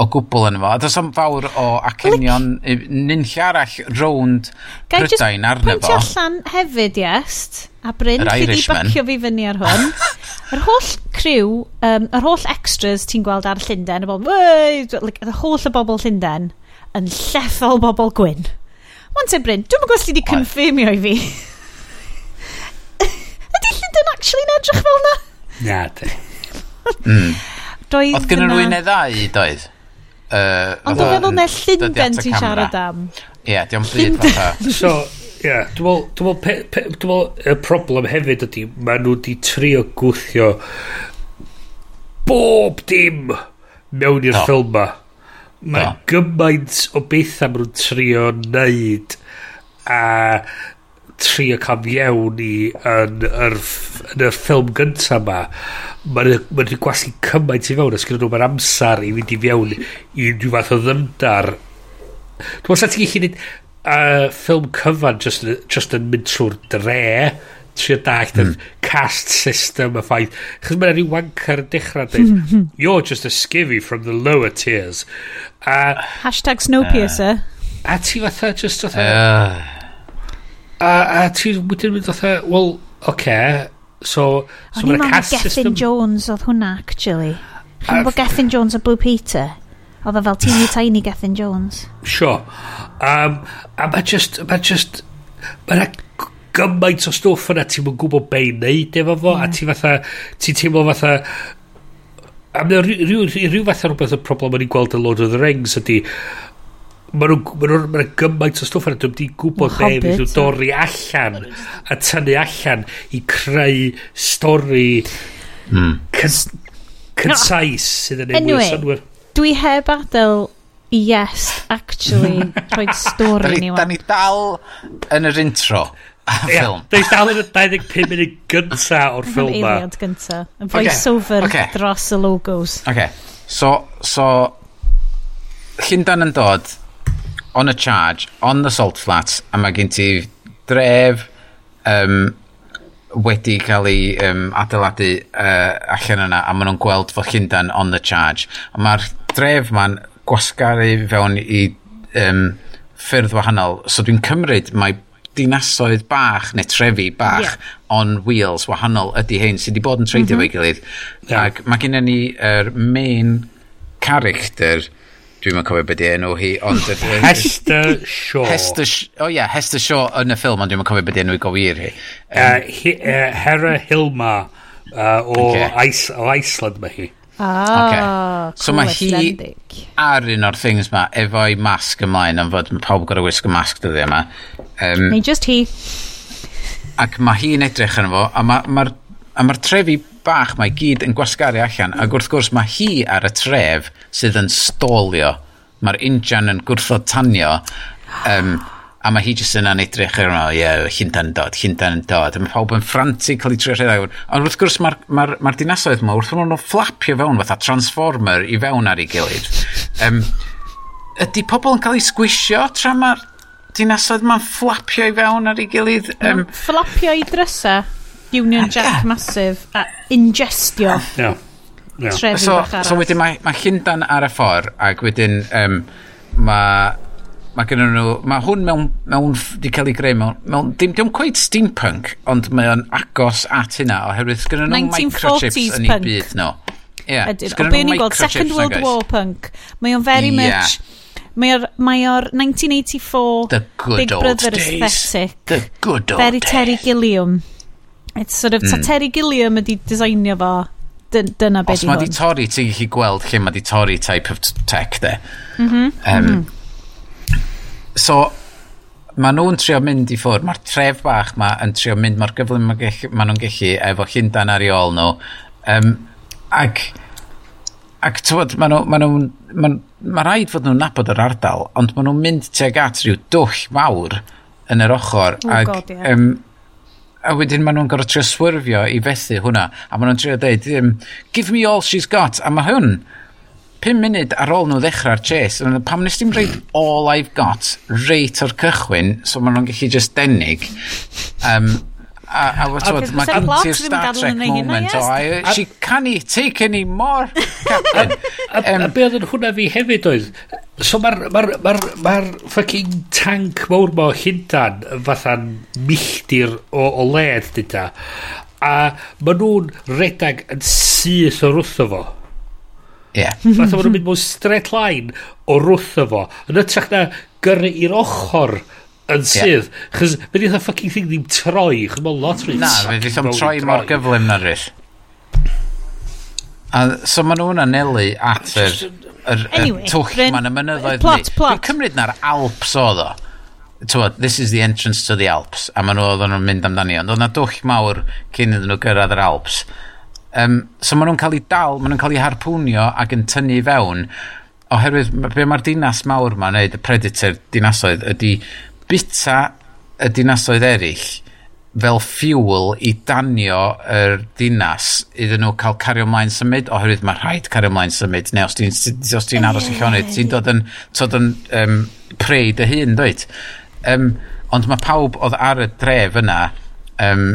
o gwbl yn efo. A dos am fawr o acenion nynlle arall rownd Prydain arno fo. Pwyntio allan hefyd, iest, a Bryn, chi di bacio fi fyny ar hwn. yr holl criw, um, yr holl extras ti'n gweld ar Llundain, y bobl, like, y holl y bobl Llundain, yn llethol bobl gwyn. Ond te Bryn, dwi'n gwybod os ti di confirmio i fi. Ydy Llundain actually yn edrych fel na? Na, di. mm. Doedd Oedd gen nhw rwy'n neu ddau, doedd? Uh, Ond dwi'n meddwl na Llundain ti'n siarad am. Ie, yeah, diolch yn byd fatha. So, ie, yeah, dwi'n meddwl dwi'n meddwl, y problem hefyd ydy, maen nhw wedi trio gwthio bob dim mewn i'r no. ffilm ma. Mae no. gymaint o bethau maen nhw'n trio wneud a trio cam iawn i yn, yr, yn y ffilm gynta ma mae'n ma gwasi cymaint i fewn os gyda nhw'n amser i fynd i fewn i rhyw fath o ddymdar dwi'n meddwl ti'n gallu gwneud uh, ffilm cyfan just, just yn mynd trwy'r dre trio dallt mm. cast system y ffaith chos mae'n rhyw wanker yn dechrau dweud hmm, hmm. you're just a skivvy from the lower tiers. A hashtag snowpiercer. uh, a ti fatha just fatha uh, A, a ti wedyn mynd fatha, wel, oce, okay, so... so O'n i'n meddwl Gethin Jones oedd hwnna, actually. Chi'n bod Gethin Jones o Blue Peter? Oedd o fel teeny tiny Gethin Jones. Sure. Um, a mae just, mae just, mae gymaint o stwff yna ti'n mwyn gwybod be i wneud efo fo yeah. a mm. ti fatha ti'n teimlo fatha a mae rhyw, rhyw, rhyw fath o rhywbeth o problem o'n i'n gweld y Lord of the Rings ydy Mae nhw'n... Ma nhw, ma nhw gymaint o stwff yna, dwi'n di gwybod be fydd nhw'n dorri allan a tynnu allan i creu stori mm. concise sydd yn ei anyway, synwyr. Dwi heb adael yes, actually, rhoi stori ni. Da ni dal yn yr intro. Ia, da ni dal yn y 25 munud gynta o'r ffilm ma. Yn eiliad gynta. Yn voice-over okay. dros y logos. Okay. So, so, Llundan yn dod on a charge, on the salt flats, a mae gen ti dref um, wedi cael ei um, adeiladu uh, allan yna, a maen nhw'n gweld fo Llundain on the charge. a Mae'r dref ma'n gwasgaru fewn i um, ffyrdd wahanol, so dwi'n cymryd mae dinasoedd bach neu trefi bach yeah. on wheels wahanol ydy hyn sydd wedi bod yn treidio mm -hmm. fo'i gilydd. Yeah. Ac mae gennym ni yr er main character Dwi'n ma'n cofio beth enw hi, ond... Hester Shaw. Hester, o oh, ia, yeah, Hester Shaw yn y ffilm, ond dwi'n ma'n cofio beth enw i gofir hi. Um, uh, hi uh, Hera Hilma uh, o, okay. Ice, o Iceland mae hi. Ah, okay. So mae hi ar un o'r things ma efo'i masg ymlaen am fod pawb gorau wisg y masg dyddi yma. Um, Neu just hi. Ac mae hi'n edrych yn fo, a mae'r ma, ma, a ma trefi bach mae gyd yn gwasgaru allan ac wrth gwrs mae hi ar y tref sydd yn stolio mae'r injan yn gwrthod tanio um, a mae hi jyst yna'n edrych ar yma, ie, yeah, llyndan yn dod, llyndan yn dod, a mae pawb yn frantic cael ei trio rhedeg. Ond wrth gwrs mae'r ma r, ma, r, ma r dinasoedd yma, wrth nhw'n fflapio fewn fatha Transformer i fewn ar ei gilydd. Um, ydy pobl yn cael ei sgwisio tra mae'r dinasoedd yma'n fflapio i fewn ar ei gilydd? Um, fflapio i drysau? Union ah, Jack Massive a ingestio yeah. Yeah. trefi so, bach arall. So wedyn mae, mae Llundan ar y ffordd ac wedyn um, mae mae gen nhw, mae hwn mewn, mewn di cael ei greu mewn, mewn dim, dim quite steampunk, ond mae o'n agos at hynna, oherwydd gen nhw microchips yn ei byd no. Yeah, Ydyn, o be ni'n gweld, Second World War punk, mae o'n very yeah. much Mae o'r mae or 1984 The good Big old Brother days. aesthetic. The good old Very days. Terry Gilliam. It's sort of, mm. Terry Gilliam ydi designio fo. Dyn, dyna beth Os mae di torri, ti'n gallu gweld lle mae di torri type of tech de. Mm -hmm. um, mm -hmm. So, mae nhw'n trio mynd i ffwrdd. Mae'r tref bach ma yn trio mynd mor gyflym maen nhw'n gallu efo llundan ar ei ôl nhw. Um, ac, ac tywod, mae nhw'n... Ma nhw, ma, ma rhaid fod nhw'n nabod yr ardal, ond mae nhw'n mynd tuag at rhyw dwll mawr yn yr ochr. Oh, ac, God, yeah. um, a wedyn maen nhw'n gorau trio swyrfio i fethu hwnna. A maen nhw'n trio dweud, um, give me all she's got. A mae hwn, 5 munud ar ôl nhw ddechrau'r chase, pam nes dim reid all I've got reit o'r cychwyn, so maen nhw'n gallu just denig. Um, A, a wrth mae gen ti'r Star Trek moment o, a, she can't take any more, Captain. a, a, a be oedd yn hwnna fi hefyd oedd, so mae'r ma ma ma fucking tank mawr mo hyndan fatha'n milltir o, o led, dyda. A maen nhw'n redag yn syth o'r wrtho fo. Yeah. Fatha maen nhw'n mynd mewn straight line o'r wrtho fo. Yn ytrach na gyrru i'r ochr yn sydd. Yeah. Chos, mae'n eitha fucking thing ddim troi. Chos mae lottery... Na, mae'n eitha troi mor gyflym na ryll. A, so maen nhw'n anelu at yr, yr, anyway, yr twll ma'n y mynyddoedd plot, ni. Plot, Dwi'n cymryd na'r Alps oedd o. Tywod, this is the entrance to the Alps. A maen nhw oedd nhw'n mynd amdani. Ond oedd na dwll mawr cyn iddyn nhw gyrraedd yr Alps. Um, so maen nhw'n cael ei dal, maen nhw'n cael ei harpwnio ac yn tynnu fewn. Oherwydd, be mae'r dinas mawr ma'n neud, y predator dinasoedd, ydy bita y dinasoedd eraill fel fuel i danio yr dinas iddyn nhw cael cario mlaen symud oherwydd mae rhaid cario mlaen symud neu os ti'n ti aros i llonydd ti'n dod yn, dod yn um, preu dy hun dweud um, ond mae pawb oedd ar y dref yna um,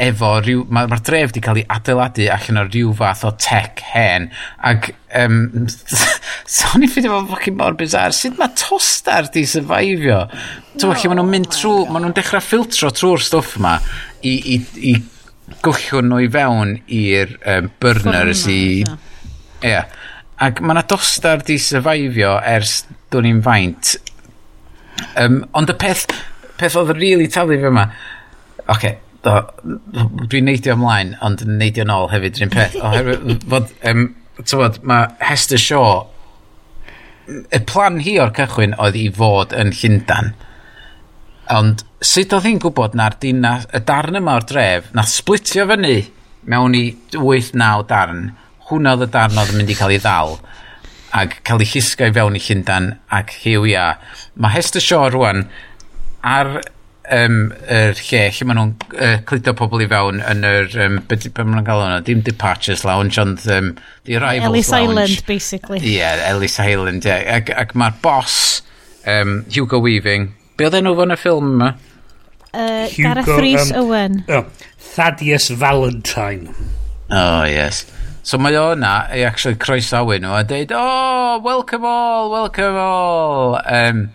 efo rhyw... Mae'r ma, dref wedi cael ei adeiladu allan o rhyw fath o tech hen. Ac, um, so ni ffydd fo'n ffocin mor bizar. Sut mae tostar di syfaifio? No, Ti'n maen nhw'n mynd trwy... Maen nhw'n dechrau ffiltro trwy'r stwff yma i, i, i gwyllio nhw i fewn i'r um, burners i... Ie. Yeah. Ac mae yna dostar di syfaifio ers dwi'n i'n faint. Um, ond y peth, peth oedd rili really talu fi yma, oce, okay, Dwi'n neidio ymlaen, ond yn neidio nôl hefyd rhywun peth. Oherwydd, fod, um, tywod, mae Hester Shaw, y plan hi o'r cychwyn oedd i fod yn Llundan. Ond sut oedd hi'n gwybod na'r dinas, y darn yma o'r dref, na splitio fyny mewn i 8-9 darn, hwnna oedd y darn oedd yn mynd i cael ei ddal ac cael ei llusgo i fewn i Llundan ac hiw ia. Mae Hester Shaw rwan ar um, er lle lle maen nhw'n uh, clido pobl i fewn yn yr, um, beth be maen nhw'n cael hwnna, dim Departures Lounge, ond um, The Arrivals Ellis Lounge. Ellis Island, basically. Ie, yeah, Ellis Island, ie. Yeah. Ac, ac mae'r boss, um, Hugo Weaving, be oedd enw fo'n y ffilm yma? Uh, Hugo, Gareth Rhys um, Owen. Oh, Thaddeus Valentine. Oh, yes. So mae o yna i actually croesawu nhw a deud, oh, welcome all, welcome all. Um,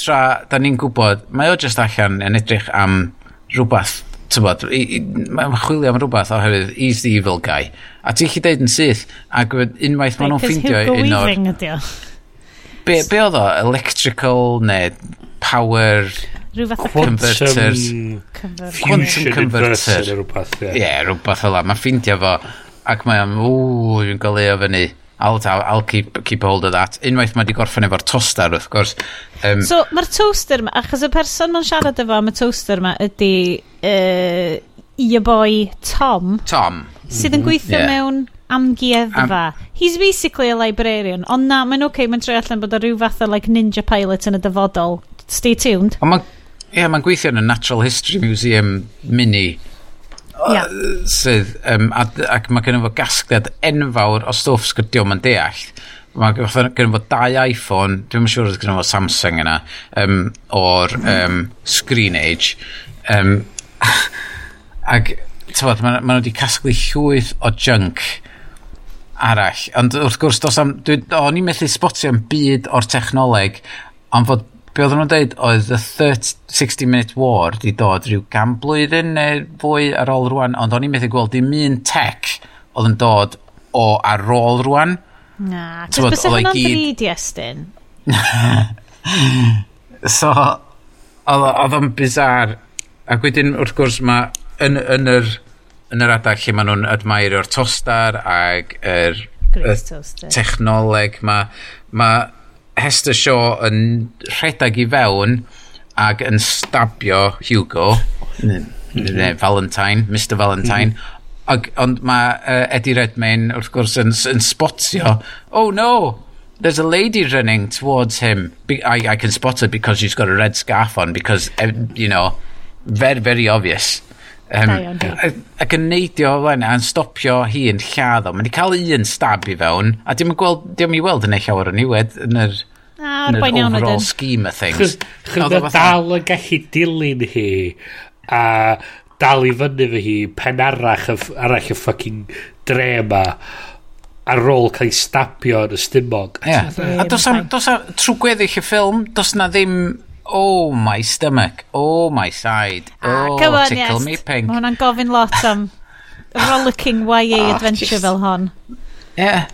tra da ni'n gwybod, mae o jyst allan yn edrych am rhywbeth, tybod, mae'n chwilio am rhywbeth oherwydd, he's the evil guy. A ti'n chi deud yn syth, ac unwaith maen nhw'n ffeindio un o'r... Be, be oedd o? Electrical neu power converters. Quantum converter. Ie, rhywbeth fel la. Mae'n ffeindio fo, ac mae'n, ww, dwi'n goleo fyny. I'll, I'll, I'll keep, keep hold of that. Unwaith mae di gorffen efo'r toaster, wrth gwrs. Um, so, mae'r toaster yma, achos y person mae'n siarad efo am y toaster yma ydy uh, i boi Tom. Tom. Sydd yn mhm. gweithio yeah. mewn amgueddfa. He's basically a librarian. Ond na, mae'n oce, okay, mae'n treu allan bod o rhyw fath o like, ninja pilot yn y dyfodol. Stay tuned. Ond mae'n yeah, ma gweithio yn y Natural History Museum mini Yeah. Sydd, um, ac mae gennym fo gasgliad enfawr o stwff sgydio ma'n deall. Mae gennym fo dau iPhone, dwi'n siŵr oedd gennym fo Samsung yna, um, o'r um, Screen Age. Um, ac, tyfod, mae ma nhw wedi casglu llwyth o junk arall. Ond wrth gwrs, dos am, dwi, o'n i'n methu spotio yn byd o'r technoleg, ond fod be oedden nhw'n dweud oedd y 30, 60 minute war di dod rhyw gan blwyddyn neu fwy ar ôl rwan, ond o'n i'n methu gweld dim un tech oedd yn dod o ar ôl rwan. Na, cos bys hwnna'n gyd... 3D estyn. so, oedd o'n bizar. Ac wedyn, wrth gwrs, mae yn, yn, yr, yn yr adag lle maen nhw'n admairio'r tostar ac yr, y technoleg, mae ma, ma Hester Shaw yn rhedeg i fewn ac yn stabio Hugo mm. mm. neu Valentine, Mr Valentine mm -hmm. Ond mae uh, Eddie Redmayne wrth gwrs yn, yn spotio oh no, there's a lady running towards him. I, I can spot her because she's got a red scarf on because, eh, you know, very, very obvious. Um, ac yn neidio o flaen a'n stopio hi yn lladd o. Mae'n cael un stab i fewn, a dim yn gweld, dim i weld yn ei llawer yn iwed yn yr, ah, yn yr overall yn. scheme of things. Chyd dal yn gallu dilyn hi, a dal i fyny fy hi pen arach, arall y ffucking dre yma ar ôl cael ei stabio yn y stymog. Yeah. A dos am, dos am, trwy gweddill y ffilm, dos na ddim oh my stomach, oh my side, ah, oh, come on, tickle yes. me pink. Mae hwnna'n gofyn lot am rollicking YA oh, ah, adventure just, fel hon. Yeah.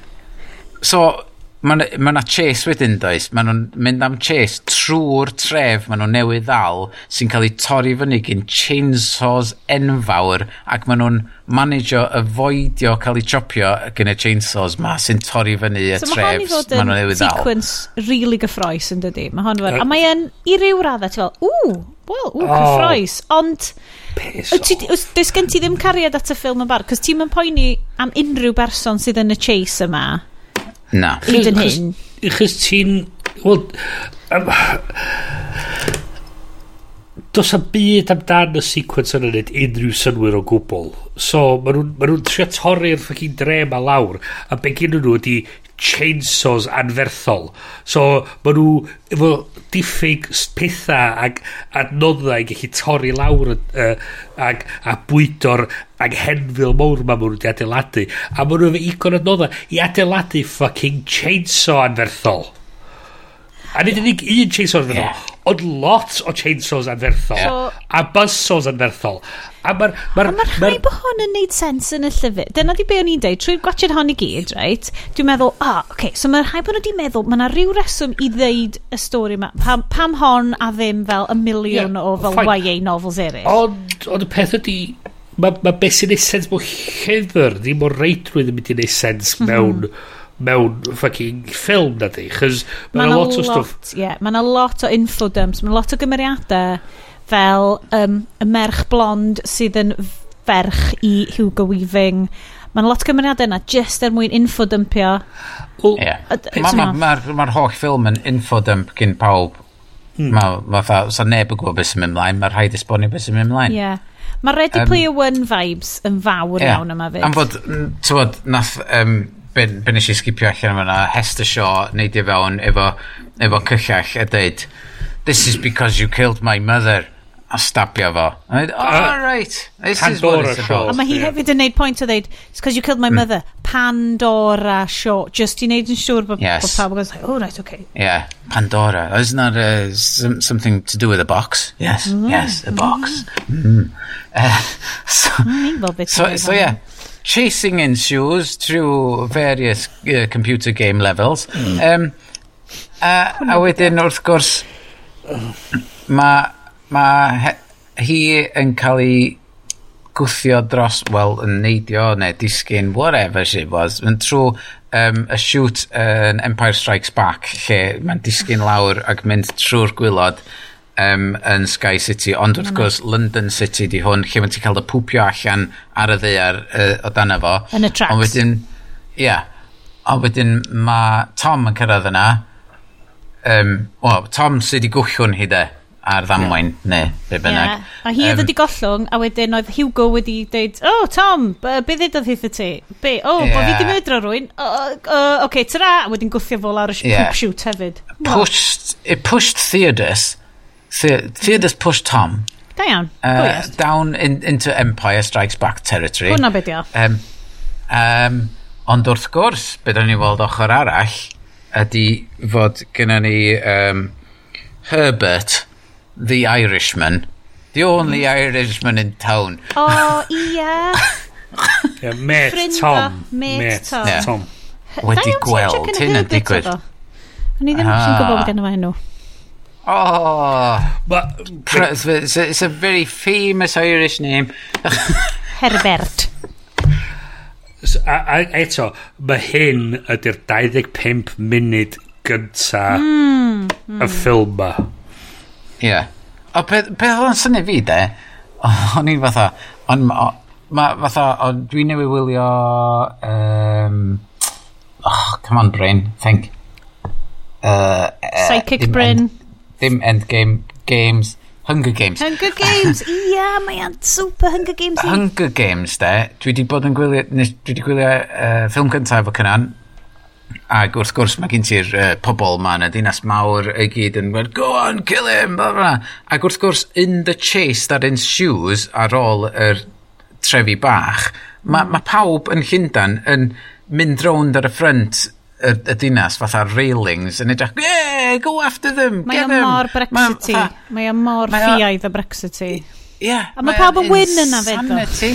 So, Mae yna ma, chase wedyn, does? Mae nhw'n mynd am chase trwy'r tref mae nhw'n newydd ddal sy'n cael ei torri fyny gyn chainsaws enfawr ac mae nhw'n managio avoidio cael ei chopio gyn y chainsaws ma sy'n torri fyny y so tref mae nhw'n newydd ddal. sequence really gyffroes yn dydy. Mae hon fel, a mae yn i ryw raddau, ti'n fel, ww, wel, ww, cyffroes. Ond, does gen ti ddim cariad at y ffilm yn bar, cos ti'n mynd poeni am unrhyw berson sydd yn y chase yma Na. Hyd yn hyn. Chos ti'n... Wel... Does am byd amdan y sequence yna'n neud unrhyw synwyr o gwbl. So, maen nhw'n ma nhw trio torri'r ffocin dre ma lawr, a be gyn nhw ydi chainsaws anferthol. So, maen nhw efo diffyg pethau ag adnoddau gallu torri lawr uh, ag, a bwydo'r anghenfil mawr ma maen nhw wedi adeiladu. A maen nhw efo igon adnoddau i adeiladu fucking chainsaw anferthol. A nid yeah. unig un chainsaw anferthol. Yeah ond lot o chainsaws anferthol. So, a buzzsaws anferthol. A mae'r... Ma a mae'r rhaid bod hwn yn neud sens yn y llyfr. Dyna di be o'n i'n deud. Trwy'r gwachod hon i gyd, right? Dwi'n meddwl, ah, oh, okay, so mae'r rhai bod nhw wedi meddwl, mae yna rhyw reswm i ddeud y stori yma. Pam, pam hon a ddim fel y miliwn yeah, o fel fine. YA novels eraill. Ond, ond y peth ydy mae ma beth sy'n neud sens bod llyfr ddim o reidrwydd yn mynd i neud sens mhm. mewn... Mm -hmm mewn fucking ffilm na di chys mae yna lot o stuff yeah, mae yna lot o info dumps mae lot o gymeriadau fel um, y merch blond sydd yn ferch i Hugo Weaving mae yna lot o gymeriadau yna just er mwyn infodumpio yeah. mae'r ma, ma, ma, ma holl ffilm yn infodump gyn pawb Hmm. mae ma, fa, sa neb yn gwybod beth sy'n mynd mlaen mae'r rhaid esbonio beth sy'n mynd mlaen yeah. mae Ready um, Player One vibes yn fawr yeah. iawn yma fyd am fod, ti'n bod, nath um, be, be nes i sgipio allan yma Hester Shaw neud i fewn efo, efo cyllall a dweud this is because you killed my mother. A stabio fo. A dweud oh right. This Pandora is what it's about. A mae hi hefyd yn neud point o dweud it's because you killed my mm. mother. Pandora Shaw. Just i neud yn siŵr bod yes. pawb yn like, oh right okay. Yeah. Pandora. Isn't that uh, some, something to do with a box. Yes. Mm. yes a box. Mm. Mm. Uh, so, mm, so, so yeah chasing ensues through various uh, computer game levels. Mm. Um, a, a wedyn wrth gwrs, mae ma hi yn cael ei gwthio dros, wel, yn neidio neu disgyn, whatever she was, yn trwy um, y shoot yn Empire Strikes Back, lle mae'n disgyn lawr ac mynd trwy'r gwylod um, yn Sky City, ond wrth gwrs London City di hwn, lle mae'n ti cael dy pwpio allan ar y ddear uh, o dan efo. Yn y tracks. Ond wedyn, ia, yeah, ond wedyn mae Tom yn cyrraedd yna, um, well, Tom sydd wedi gwllwn hi de, ar ddamwain, yeah. neu be bynnag. Yeah. A hi oedd um, wedi gollwng, a wedyn oedd Hugo wedi dweud, o, oh, Tom, be ddedodd hith y ti? Be, o, oh, yeah. bo fi di mydro rwy'n? Oce, uh, okay, tyra, a wedyn gwthio fo lawr y yeah. poop shoot hefyd. Pushed, it pushed Theodos Fear does push Tom Da iawn. Uh, down in, into Empire Strikes Back territory. Hwna beth ia. Um, um, ond wrth gwrs, beth o'n ni'n weld ochr arall, ydy fod gyda ni um, Herbert, the Irishman. The only mm. Irishman in town. O, oh, ia. yeah, mate Ffrinda, Tom. Mate, mate Tom. Yeah. Tom. Wedi gweld hyn yn digwydd. O'n i ddim yn ah. gwybod bod gen i fe enw. Oh, but, but it's, a, it's a very famous Irish name. Herbert. So, a, a, eto, mae hyn ydy'r 25 munud gynta mm, mm. y ffilm ma. Ie. Yeah. O, beth be oedd yn syni fi, de? O'n i'n fatha, on, o, ma, fatha, o, dwi newid wylio, um, oh, come on brain, think. Uh, uh, Psychic brain. Dim Endgame, Games, Hunger Games. Hunger Games, ia, mae o'n super Hunger Games. I. Hunger Games, de, dwi wedi bod yn gwylio, nes, dwi wedi gwylio uh, ffilm cyntaf o Cynan, ac wrth gwrs mae gen ti'r uh, pobol ma yn y dinas mawr i gyd yn gweld, go on, kill him, bla bla. Ac wrth gwrs, in the chase that ensues ar ôl yr trefi bach, mae ma pawb yn Llundan yn mynd rownd ar y ffrant y, y dinas fatha railings yn edrych, yeah, go after them, get them. Mae o mor Brexity. Mae o mor ffiaidd o Brexity. Yeah, a mae pawb yn wyn yna insanity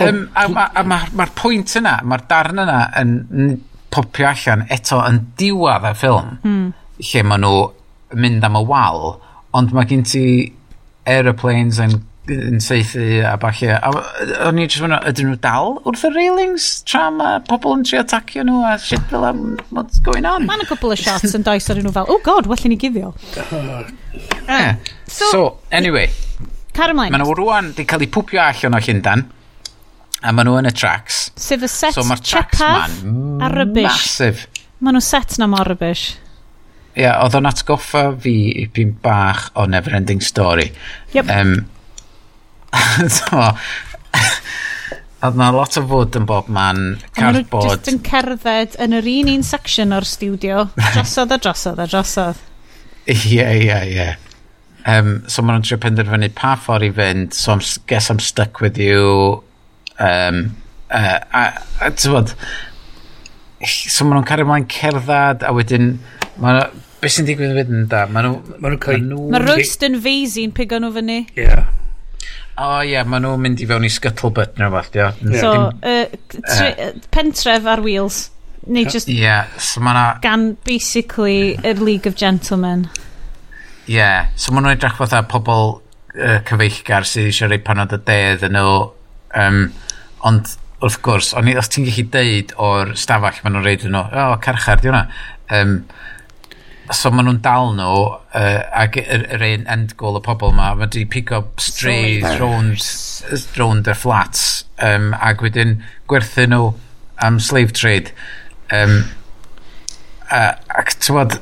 Um, a mae'r ma, ma pwynt yna, mae'r darn yna yn popio allan eto yn diwad y ffilm hmm. lle maen nhw mynd am y wal ond mae gen ti aeroplanes yn yn seithi a falle. A o'n i jyst fyna, ydyn nhw dal wrth y railings tra mae pobl yn trio atacio nhw a shit fel am what's going on. Mae'n a couple of shots yn does ar nhw fel, oh god, well i ni gifio. Yeah. so, so, anyway. Car ymlaen. Mae nhw rwan wedi cael eu pwpio allan o Llundan. A maen nhw yn y tracks. Sef y set so, man, a rybys. Massive. Mae nhw set na mor rybys. Ie, yeah, oedd o'n atgoffa fi i bach o Neverending Story. Yep. Um, so, Oedd na lot o fwyd yn bob man, cardboard. Just yn cerdded yn yr un un section o'r studio, drosodd a drosodd a drosodd. Ie, ie, ie. Um, so maen nhw'n trio penderfynu pa ffordd i fynd, so I'm, guess I'm stuck with you. Um, uh, a, a tywod, so maen nhw'n cario mlaen cerdded, a wedyn, maen beth sy'n digwydd wedyn da? Maen nhw'n... Maen nhw'n cael... Mae Royston Feisi'n pigo nhw fyny. Ie. Yeah. O oh, ie, yeah, maen nhw'n mynd i fewn i scuttlebutt neu rhywbeth, ia. So, uh, tre, uh, pentref ar wheels. Neu just... Ie, yeah, so mae na... Gan, basically, yr League of Gentlemen. Ie, yeah, so maen nhw'n edrych fatha pobl uh, cyfeillgar sydd eisiau rhoi panod y dedd yn nhw. Um, ond, wrth gwrs, ond os ti'n gallu deud o'r stafell maen nhw'n reid yn nhw, o, oh, carchar, di hwnna. Um, so maen nhw'n dal nhw uh, ac yr, yr un end goal y pobl ma mae wedi up strays rownd, rownd y flats um, ac wedyn gwerthu nhw am slave trade um, uh, ac tywod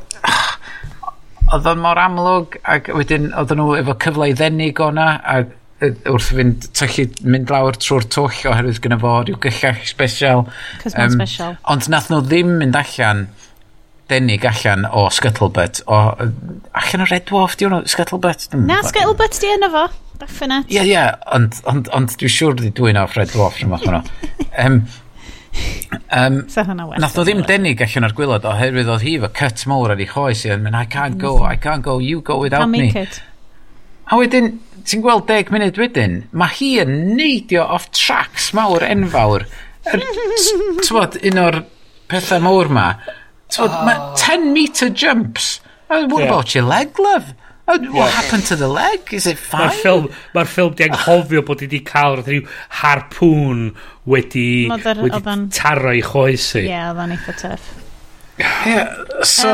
oedd o'n mor amlwg ac wedyn oedd nhw efo cyfle i ddenig o'na ac wrth fynd tyllu mynd lawr trwy'r twll oherwydd gyda fo rhyw gyllach special. Um, special. Ond nath nhw ddim mynd allan denig allan o Scuttlebutt. O, allan o Red Dwarf di hwnnw? Scuttlebutt? Hmm, Na Scuttlebutt di yna fo definite. Ie yeah, ie yeah, ond, ond, ond dwi'n siŵr di dwi'n off Red Dwarf rhywbeth hwnnw um, um, so nath o ddim denig allan o'r gwylod oherwydd oedd hi fo cut mowr ar ei choes i mean, I can't go I can't go you go without can't me. make it. a wedyn ti'n gweld deg munud wedyn mae hi yn neidio off tracks mawr enfawr. Er, un o'r pethau mawr ma So, oh. mae ah. 10 metre jumps. What yeah. about your leg, love? What yeah. happened to the leg? Is it fine? Mae'r ffilm, ma ffilm di anghofio bod wedi cael rhyw harpwn wedi, Mother, wedi oedden... taro i choes i. Ie, oedd o'n eitha tuff. Yeah, so...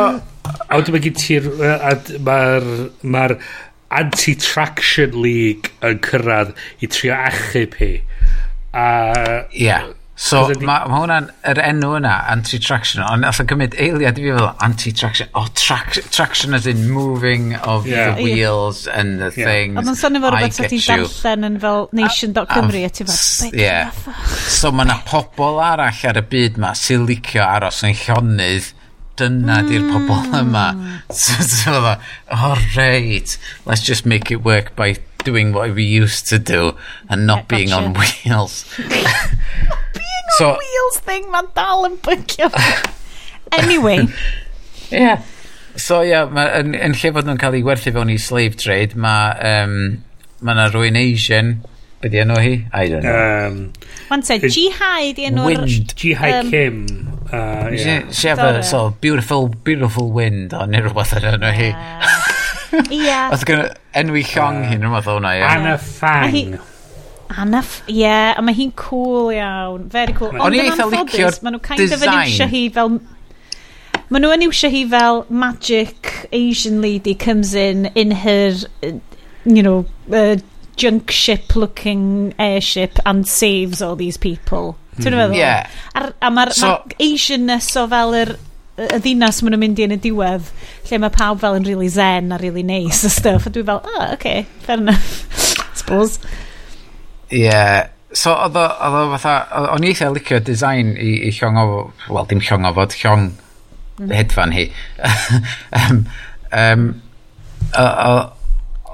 A wedyn mae gen ti'r... Mae'r... Mae'r anti-traction league yn cyrraedd i trio achub hi. A... Yeah. So mae ma, hwnna'n, yr enw yna, anti-traction, ond allai cymryd eiliad i fi fel anti-traction, o, oh, trac, traction as in moving of yeah. the wheels yeah. and the yeah. things. Ond mae'n sôn efo rhywbeth sydd wedi darllen yn fel nation.cymru a ti fel, yeah. so mae yna pobl arall ar y byd ma sy'n licio aros yn llonydd dyna mm. di'r pobl yma. So, so, oh, right, let's just make it work by doing what we used to do and not being on wheels. being so, on wheels thing, mae'n dal yn bygio. anyway. yeah. So yeah, ma, yn, yn lle fod nhw'n cael ei werthu fewn i slave trade, mae um, ma yna rwy'n Asian Be di enw hi? I don't know. Um, One sec, Jihai di enw'r... Wind. Jihai um, Kim. Uh, yeah. She have a sort of beautiful, beautiful wind o neu rhywbeth yn enw hi. Ia. Oedd gen enwi llong uh, hi'n rhywbeth hwnna. ie. Anna Fang. Anna, ie, yeah, a mae hi'n cool iawn, very cool. Ond yn anffodus, maen nhw kind of yn iwsio hi fel Maen nhw yn iwsio hi fel magic Asian lady comes in in her, you know, uh, junk ship looking airship and saves all these people. Ti'n mm. meddwl? Yeah. Ar, a mae'r so, ma Asianness o fel yr y ddinas maen nhw'n mynd i yn y diwedd lle mae pawb fel yn really zen a really nice a stuff a dwi fel, oh, okay, fair enough I suppose yeah, so oedd o fatha o'n i eitha licio design i, i llong o, wel dim llong o fod llong mm. hedfan hi um, um, o,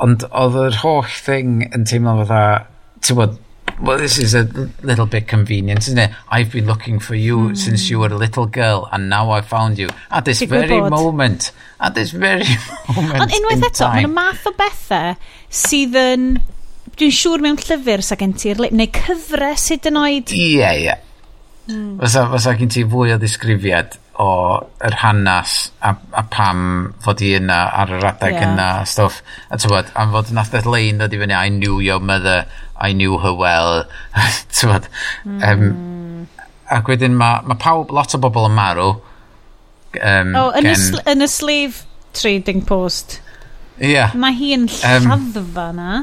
ond oedd yr holl thing yn teimlo fatha, ti'n bod, well, this is a little bit convenient, isn't it? I've been looking for you mm. since you were a little girl, and now I've found you. At this Digwyl very bod. moment. At this very moment Ond unwaith eto, mae'n math o bethau sydd yn... Dwi'n siŵr mewn llyfr sa gen ti'r neu cyfres hyd yn oed. Ie, yeah, ie. Yeah. Mm. Fysa, fysa gen ti fwy o ddisgrifiad o yr hanas a, a pam fod i yna ar yr adeg yeah. yna a stwff. A tywod, am fod nath dod lein dod i fyny, I knew your mother, I knew her well. tywod, mm. um, ac wedyn mae ma pawb, lot o bobl yn marw. Um, oh, yn, gen... y, yn y sleeve trading post. Ie. Yeah. Mae hi yn lladdfa um, na.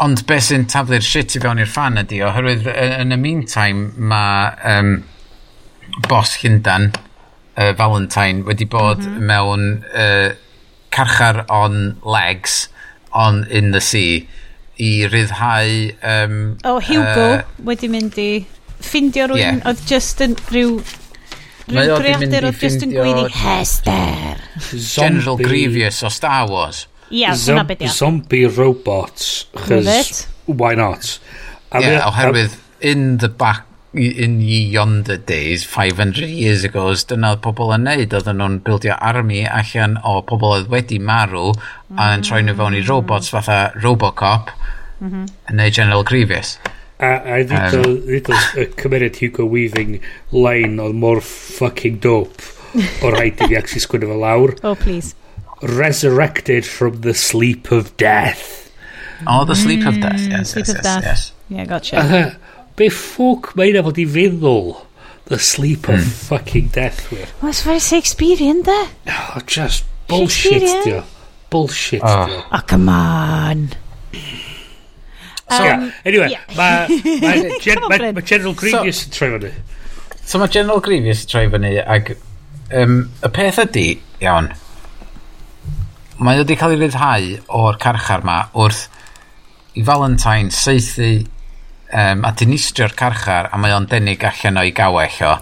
Ond beth sy'n taflu'r shit i fewn i'r fan ydi, oherwydd yn y meantime mae um, bos Llyndan, uh, Valentine wedi bod mm -hmm. mewn uh, carchar on legs on in the sea i ryddhau... Um, o, oh, Hugo uh, wedi mynd i ffindio rwy'n yeah. oedd just yn rhyw... Rhyw greadur oedd just yn gwyddi Hester. General Grievous o Star Wars. Ia, hwnna beth ia. Zombie robots. Why not? A yeah, oherwydd in the back in yonder days, 500 years ago, dyna oedd pobl yn neud, oedden nhw'n bildio army allan o pobl oedd wedi marw a yn troi nhw fewn i robots fatha Robocop mm -hmm. General Grievous. A, a ddito, um, ddito y cymeriad Hugo Weaving line oedd mor fucking dope o rhaid i fi actually sgwynnu fel lawr. Oh, please. Resurrected from the sleep of death. Oh, the sleep of death, yes, mm, sleep yes, of yes, death. yes. Yeah, gotcha. Uh, Be ffwc mae yna fod i feddwl? The sleep of mm. fucking death, wir. Well, it's very Shakespearean, de? Oh, just bullshit, dio. Bullshit, oh. dio. Oh, come on. So, um, anyway, yeah. mae ma, gen, ma, ma General Grievous yn troi fyny. So mae General Grievous yn troi fyny, ag um, y peth ydy, iawn, mae wedi cael ei ryddhau o'r carchar ma wrth i Valentine saethu um, a dinistrio'r carchar a mae o'n denig allan o'i gawell o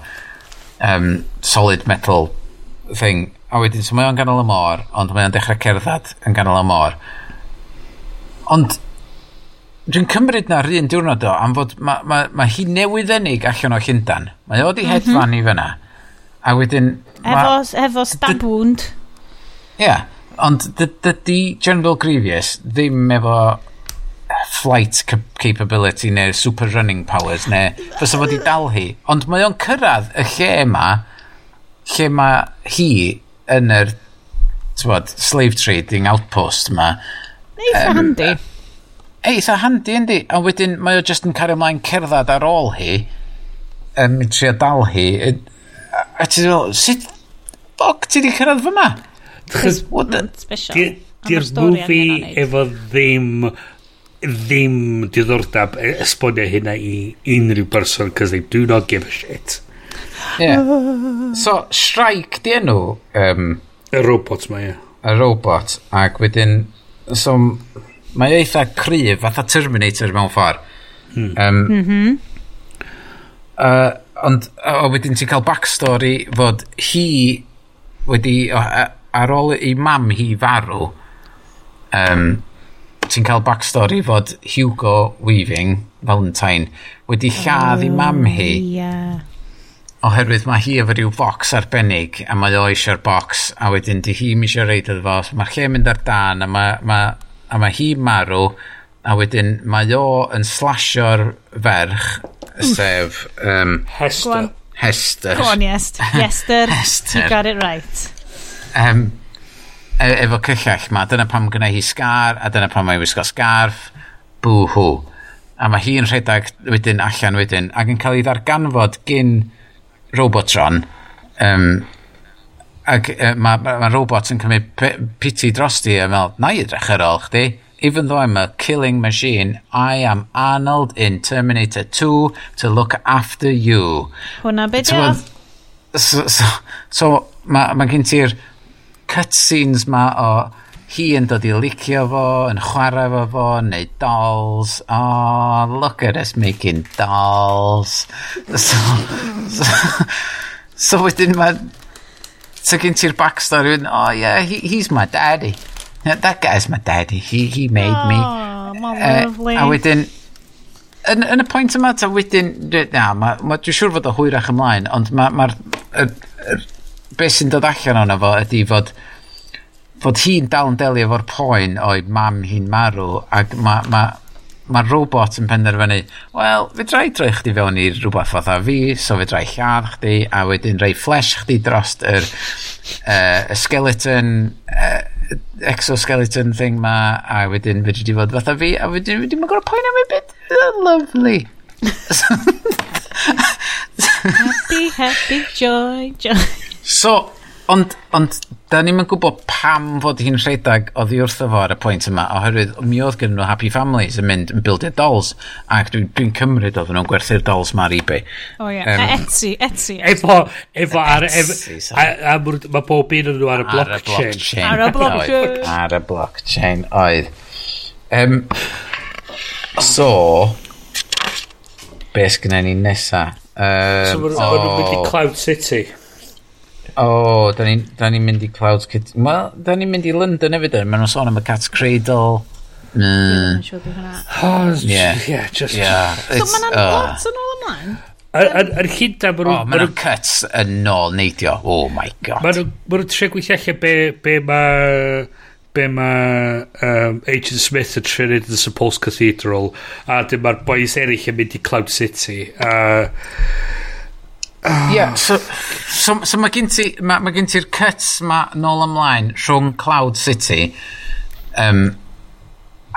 um, solid metal thing. A wedyn so mae o'n ganol y môr ond mae o'n dechrau cerdded yn ganol y môr. Ond dwi'n cymryd na'r un diwrnod o am fod mae ma, ma hi newydd enig allan o Llyndan mae o di mhm. hedfan mm -hmm. i fyna. A wedyn efo, ma, efo stab wound. Ie yeah, ond dydy General Grievous ddim efo flight capability neu super running powers neu fysa fod i dal hi. Ond mae o'n cyrraedd y lle yma lle mae hi yn yr tywod, slave trading outpost yma. Eitha um, handi. eitha handi yndi. A wedyn mae o just yn cario ymlaen cerdded ar ôl hi yn um, trio dal hi. A, a ti ddweud sut ffog ti di cyrraedd fyma Chos, what the... Special. Di'r movie efo ddim ddim diddordab e- esbonio hynna i unrhyw person cos they do not give a shit. Yeah. So, Shrike di enw... Um, y robot mae, ie. Y robot, ac wedyn... So, mae e eitha cryf, fatha Terminator mewn ffordd. Hmm. Um, mm -hmm. uh, ond, o, wedyn ti'n cael backstory fod hi wedi, oh, ar ôl ei mam hi farw, um, ti'n cael backstory fod Hugo Weaving, Valentine, wedi lladd oh, i mam hi. Yeah. Oherwydd mae hi efo rhyw fox arbennig a mae o eisiau'r box a wedyn di hi eisiau reid iddo fo. So mae'r lle mynd ar dan a mae, mae, a mae hi marw a wedyn mae o yn slasio'r ferch sef... Um, Hester. Hester. Go on, Hester. Hester. You got it right. Um, e efo cyllell ma, dyna pam gyda hi sgar, a dyna pam mae'n wisgo sgarf, bwhw. A mae hi'n rhedeg wedyn allan wedyn, ac yn cael ei ddarganfod gyn Robotron, um, ac uh, e, mae ma, ma robot yn cymryd piti drosti a fel, na i edrych ar ôl chdi, even though I'm a killing machine, I am Arnold in Terminator 2 to look after you. Hwna be di so, so, so, so mae ma gen ti'r cutscenes ma o hi yn dod i licio fo, yn chwarae fo fo, neu dolls. Oh, look at us making dolls. So, so, so wedyn mae... So gen ti'r backstory, oh yeah, he, he's my daddy. That guy's my daddy, he, he made oh, me. Ah, Mom, uh, eh, a wedyn, yn, yn y pwynt yma, ta wedyn, na, ma, ma, dwi'n siŵr fod o hwyrach ymlaen, ond mae'r ma, ma beth sy'n dod allan o'na fo ydy fod fod hi'n dal yn delio efo'r poen o'i mam hi'n marw ac mae ma, ma robot yn penderfynu wel, fe drai droi chdi fewn i rhywbeth fatha fi so fe drai lladd chdi a wedyn rei flesh chdi dros yr uh, skeleton uh, exoskeleton thing ma a wedyn fe di fod fatha fi a wedyn fe di ma'n gorau poen am ei bit lovely? Happy happy joy joy. So, ond, ond, da ni'n gwybod pam fod hi'n rhedeg oddi wrtho fo ar y pwynt yma, oherwydd mi oedd gen nhw Happy Families yn mynd yn bildio dolls, ac dwi'n dwi cymryd oedd nhw'n gwerthu'r dolls ma ar eBay. O oh, ie, yeah. um, Etsy, Etsy. Efo, efo, ar, Etsy, a, a, a, mae pob un yn nhw ar y blockchain. Ar y blockchain. Ar y blockchain, oedd. Um, so, be sgynna ni nesa? Um, so, maen nhw'n mynd i Cloud City. O, da ni'n ni mynd i Clouds Kid... Wel, da ni'n mynd i London hefyd yn. Maen nhw'n sôn am y Cat's Cradle. Mm. Oh, yeah. yeah, just... Yeah. So maen uh, oh. lot yn ôl ymlaen. Yr hyd a maen nhw'n... Oh, maen nhw'n cuts yn nôl neidio. Oh my god. Maen nhw'n tre gweithio allan be, be mae be mae um, Agent Smith yn trin yn The Supposed Cathedral a dim mae'r boys eraill yn mynd i Cloud City a uh, Yeah, so, so, so mae gen ti, ma, ma gen ti'r cuts ma nôl ymlaen rhwng Cloud City um,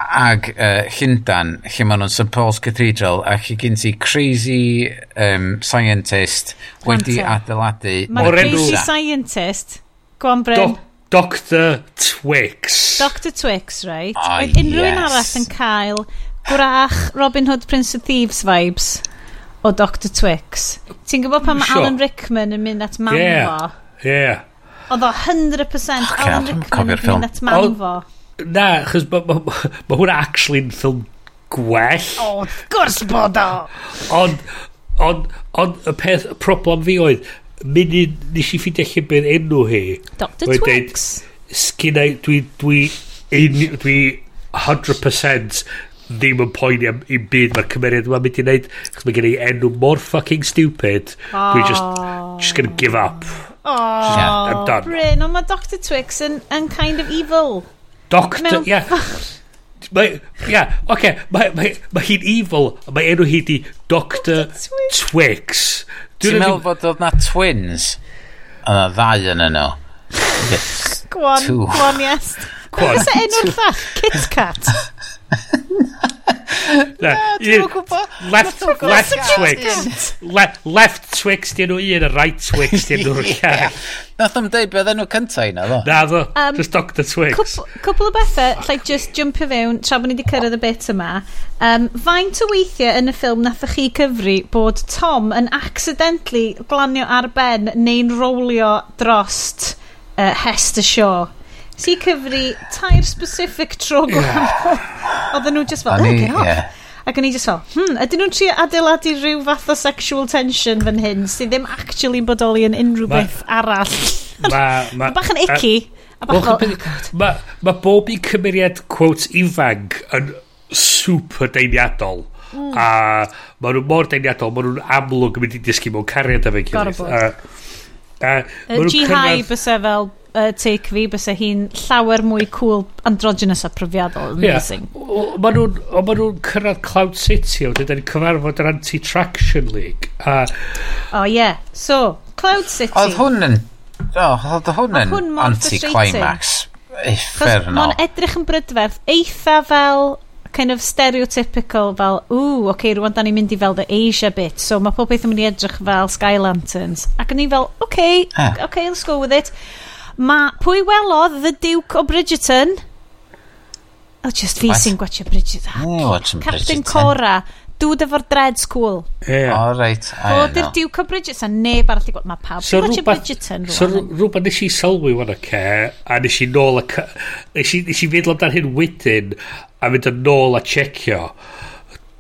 ag uh, Llundan, lle maen nhw'n St Paul's Cathedral, a chi gen ti crazy um, scientist wedi Wanta. adeiladu... Mae'n crazy scientist, gwan Bryn. Do Dr Twix. Dr Twix, right. Oh, Oedd unrhyw yes. un arall yn cael gwrach Robin Hood Prince of Thieves vibes o Dr Twix. Ti'n gwybod pan mae sure. Alan Rickman yn mynd at mam yeah. fo? Yeah. Oedd o 100% oh, Alan Rickman yn mynd at mam fo. Na, chos mae ma, ma, ma hwnna actually yn ffilm gwell. O, oh, gwrs bod o! Ond, ond, ond y peth, y problem fi oedd, munud nes i ffidio lle bydd enw hi. Dr Twix. Sgynna, dwi, dwi, dwi, dwi 100% ddim yn poeni am un byd mae'r cymeriad yma'n mynd i wneud chos mae gen i enw mor fucking stupid oh. dwi just just gonna give up oh, just. I'm done Bryn ond mae Dr Twix yn, yn kind of evil Doctor Mewn... yeah Mae, yeah oce, mae mae, mae hi'n evil, mae enw hi di Dr Twix. Ti'n meddwl bod oedd na twins? Yna ddau yn yno. Gwan, gwan, yes. Cwan. Fysa enw'r llall, Kit Kat. Na, dwi'n gwybod. Left, left Twix. Le, Left Twix di enw un, a right Twix di enw'r llall. Nath o'n deud beth enw cyntaf i ddo. Na ddo, um, just Dr Twix. Cwpl o bethau, like just jumpio fewn, tra bod ni wedi cyrraedd y bit yma. Um, faint o weithiau yn y ffilm nathach chi cyfri bod Tom yn accidentally glanio ar ben neu'n rolio drost uh, Hester Shaw? ti cyfri tair specific tro gwahanol. Oedden nhw just fel, oh, get off. Yeah. Ac o'n i just fel, hmm, ydyn nhw'n trio adeiladu rhyw fath o sexual tension fan hyn sydd ddim actually yn bodoli yn unrhyw beth arall. Ma, ma, bach yn icky. A, a bach fel, oh, Mae ma bob i cymeriad, quote, ifanc yn super deiniadol. Mm. A maen nhw mor deiniadol, maen nhw'n amlwg yn mynd i disgu mewn cariad efo'n gilydd. Gorfod. Uh, uh, uh, G-High bysau fel uh, take fi bys hi'n llawer mwy cool androgynous a profiadol amazing yeah. Ma nhw'n ma nhw cyrraedd Cloud City o dydyn ni'n cyfarfod yr anti-traction league a... o oh, yeah so Cloud City oedd hwn yn oh, oedd hwn yn anti-climax effernol mae'n edrych yn brydferth eitha fel kind of stereotypical fel, ww, oce, okay, rwan da ni'n mynd i fel the Asia bit, so mae pob beth yn mynd i edrych fel Sky Lanterns. Ac yn i fel, oce, okay, yeah. okay, let's go with it. Mae pwy welodd The Duke o Bridgerton? O, just fi sy'n gwachio Bridgerton. Oh, Captain Bridgerton. Cora. Dŵd efo'r dread school. Ie. Yeah. O, oh, reit. Fod yr Duke o Bridgerton, neb arall i gweld. Mae pawb so gwachio Bridgerton rwan. So rhywbeth nes i sylwi wana ce, a nes i nôl a... Nes i, nes i feddwl amdano hyn wedyn, a mynd yn nôl a checio.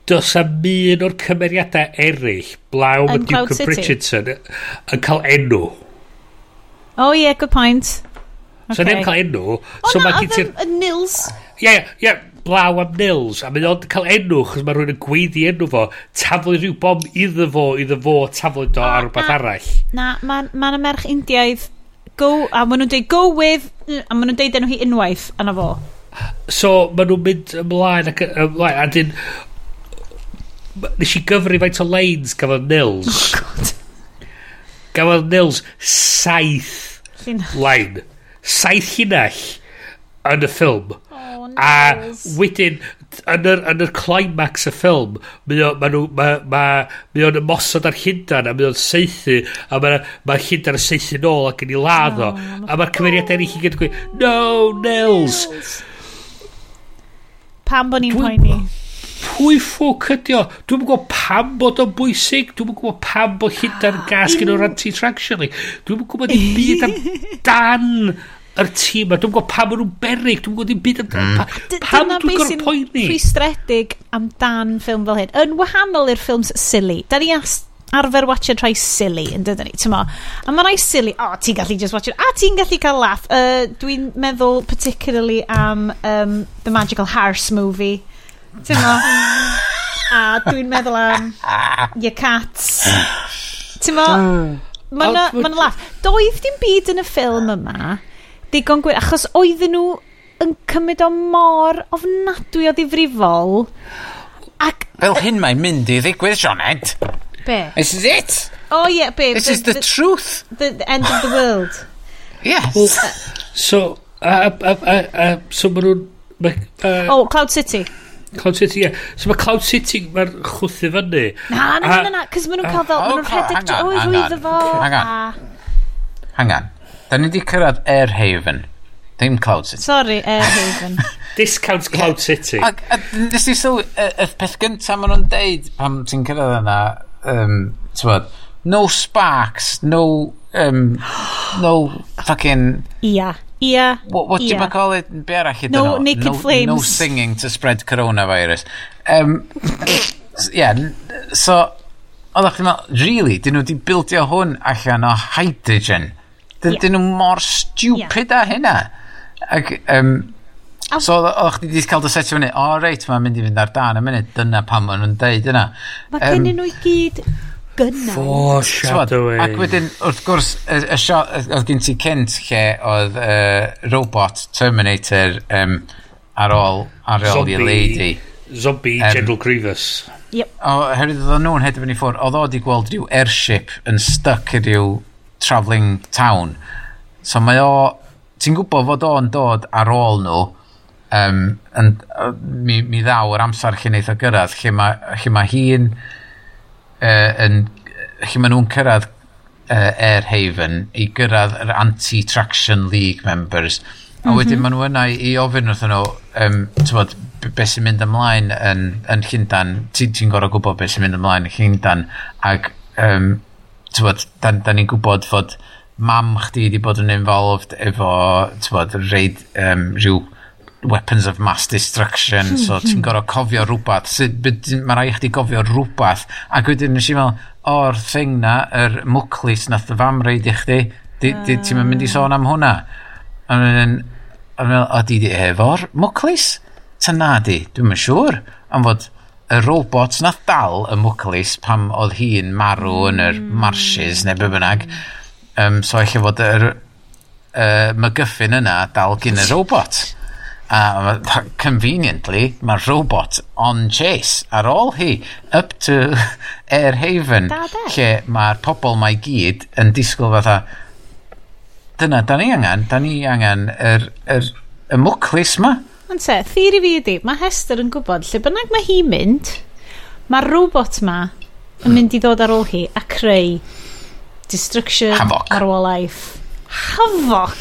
Does am un o'r cymeriadau eraill, blaw mae Duke o Bridgerton, yn cael enw. Oh yeah, good point. Okay. So ni'n cael enw. O so na, oedd yn Nils. Ie, ie, blaw am Nils. A mynd o'n cael enw, chos mae rhywun yn gweiddi enw fo, taflu rhyw bom iddo fo, iddo fo, taflu do ar rhywbeth arall. Na, mae'n ma merch Indiaidd. Go, a maen nhw'n dweud go with, a maen nhw'n dweud enw hi unwaith, yna fo. So, maen nhw'n mynd ymlaen ac ymlaen, a dyn, nes i gyfru faint o lanes gafodd Nils. Oh, God. Gafodd Nils saith line. Saith llinell yn y ffilm. Oh, no. A wedyn, yn yr, yn yr climax y ffilm, mae o'n ma ma, ma, ma ymosod ar hyndan, a mae o'n seithi, a mae ma hyndan yn seithi nôl ac yn ei ladd o. No, a mae'r cymeriadau oh. eraill i gyd yn gweud, no, Nils. Pam bod ni'n poeni? pwy ffwc ydi o? Dwi'n gwybod pam bod o'n bwysig, dwi'n gwybod pam bod hynda'n ah, gas gen o'r anti-traction ni. Dwi'n gwybod i byd am dan yr tîm ma. Dwi'n gwybod pam maen nhw'n berig, dwi'n gwybod i byd amdan. Mm. Pam dwi'n gorau poeni? rhwystredig amdan ffilm fel hyn. Yn wahanol i'r ffilms silly. Da ni ast arfer watcher rhai silly yn dydyn ni, tymo. A mae rhai silly, o, oh, ti'n gallu just watch it, a ti'n gallu cael laff. Uh, Dwi'n meddwl particularly am um, The Magical Horse movie Tymo. a dwi'n meddwl am your cats. Tymo, mae'n ma, ma laff. Doedd dim byd yn y ffilm yma digon gwir, achos oedden nhw yn cymryd o mor ofnadwy o ddifrifol. Ac... Fel hyn mae'n mynd i ddigwydd, Sioned. Be? This is it. Oh yeah, be. This the, is the, the truth. The, the end of the world. yes. Well, so, a, a, a, a, so maen nhw'n... Uh, oh, Cloud City. Cloud City, ie. Yeah. So mae Cloud City, mae'r chwthu fyny. Na, na, na, na, cos maen nhw'n cael fel, maen nhw'n rhedeg drwy rwyddo fo. Hangan, hangan. Da ni wedi cyrraedd Airhaven. Dim Cloud City. Sorry, Airhaven. Discount Cloud City. Ac nes i sylwi, y peth gyntaf maen nhw'n deud pam ti'n cyrraedd yna, um, ti'n no sparks, no, um, no fucking... Ia. Ia. What, what yeah. do you call it? Be arall ydyn no, nhw? Naked no, flames. No singing to spread coronavirus. Um, yeah, so, oeddach chi'n meddwl, really, dyn nhw wedi bildio hwn allan o hydrogen. Dyn, yeah. dyn nhw mor stupid yeah. a hynna. Ac, um, Oh. So, o'ch chi wedi cael dy setio fyny, o oh, reit, mae'n mynd i fynd ar dan y munud, dyna pam maen nhw'n deud yna. Mae um, gen nhw i gyd gynnau. Foreshadowing. Ac wedyn, wrth gwrs, y, y shot, oedd gen ti cynt lle oedd uh, robot Terminator um, ar ôl, ar ôl i lady. Zombie um, General Grievous. Yep. herwydd oedd nhw'n hedfyn fyny ffwrdd, oedd o wedi gweld rhyw airship yn stuck i rhyw travelling town. So mae o, ti'n gwybod fod o'n dod ar ôl nhw, um, yn, mi, mi ddaw yr amser lle wneud o gyrraedd, lle mae ma hi'n... Ma uh, yn... lle maen nhw'n cyrraedd uh, Air Haven i gyrraedd yr anti-traction league members. A mm -hmm. maen nhw yna i ofyn wrthyn nhw, um, tywod, beth sy'n mynd ymlaen yn, yn Llundan, ti'n ti, gorau gwybod beth sy'n mynd ymlaen yn Llundan, ac um, tywod, da, da ni'n gwybod fod mam chdi wedi bod yn involved efo, tywod, reid um, rhyw weapons of mass destruction, hmm, so ti'n hmm. gorfod cofio rhywbeth. Mae rai chdi gofio rhywbeth. Ac wedyn nes i fel o'r thing na, yr mwclis nath y fam reid i chdi, ti'n mynd i sôn am hwnna. A mae'n meddwl, o di di efo'r mwclis? Ta na di, dwi'n yn siŵr. Am fod y robot nath dal y mwclis pam oedd hi'n marw yn yr hmm. marshes neu be bynnag. Um, so eich fod yr uh, mygyffin yna dal gyn y robot a Um, conveniently, mae'r robot on chase ar ôl hi, up to Air Haven, da, da. lle mae'r pobl mae gyd yn disgwyl fatha, dyna, da ni angen, da ni angen yr, yr, y mwclis ma. Ond se, theori fi ydi, mae Hester yn gwybod lle bynnag mae hi'n mynd, mae'r robot ma yn mynd i ddod ar ôl hi a creu destruction Havoc. ar ôl life. Havoc!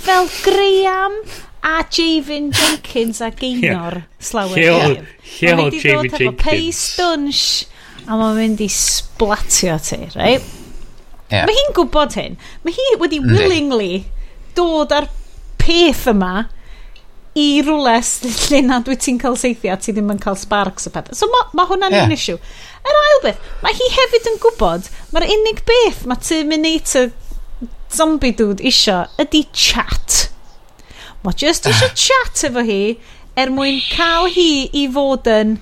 Fel Graham a Javin Jenkins a Gaynor slawer. Lleol, lleol Javin Jenkins. Mae'n pei dunsh a mae'n mynd i splatio ti, right? Yeah. Mae hi'n gwybod hyn. Mae hi wedi willingly dod ar peth yma i rwles lle nad wyt ti'n cael seithio a ti ddim yn cael sparks o pethau. So mae ma hwnna'n yeah. un issue. Yr ail beth, mae hi hefyd yn gwybod, mae'r unig beth mae Terminator zombie dude isio ydy chat. Mae just eisiau chat efo hi er mwyn cael hi i fod yn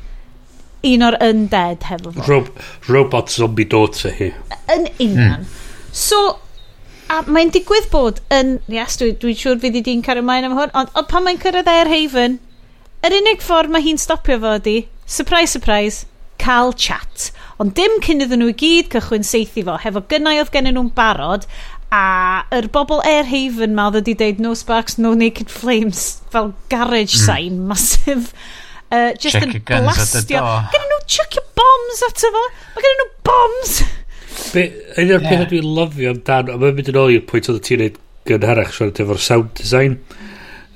un o'r undead hefo fo. Rob robot zombie daughter hi. Yn union. Mm. So, a mae'n digwydd bod yn... Yes, dwi'n dwi siŵr fydd i di'n cario mlaen am hwn, ond, ond pan mae'n cyrraedd Air Haven, yr unig ffordd mae hi'n stopio fo ydi, surprise, surprise, cael chat. Ond dim cyn iddyn nhw i gyd cychwyn seithi fo, hefo gynnau oedd gen nhw'n barod, a yr er bobl Airhaven ma oedd wedi deud no sparks, no naked flames. Fel garage mm. sign masif uh, just yn blastio gen nhw chuckio bombs ato fo. Mae gen nhw bombs. Un o'r pethau dwi'n lyfio amdan a mae'n mynd yn ôl i'r pwynt oedd ti'n neud gynharach siarad so, efo'r sound design.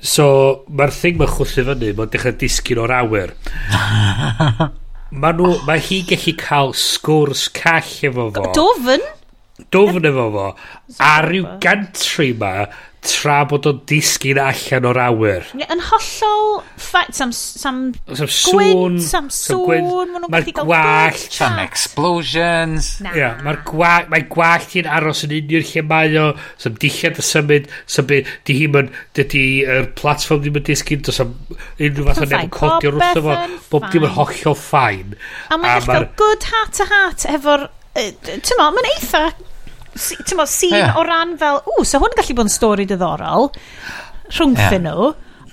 So mae'r thing mae'n chwthu fyny mae'n dechrau disgyn o'r awyr. Mae nhw mae hi gallu cael sgwrs call efo fo. Dofyn dofn efo fo a rhyw gantri ma tra bod o'n disgyn allan o'r awyr. Ie, yn hollol ffait, sam, sam, sam sŵn, sam sŵn, mae'r gwallt, sam explosions. Na. Ie, mae'r gwallt, mae gwallt hi'n aros yn unio'r lle mae o, sam dillad y symud, sam byd, di hi hi'n dydy yr platform ddim yn disgyn, dos am unrhyw fath o neb yn codio rwrth efo, bob dim yn hollol ffain. A mae'n gallu good heart to heart efo'r ti'n mo, mae'n eitha, ti'n mo, sîn yeah. o ran fel, ww, so hwn gallu bod yn stori diddorol, rhwngthyn yeah. nhw,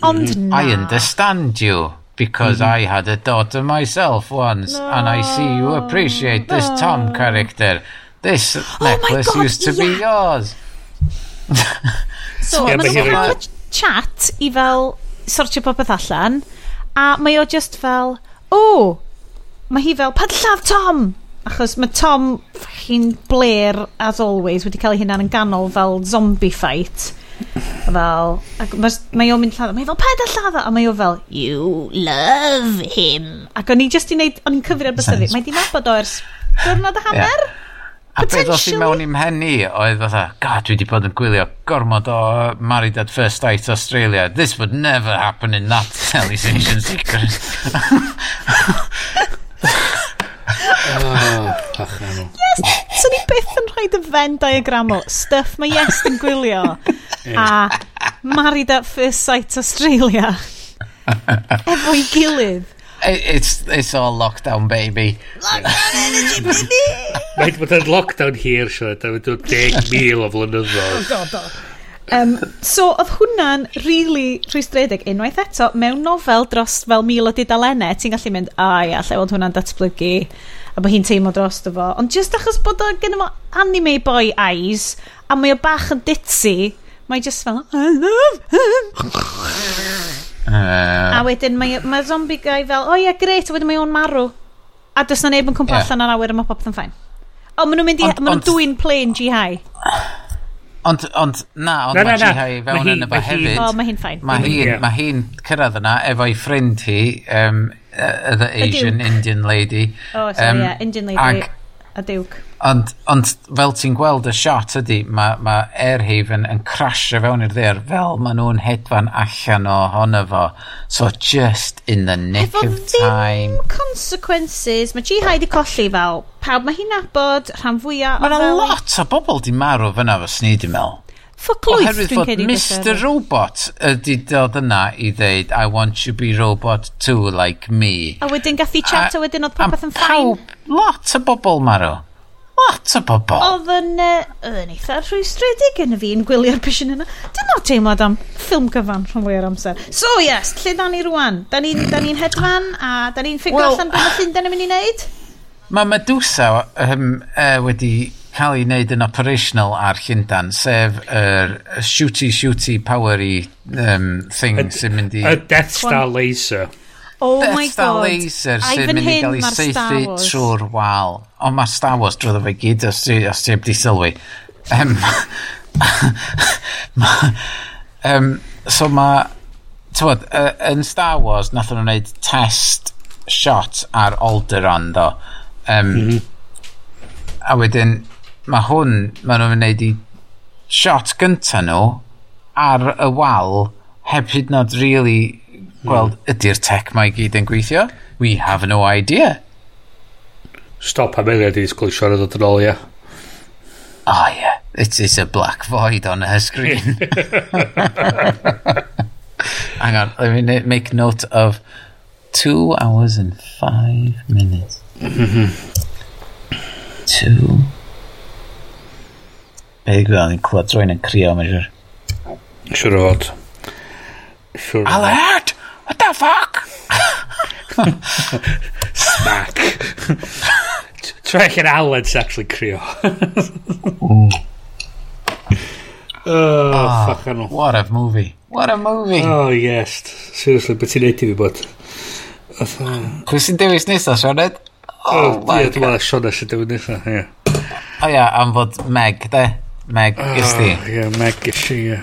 ond mm, na. I understand you, because mm. I had a daughter myself once, no. and I see you appreciate no. this Tom character. This oh necklace God, used to yeah. be yours. so, yeah, mae nhw'n cael chat i fel sortio popeth allan, a mae o just fel, o, oh, mae hi fel, pan lladd Tom! Achos mae Tom hi'n Blair, as always, wedi cael ei hunan yn ganol fel zombie fight. fel, ac mae o'n mynd lladda, mae fel ped a lladda, a mae o fel, you love him. Ac o'n i just i wneud, o'n i'n cyfrio'r bystyru, mae di nabod o ers diwrnod y hanner? Yeah. A beth oedd i mewn i'm henni oedd fatha, God, dwi wedi bod yn gwylio gormod o Married at First Sight Australia. This would never happen in that television secret. oh, yes! So ni byth yn rhaid y Venn diagram o stuff mae Yes yn gwylio a Married at First Sight Australia efo'i gilydd. It's, it's all lockdown, baby. Lockdown energy, baby! Mae'n bod yn lockdown hir, Sian, a mae'n dod 10,000 o flynyddoedd. Oh, god, oh. Um, so, oedd hwnna'n really rhwystredig unwaith eto, mewn nofel dros fel mil o dudalennau, ti'n gallu mynd, a ia, lle oedd hwnna'n datblygu, a bod hi'n teimlo dros fo. Ond just achos bod o gen fo anime boy eyes, a mae o bach yn ditzy, mae just fel, I love him. Uh, a wedyn mae, mae zombie guy fel, o oh, ia, yeah, greit, a wedyn mae o'n marw. A does na neb yn cwmpa yeah. allan ar awyr a mae popeth yn ffain. O, maen nhw'n mynd i, maen nhw'n dwy'n plain GI. Ond, ond, na, ond na, na, mae Jihai fewn ma hi, yn y ba hefyd. O, mae hi'n ffain. Mae hi'n yeah. ma hi cyrraedd yna efo'i ffrind hi, um, uh, the Asian Indian lady. O, oh, sorry, um, yeah, Indian lady. Ag, a diwg. Ond, ond fel ti'n gweld y shot ydy, mae ma Airhaven yn crasio fewn i'r ddeir fel maen nhw'n hedfan allan o honno fo. So just in the nick Efo of time. Efo consequences, mae Jihai di colli fel pawb mae hi'n nabod rhan fwyaf. Mae yna lot o bobl di marw fyna fo sni di mel. Ffoclwyth dwi'n cedi. Mr Robot ydi dod yna i ddeud, I want you be robot too like me. A wedyn gath i chat a, a wedyn oedd popeth yn ffain. Pawb, lot o bobl marw. What a bobl? Oedd yn, uh, yn eitha rhwystredig yn y fi yn gwylio'r bysyn yna. Dyna teimlad am ffilm cyfan rhan fwy o'r amser. So yes, lle da ni rwan? Da ni'n ni, da ni hedfan a da ni'n ffigur well, allan beth mae Llundain yn mynd i wneud? Mae Medusa um, uh, wedi cael ei wneud yn operational ar Llundan, sef yr er shooty shooty powery um, thing sy'n mynd i... Y Death Star Laser. Oh Beth my god. laser sy'n mynd i gael ei seithi trwy'r wal. Ond mae Star Wars drwy fe gyd os ti, os ti wedi sylwi. Um, ma, um, so mae... Tywod, uh, yn Star Wars nath nhw'n gwneud test shot ar Alderaan do. Um, mm -hmm. A wedyn, mae hwn, mae nhw'n gwneud i shot gyntaf nhw ar y wal heb hyd nod really Gweld, ydy'r tech mae i gyd yn gweithio? We have no idea. Stop am eiliad i ddisgwyl siarad o'n ôl, ia. Oh, yeah. It is a black void on her screen. Hang on, let me make note of two hours and five minutes. Mm-hmm. two. Be gwybod, ni'n clywed rwy'n yn crio, mae'n siwr. Siwr o fod. Siwr Alert! What the fuck? Smack. Trekking eyelids actually creo. oh, oh. What a movie. What a movie. Oh, yes. Seriously, but in TV, but... Uh, Kusin TV snissa, körde it. Oh, oh yeah, it tror jag körde så det snissa, Yeah. Oh, yeah, I'm what Meg, the Meg, ah, is the. Yeah, Meg, is she.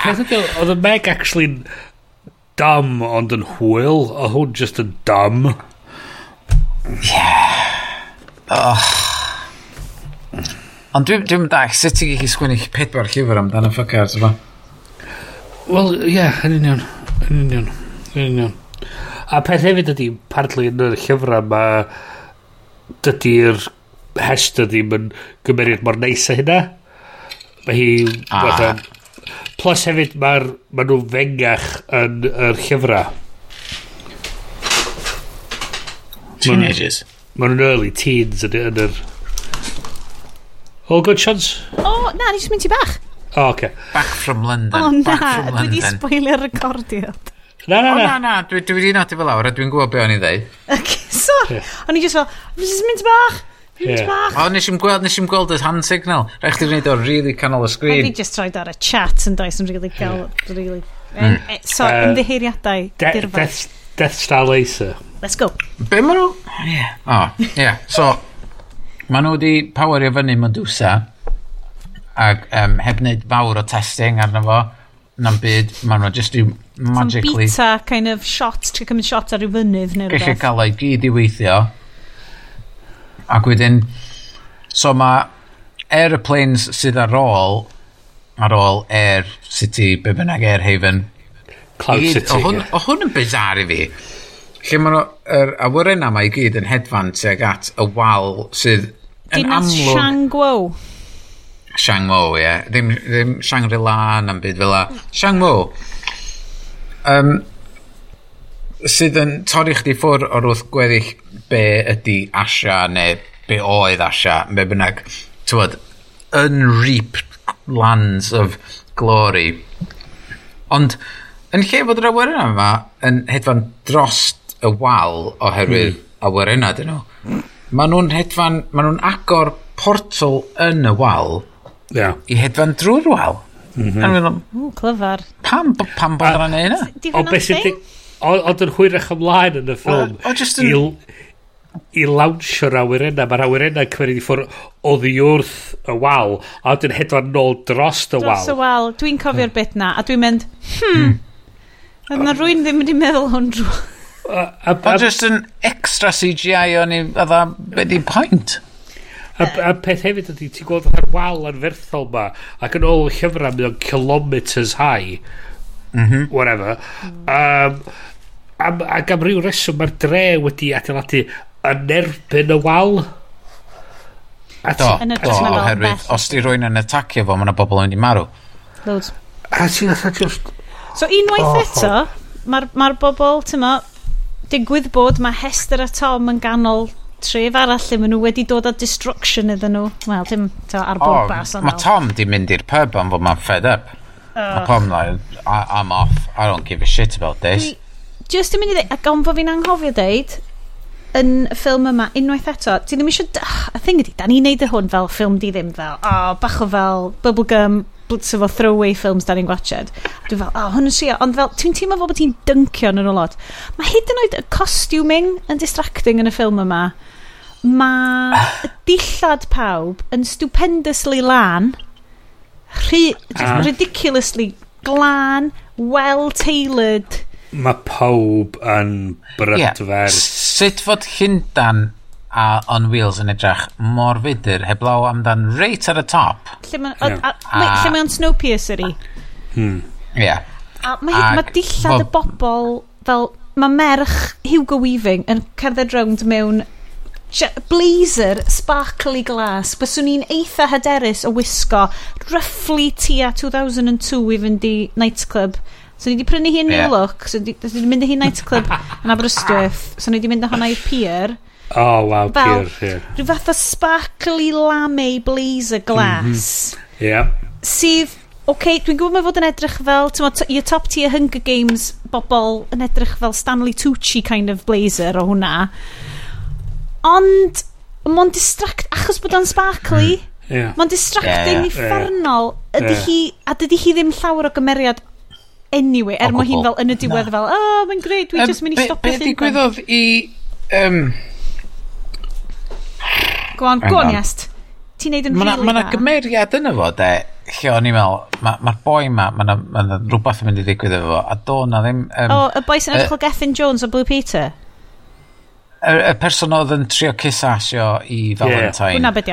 Peth ydy, oedd y Meg actually dumb ond yn hwyl, a hwn just yn dumb. Yeah. Ond dwi'n dwi dach, sut ti'n gallu sgwini pedwar llyfr amdano ffocau ar yma? Wel, ie, yeah, yn union. Yn union. Yn union. A peth hefyd ydy, partly yn y llyfr yma, dydy'r hester ddim yn gymeriad mor neis a hynna. Mae hi... Ah. Plus hefyd, mae'r... ma nhw'n fengach yn yr llyfrau. Teenagers. Mae nhw'n early teens yn, yn yr... All good chance? O, oh, na, nes mynd i bach. O, oh, okay. Back from London. O, oh, na, dwi di spoilio'r recordiad. Na, na, na. O, na, na, dwi, dwi di nodi fel awr a dwi'n gwybod be o'n i ddeud. Okay, sorry. O'n i just fel, nes i mynd i bach. Punt bach. O, nes i'n gweld, nes i'n gweld y hand signal. Rhaid chdi wneud o really canol y sgrin. Fi just roed ar y chat yn does yn really gael, really. Eh, eh, mm. So, uh, ymddiheiriadau, de dirfa. Death, Death Star Laser. Let's go. Be ma nhw? Oh, yeah. O, oh, yeah. So, ma nhw wedi powerio fyny Medusa ac um, heb wneud fawr o testing arno fo na'n byd, ma nhw just do magically... Some beta kind of shot, ti'n cymryd shot ar y fynydd neu rhywbeth. Gallu cael ei gyd i weithio Ac wedyn, so mae aeroplanes sydd ar ôl, ar ôl Air City, be bynnag Air Haven. Cloud gyd, City. O hwn, yeah. o hwn yn bizar i fi. Lle mae'r awyren yma i gyd yn hedfan tuag at y wal sydd yn Dinas amlwg... Dinas Shangwo. Shangwo, ie. Yeah. Ddim, ddim Shangri-La na'n byd fel la. Shangwo. Um, sydd yn torri chdi ffwr o'r wrth gweddill be ydy Asia neu be oedd Asia, be bynnag, tywod, unreaped lands of glory. Ond, yn lle fod yr awyren yma yn hedfan drost y wal oherwydd mm. awyrenna dyn nhw, maen nhw'n hedfan, maen nhw'n agor portal yn y wal yeah. i hedfan drwy'r wal. Mm -hmm. Meddwl, mm, clyfar. Pam, pam bod yna'n ei hynna? O beth sydd... Oedd yn hwyrach ymlaen yn y ffilm. O, o just yn i lawnsio'r awyrena. Mae'r awyrena cymryd i ffwrdd o ddiwrth y wal, a wedyn hedfan nôl dros y wal. Dros y wal. Dwi'n cofio'r bit na, a dwi'n mynd, hmm, hmm. mae rwy'n ddim wedi meddwl hwn drwy. O just yn extra CGI o'n i, fydda dda, be di pwynt? A, a peth hefyd ydy, ti'n gweld fatha'r wal anferthol ma, ac yn ôl llyfrau mynd o'n kilometres high, mhm. mm -hmm. whatever. Um, am, ac am ryw reswm mae'r dre wedi adeiladu yn erbyn y wal. A do, do, do oherwydd, os di rwy'n yn atacio fo, mae yna bobl yn mynd i marw. Loads. A ti'n fatha just... So unwaith oh, eto, mae'r ma bobl, ti'n tyma, digwydd bod mae Hester a Tom yn ganol tref arall lle maen nhw wedi dod â destruction iddyn nhw. Wel, dim to, ar bob oh, bas. Mae Tom di mynd i'r pub am fod ma'n fed up. Uh, a Tom like, I'm off. I don't give a shit about this. Just yn mynd i ddeud, ac am fod fi'n anghofio deud, yn y ffilm yma unwaith eto, ti ddim eisiau... Oh, y thing ydi, da ni'n neud y hwn fel ffilm di ddim fel, o, oh, bach o fel bubblegum, blitz sefo throwaway films da ni'n gwachod. Dwi'n fel, o, oh, hwn yn sio, ond fel, ti'n teimlo fel bod ti'n dyncio yn nhw lot. Mae hyd yn oed y costuming yn distracting yn y ffilm yma. Mae y dillad pawb yn stupendously lan, rhi, ridiculously glan, well-tailored, mae pawb yn brydfer. Yeah. Sut fod Llyndan a On Wheels yn edrych mor fydr heblaw amdan reit ar y top. Lle mae'n yeah. Snowpiercer i. Hmm. Yeah. A mae ma dillad y bobl fel... Mae merch Hugo Weaving yn cerdded rownd mewn blazer sparkly glass byswn ni'n eitha hyderus o wisgo roughly tua 2002 i fynd i nightclub So ni wedi prynu hi yn New. Look, so ni wedi mynd i hi nightclub yn Aberystwyth, so ni wedi mynd â hwnna i'r pier. Oh, wow, Fel, pier, yeah. Rhyw fath o sparkly lame blazer glass. Mm -hmm. Yeah. Sydd okay, dwi'n gwybod mae fod yn edrych fel, ti'n meddwl, your top tier Hunger Games bobl yn edrych fel Stanley Tucci kind of blazer o hwnna. Ond, mae'n distract, achos bod o'n sparkly, hmm. yeah. mae'n distracting yeah. yeah. i ffarnol, ydy yeah. hi, a dydy hi ddim llawer o gymeriad anyway, er mae hi'n fel yn y diwedd fel, oh, mae'n greu, dwi um, just mynd i stopio llun. Be ddigwyddodd i... Um... Go on, go on, Iest. Ti'n neud yn rili Mae yna gymeriad yna fo, de, lle o'n i'n meddwl, mae'r ma boi ma, mae yna ma rhywbeth yn mynd i ddigwydd efo fo, a do na ddim... Um, o, y boi sy'n edrych o Gethin Jones o Blue Peter? Y, y person oedd yn trio cysasio i Valentine. Yeah. Hwna beth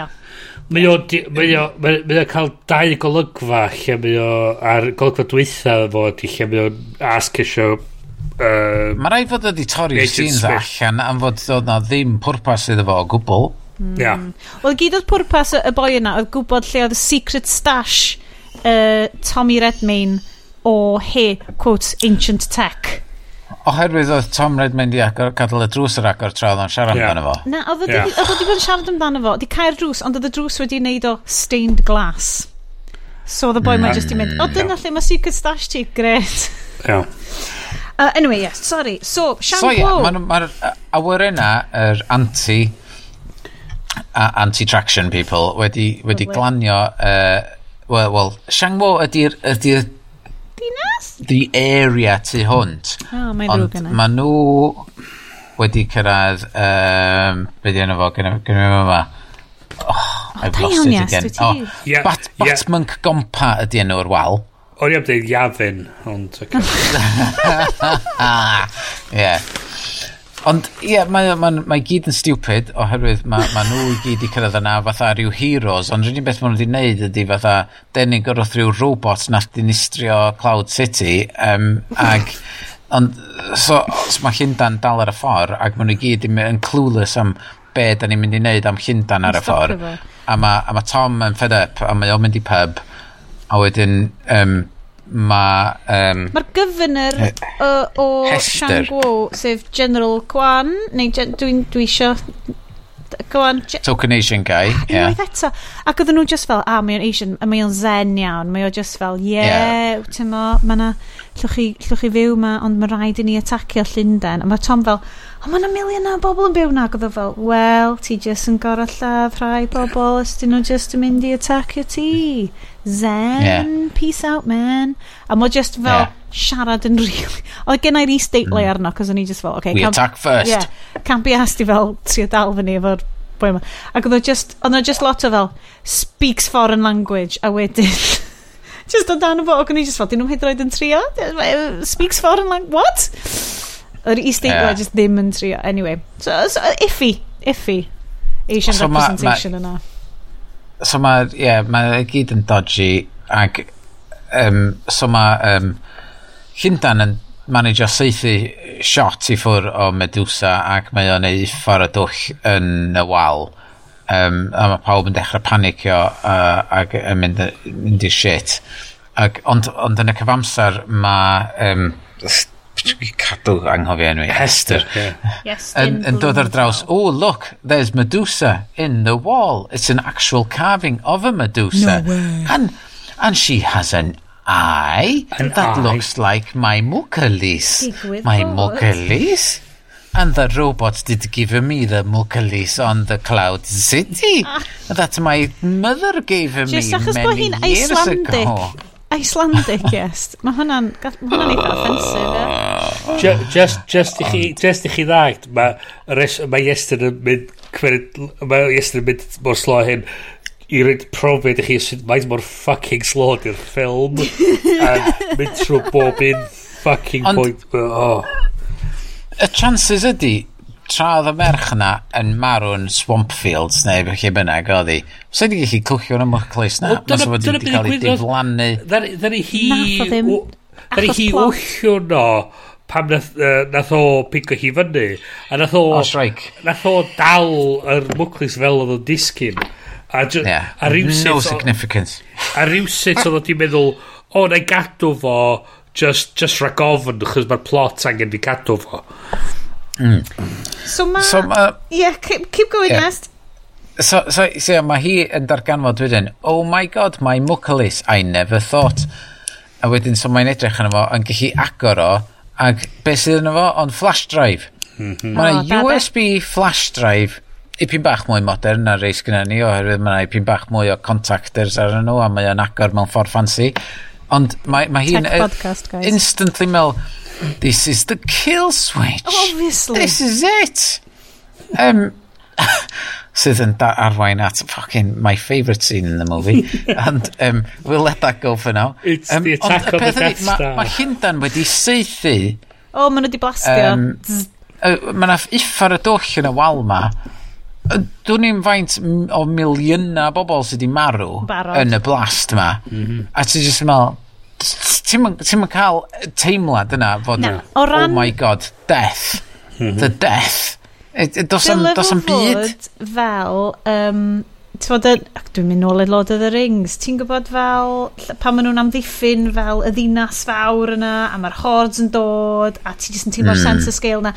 Mae o, mae o, mae o cael dau golygfa lle mae o, ar golygfa dwytha fo i lle mae o'n ask asgysio Uh, Mae rhaid fod wedi torri'r scenes allan am fod oedd na ddim pwrpas iddo fo o gwbl. Mm. Yeah. Wel, gyd oedd pwrpas y, y boi yna oedd gwybod lle oedd y secret stash uh, Tommy Redmayne o he, quote, ancient tech. Oherwydd oedd Tom Redmond i agor, gadael y drws yr agor tra oedd o'n siarad yeah. amdano fo. Na, oedd yeah. wedi bod yn siarad amdano fo. Di cael drws, ond oedd y drws wedi wneud o stained glass. So oedd y boi mae'n just i mynd, o dyna lle mae secret stash ti, gret. Ia. Uh, anyway, yes, sorry. So, shampoo. So, yeah, mae'r ma awyr yna, yr anti, uh, anti-traction people, wedi, wedi glanio... Uh, Wel, well, Shang Mo ydy'r ydy dinas? The area tu hwnt. Oh, mae'n rhywg yna. Mae nhw wedi cyrraedd, um, be di enw fo, gynnu yma. Oh, I've lost it again. Oh, yeah, Bat, yeah. Batmonk Gompa ydi enw'r wal. O'n i am dweud Iafin, ond... Ie. Ond ie, yeah, mae, mae, mae gyd yn stupid oherwydd mae, mae nhw i gyd i cyrraedd yna fatha rhyw heroes, ond rydyn beth maen nhw wedi wneud ydy fatha denig o'r rhyw robot nath dinistrio Cloud City um, ag ond so, so mae Llyndan dal ar y ffordd ac maen nhw i gyd yn, yn clueless am be da ni'n mynd i wneud am Llyndan ar y ffordd a mae ma Tom yn fed up a mae o'n mynd i pub a wedyn um, mae... Um, Mae'r gyfynyr o, o Sian Guo, sef General Kwan, neu dwi'n dwi isio... Gwan... Token Asian guy, ie. Yeah. eto. Ac oedden nhw just fel, ah, mae o'n Asian, a mae o'n zen iawn, mae o'n just fel, ie, yeah, yeah. ti'n mo, mae na llwch chi, llwch chi fyw ma ond mae rhaid i ni atacio Llundain a mae Tom fel o mae yna milion o bobl yn byw na oedd o fel wel ti jyst yn gorau lladd rhai bobl os dyn nhw jyst yn mynd i atacio ti zen yeah. peace out man a mae jyst fel yeah. siarad yn rili oedd gen i'r e-stately mm. arno cos o'n i just fel okay, we can't, attack first yeah, can't be asked i fel trio dal fyny efo'r boi yma. Ac oedd o just, oedd o just lot o fel, speaks foreign language, a wedyn... just amdano fo, ac o'n i just fel, dyn nhw'n hyd yn trio. Speaks for, and like, what? Yr East yeah. just ddim yn trio. Anyway, so, so iffy, iffy. Asian so representation ma, ma, yna. So mae, ie, yeah, ma e gyd yn dodgy, ac, um, so mae, um, Llyndan yn manage o seithi shot i ffwr o Medusa ac mae o'n ei ffordd y dwll yn y wal um, a mae pawb yn dechrau panicio uh, ac yn mynd, mynd i shit. Ac, ond, ond yn y cyfamser mae um, cadw anghofio enw i. Hester yes, yn, yn dod ar draws oh look there's Medusa in the wall. It's an actual carving of a Medusa. No way. and, and she has an eye an that eye. looks like my mukalis my mukalis And the robot did give me the muckalis on the cloud city ah. that my mother gave me Just achos bod hi'n Icelandic. Icelandic, yes. Mae hwnna'n ma hwnna eitha offensive, yeah. Just, just, i chi, just i chi ddagt, mae ma Iestyn yn mynd, mae Iestyn yn mynd mor slo hyn, i roed profiad i chi sydd mae'n mor fucking slo i'r ffilm a mynd trwy bob un fucking point oh y chances ydy, tra oedd y merch yna yn marw'n Swampfields neu beth lle bynnag oedd hi, os ydy gallu cwchio yn y mwclis na, mas o wedi cael ei diflannu. Ddari hi... Ddari hi wllio no pam nath, uh, nath o pigo hi fyny a nath o, oh, nath o dal yr mwclis fel oedd o'n disgyn. A, yeah. a rhywsut no significance. a rhywsut oedd o wedi meddwl o na i gadw fo just, just rhag ofn, achos mae'r plot angen i cadw fo. Mm. So mae... So ma, yeah, keep, keep going, yeah. Nest. So, so, so yeah, mae hi yn darganfod wedyn, oh my god, mae mwcalus, I never thought. A wedyn, so mae'n edrych yn fo, yn gallu agor o, ac beth sydd yn fo, ond flash drive. Mm -hmm. Mae'n oh, USB flash drive ipyn bach mwy modern na reis gyda ni oherwydd mae'n ipyn bach mwy o contactors ar nhw a mae o'n agor mewn ffordd fancy Ond mae, mae hi'n... Tech eh, podcast, guys. Instantly mel, this is the kill switch. Obviously. This is it. Um, sydd yn arwain at fucking my favourite scene in the movie. and um, we'll let that go for now. It's um, the attack on the Death Star. Mae ma Hindan wedi seithi... O, oh, maen nhw wedi blastio. Um, uh, mae yna iffar y dwll yn y wal ma. Dwi'n ni'n faint o miliynau bobl sydd wedi marw Barod. yn y blast yma. Mm -hmm. A ti'n just yn meddwl, ti'n yn cael teimlad yna fod, Na, o oh ran... oh my god, death, mhm. the death. Dos am byd. fod fel um, Tyfod, dwi'n mynd nôl i Lord of the Rings, ti'n gwybod fel, pan maen nhw'n amddiffyn fel y ddinas fawr yna, a mae'r hordes yn dod, a ti jyst yn teimlo'r mm. sense of scale yna.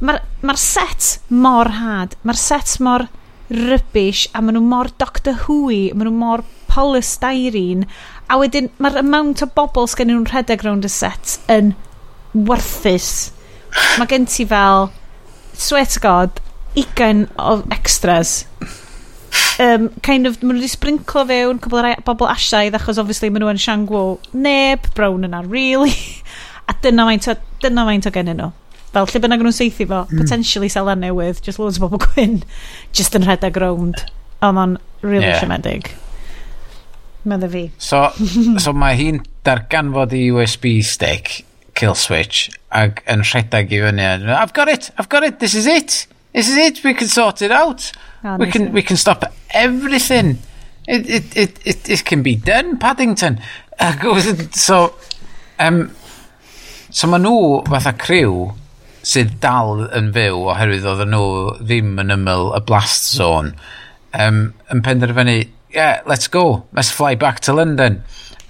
Mae'r ma set mor had, mae'r set mor rybys, a maen nhw mor Doctor Who, maen nhw mor polystyrene, a wedyn mae'r amount o bobl sgen nhw'n rhedeg rownd y set yn werthus. Mae gen ti fel, swear to god, ugain o extras um, kind of, maen nhw wedi sprinklo fewn cwbl o bobl asiaidd achos obviously maen nhw yn siangwo neb, brown yna really a dyna mae'n to, dyna mae'n to gennyn nhw fel lle bynnag nhw'n seithi fo mm. potentially sela newydd just loads o bobl gwyn just yn rhedeg rownd a mae'n really yeah. siomedig Medda fi. So, so mae hi'n darganfod i USB stick, kill switch, ag yn rhedeg i fyny. I've got it, I've got it, this is it. This is it, we can sort it out. Oh, we nice can one. we can stop everything. It it it it, it can be done, Paddington. Ac so um, so ma nhw fatha criw sydd dal yn fyw oherwydd oedd nhw ddim yn ymyl y blast zone um, yn penderfynu yeah, let's go, let's fly back to London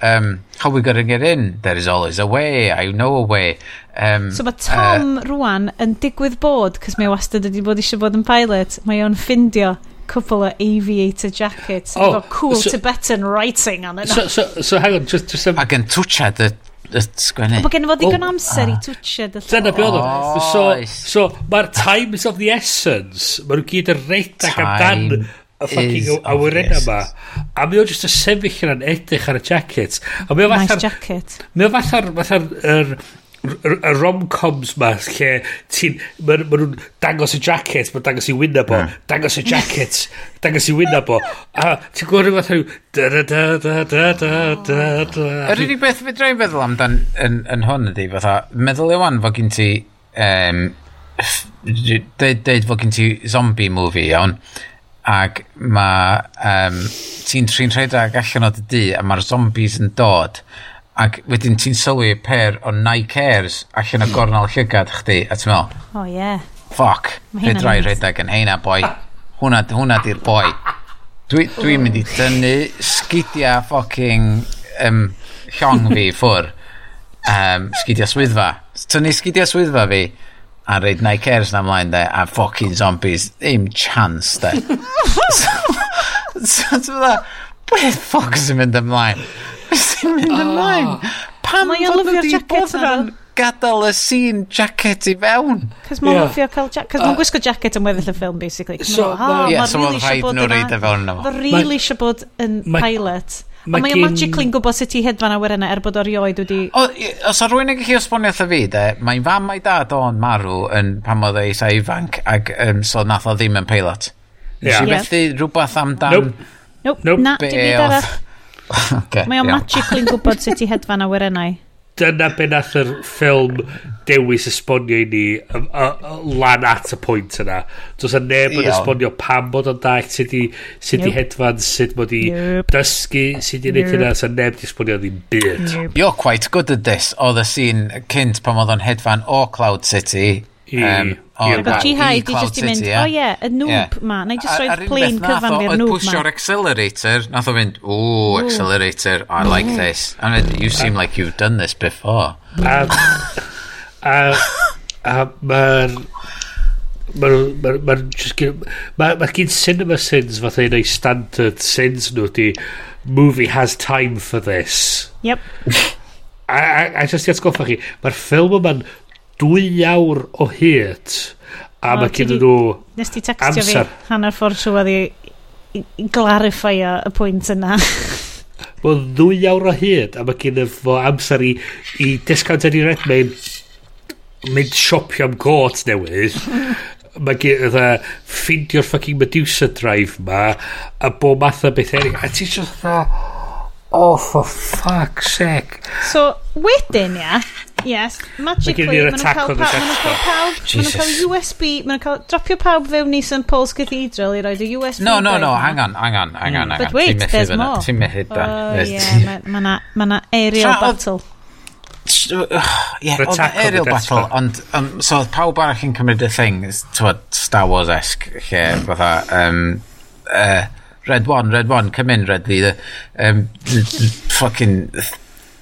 um, how we gonna to get in? There is always a way, I know a way. Um, so mae uh, Tom uh, rwan yn digwydd bod, cos mae wastad wedi bod eisiau bod yn pilot, mae o'n ffindio couple of aviator jackets oh, got cool so, Tibetan writing on it. So, so, so hang on, just... just um, Ac yn touch y y sgwennu. Mae gen i fod digon oh. amser i twtio dy. Dyna be oedd o. So, so mae'r times of the essence, mae nhw gyd yn redag amdan y fucking awyren yma. A mae o jyst y sefyll yna'n edrych ar y jacket. A mae o fatha... Nice jacket. Mae o fatha'r... Fatha'r... Y rom-coms ma, lle ti'n... Ma, ma nhw'n dangos y jacket, ma dangos i wynna bo, dangos y jacket, dangos i wynna bo. A ti'n gwybod rhywbeth rhyw... Da da da da da da da da... Yr unig beth fe drai'n feddwl amdan yn, yn hwn ydi, fatha, meddwl i wan fod gen ti... Um, deud fod gen ti zombie movie, iawn ac mae um, ti'n trin rhedeg allan o dy dŷ a mae'r zombies yn dod. Ac wedyn ti'n sylwi per o Nike Airs allan o hmm. gornel llygad chdi a ti'n meddwl oh yeah fuck fydd rai rhedeg yn heina boi. Hwnna, hwnna di'r boi. Dwi'n dwi, dwi mynd i dynnu sgidia fucking um, llong fi ffwr um, sgidia swyddfa. Tynnu sgidia swyddfa fi a reid Nike Airs na mlaen de, a fucking zombies, ddim chance de. so, ti'n fydda, beth ffoc sy'n mynd ymlaen? Beth sy'n mynd ymlaen? Pam fod nhw wedi bodran gadael y scene jacket i fewn? Cos mae'n yeah. offio cael jacket, cos mae'n gwisgo jacket yn weddill y ffilm, basically. So, no, oh, yeah, so mae'n rhaid nhw reid e fewn yna. Mae'n really eisiau bod yn pilot. Mae mae gin... magically'n gwybod sut i hedfan awyr yna er bod o'r ioed wedi... O, os o rwy'n yn gallu osbonio wrtho fi, de, mae'n fam mae dad o'n marw yn pan oedd ei ifanc, ac um, so nath o ddim yn peilot. Nes yeah. i yeah. fethu rhywbeth amdan... Nope. Nope. nope. Na, dim byd arall. okay, mae o magically'n gwybod sut i hedfan awyr yna. dyna be nath yr ffilm dewis esbonio i ni y, y, y, lan at y pwynt yna. Does a neb yn esbonio pam bod o'n da sut i, sut yep. i hedfan, sut mod i yep. dysgu, sut i wneud yep. hynna, so neb di esbonio ddim byd. Yep. You're quite good at this, oedd y sîn cynt pan oedd o'n hedfan o Cloud City. I. Um, But wow, Jihai di just i mynd, o ie, y noob ma, na i just roed plane cyfan fi'r noob ma. Pwysio'r accelerator, nath o fynd, ooh, accelerator, I like this. And you seem like you've done this before. A, a, a ma'n... Mae'n ma, ma, ma, ma gyd cinema sins fatha un o'i standard sins nhw di movie has time for this. Yep. a, a, a just i atgoffa chi, mae'r ffilm yma'n dwy awr o hyd a mae gen nhw nes ti textio fi hanner ffordd siwad i, i, i glarify y pwynt yna Wel, ddwy awr o hyd, a mae gen i fo amser i, i discount yn i redmain mynd siopio am got newydd. mae gen i ffindio'r fucking Medusa drive ma, a bo math o beth eri. A ti'n just dda, oh, for fuck's sake. So, wedyn, ia, yeah Yes, magically, maen nhw'n cael pawb, maen nhw'n cael pawb, maen nhw'n cael USB, maen nhw'n cael dropio pawb fewn i St Paul's Cathedral i roed y USB. No, no, no, hang on, hang on, hang on, mm. hang on. But wait, there's more. Ti'n mehyd da. Oh, yeah, mae na aerial battle. Ie, oedd aerial battle, ond um, so oedd pawb arall yn cymryd y thing, tywed, Star Wars-esg, lle, fatha, um, uh, Red One, Red One, come in, Red Leader, um, fucking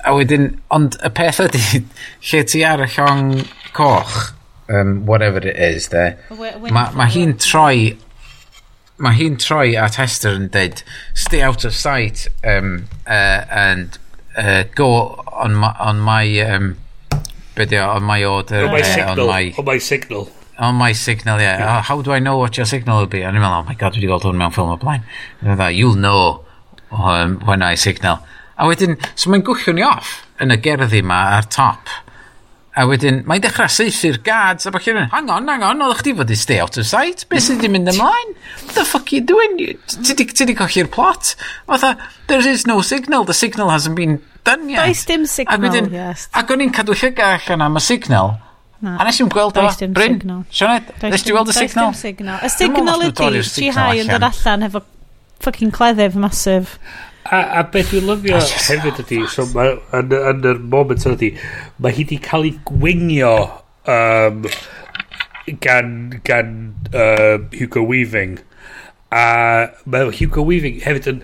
a wedyn, ond y peth ydy, lle ti ar y llong coch, um, whatever it is, de, mae ma hi'n troi mae hi'n troi at Hester yn dweud stay out of sight um, uh, and uh, go on my, on my um, video on my order on my, uh, signal, on, my, on my signal. On my signal yeah, yeah. Oh, how do I know what your signal will be? A ni'n meddwl, oh my god dwi wedi gweld hwn mewn ffilm o blaen. And that, you'll know um, when I signal. A wedyn, so mae'n gwychio ni off yn y gerddi ma ar top. A wedyn, mae'n dechrau saethu'r guards a bach yn hang on, hang on, oeddech chdi fod i stay out of sight? Beth sydd wedi mynd ymlaen? What the fuck are you doing? Ti di colli'r plot? Fatha, there is no signal, the signal hasn't been done yet. Does dim signal, a wedyn, yes. Ac o'n i'n cadw llygau allan am y signal, Na. A nes i'n gweld o, Bryn, Sionet, nes i'n gweld y signal? Does dim signal. Y signal ydy, ti hau yn dod allan efo fucking cleddyf masif. A, a beth dwi'n lyfio hefyd ydy, so ma, yn, yn yr moment ydy, mae hi wedi cael ei gwingio um, gan, gan uh, Hugo Weaving. A mae Hugo Weaving hefyd yn,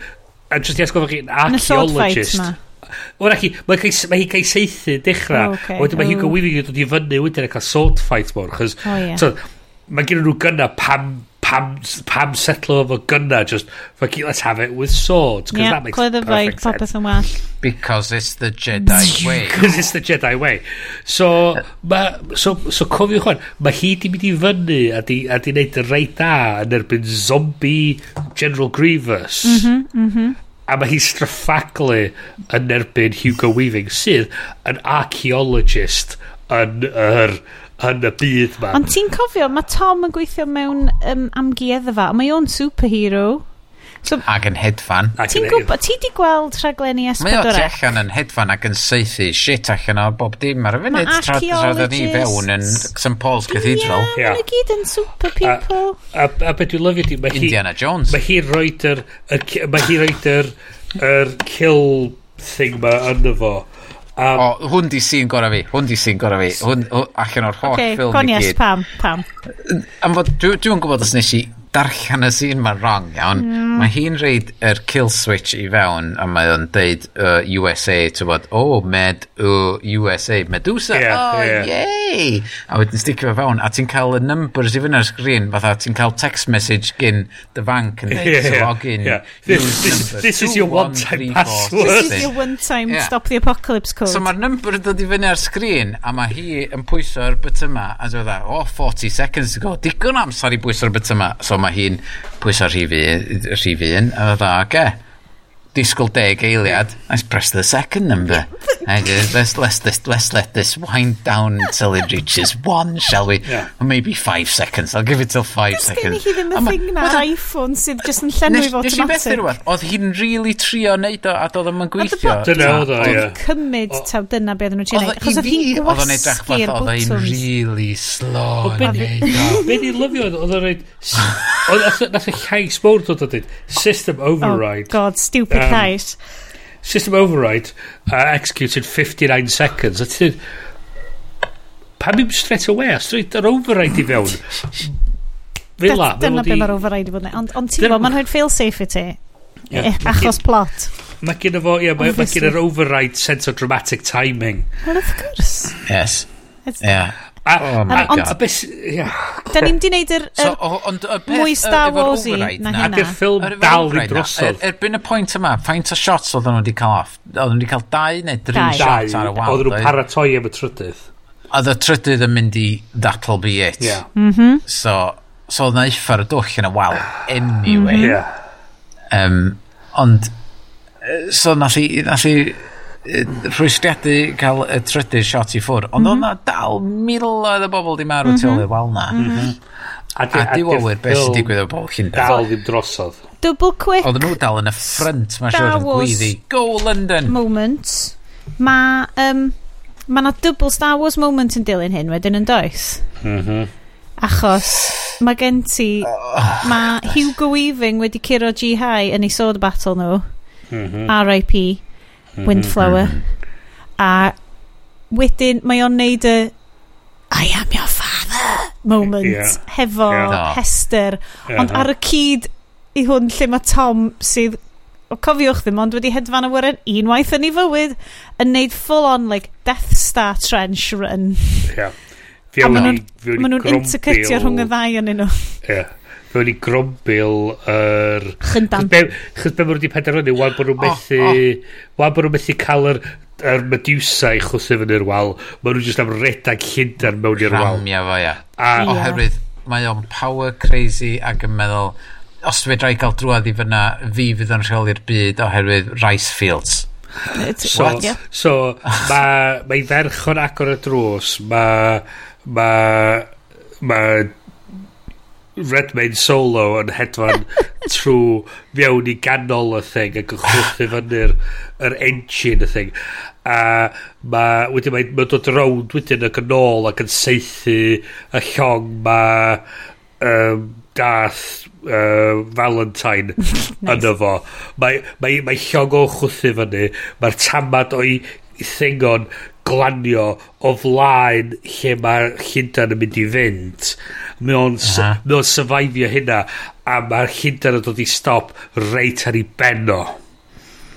a jyst i asgofio chi, yn y sword fight archaeologist. Wel, ac mae hi cael seithi dechrau. Oh, okay. Wedyn mae oh. Hugo Weaving yn dod i fyny wedyn yn cael sword fight mor. Chos, oh, yeah. so, mae gen nhw gynna pam pam, pam setlo fo gynna, just, fuck it, let's have it with swords, because yeah, that makes perfect like, sense. popeth yn well. Because it's the Jedi way. Because it's the Jedi way. So, ma, so, so cofiwch hwn, mae hi di mynd i fyny a di, a di wneud y reit da yn erbyn zombie General Grievous. Mm -hmm, mm -hmm. A mae hi straffaglu yn erbyn Hugo Weaving, sydd yn archaeologist yn yr... Er, yn y byd ma. Ond ti'n cofio, mae Tom yn gweithio mewn um, amgueddfa, mae o'n superhero. So, ac yn hedfan. Ti'n gwybod, ti di gweld rhaglenni Esbydorec? Mae o tu allan yn hedfan ac yn seithi shit allan o bob dim ar y funud. Mae archaeologists. ni fewn yn St Paul's Cathedral. Ie, yeah, yeah. gyd yn super people. A, a, a, beth dwi'n lyfio di, mae hi... Indiana Jones. Mae hi roed yr... Mae hi roed yr... Yr kill thing ma ynddo fo. Um, o, hwn di sy'n gorau fi. Hwn di sy'n gorau fi. Hwn, allan o'r holl okay, ffilm i gyd. Yes, pam, pam. Am fod, dwi'n dwi gwybod os nes i darllen y sîn ma'n wrong, iawn. Mm. Mae hi'n reid yr kill switch i fewn, a mae o'n deud uh, USA, to bod, oh, med, uh, USA, Medusa, yeah, oh, yeah. yay! A wedyn sticio fe fewn, a ti'n cael y numbers i fyny ar sgrin, fatha ti'n cael text message gyn dy bank yn deud, yeah, so ogyn, yeah. this, this, this is your one-time password. This is your one-time yeah. stop the apocalypse code. So mae'r number yn dod i fyny ar sgrin, a mae hi yn pwyso'r bit yma, a dweud oh, 40 seconds ago, digon amser i bwyso'r bit yma. So mae hi'n pwyso rhif un, rhif un a dda, oce. Okay disgwyl deg eiliad. Let's press the second number. let's, let's, let's, let's let this wind down until it reaches one, shall we? Yeah. Or maybe five seconds. I'll give it till five Just seconds. Just gen i hi ddim y thing na iPhone sydd jyst yn llenwi fo automatic. Nes i beth rhywbeth, oedd hi'n really trio neud o a doedd o'n gweithio. Dyna oedd o, ie. Oedd cymryd taw dyna beth o'n nhw'n i Achos oedd hi'n edrych fath, bwtwns. Oedd hi'n really slow yn neud o. Be ni'n lyfio oedd o'n reid... Nath y llais mawr dod o dweud, system override. Oh god, stupid llais. System override uh, executed 59 seconds. A ti'n... Pam ddim straight away, a straight yr override i fewn. Fila. Dyna beth mae'r override i fod Ond on ti'n gwybod, mae'n rhoi'n fail-safe i ti. Yeah. Eh, achos plot. Mae gen fo, ie, mae gen yr override sense of dramatic timing. Well, of course. Yes. It's yeah. A, oh a, a, ond, a beth... Yeah. Da ni'n di wneud yr... So, o, ond y peth... Mwy Star Wars i na hynna. Ac yr ffilm dal i drosodd. E-, erbyn y pwynt yma, faint o shots oedd nhw wedi cael off? Oedd nhw wedi cael dau neu dri shots ar y wal? Oedden nhw'n paratoi am y trydydd. Oedd y trydydd yn mynd i that'll be it. Yeah. Mm -hmm. So, so oedd na iffa'r dwll yn y wal anyway. Mm -hmm. yeah. um, ond, so nath i, nath i rhwystriadu cael y trydydd shot i ffwr. Ond mm -hmm. o'na dal miloedd o bobl di marw mm -hmm. tu ôl mhm. i'r wal na. Mhm. Mhm. A, a, a diwolwyr beth sy'n digwydd o bobl chi'n dal. Dal ddim drosodd. Double quick. oedd nhw dal yn y ffrynt mae'n siŵr yn gweiddi. Go London! Moment. Mae... Um, Mae na double Star Wars moment yn dilyn hyn wedyn yn does. Mm -hmm. Achos mae gen ti... Oh, mae Hugo Weaving wedi curo G-High yn ei sword battle nhw. Mm -hmm. R.I.P. Windflower. A wedyn mae o'n neud y I am your father moment yeah. hefo yeah. Hester. Yeah. Ond ar y cyd i hwn lle mae Tom sydd o cofiwch ddim ond wedi hedfan awyren unwaith yn ei fywyd yn neud full on like Death Star trench run. Yeah. A maen nhw'n intercutio rhwng y ddau yn nhw. Yeah mewn i grombil yr... Er, Chyndan. Chos be maen nhw wedi penderfynu, wan bod nhw'n methu... Wan bod nhw'n methu cael yr, yr Medusa i chwthu fyny i'r wal, maen nhw jyst am redag Llundain mewn i'r wal. Ramia fo, ia. A, yeah. Oherwydd, mae o'n power crazy ac yn meddwl, os fedra i cael drwad i fyna, fi fydd yn rheoli'r byd oherwydd rice fields. so, yeah. so mae ma ferch o'n agor y drws, mae... Mae... Mae Redmayne solo yn hedfan trwy mewn i ganol y thing ac yn chwthu fyny'r yr engine y thing a ma, wedyn mae'n ma dod rownd wedyn ac yn ôl ac yn seithi y llong ma um, dath uh, Valentine nice. yno fo mae, mae, mae llong o chwthu fyny mae'r tamad o'i thingon glanio o flaen lle mae Llundain yn mynd i fynd. Mae o'n survivio hynna a mae'r Llundain yn dod i stop reit ar ei benno.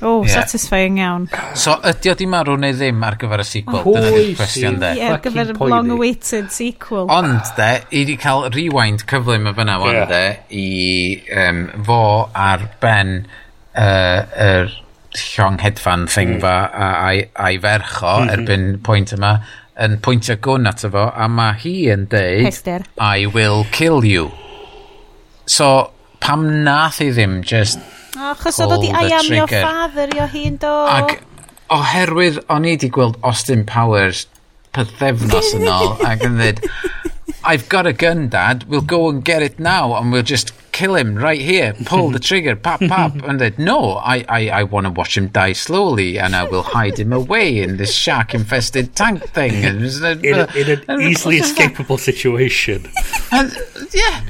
O, oh, yeah. satisfying iawn. So, ydy o di marw neu ddim ar gyfer y sequel? Oh, Dyna di'r cwestiwn, de. Ie, yeah, ar gyfer y long-awaited sequel. Ond, de, i di cael rewind cyflym y fyna, yeah. de, i um, fo ar ben uh, er, llong hedfan thing mm. fa a'i, ai fercho mm -hmm. erbyn pwynt yma yn pwyntio gwn ato fo a mae hi yn deud Hester. I will kill you so pam nath i ddim just achos oedd i I am your father yo hi'n do ac oherwydd o'n i wedi gweld Austin Powers pethefnos yn ôl ac yn dweud I've got a gun dad we'll go and get it now and we'll just kill him right here pull the trigger pap pap and dweud no I, I, I want to watch him die slowly and I will hide him away in this shark infested tank thing and, in, a, in an easily escapable situation And, yeah.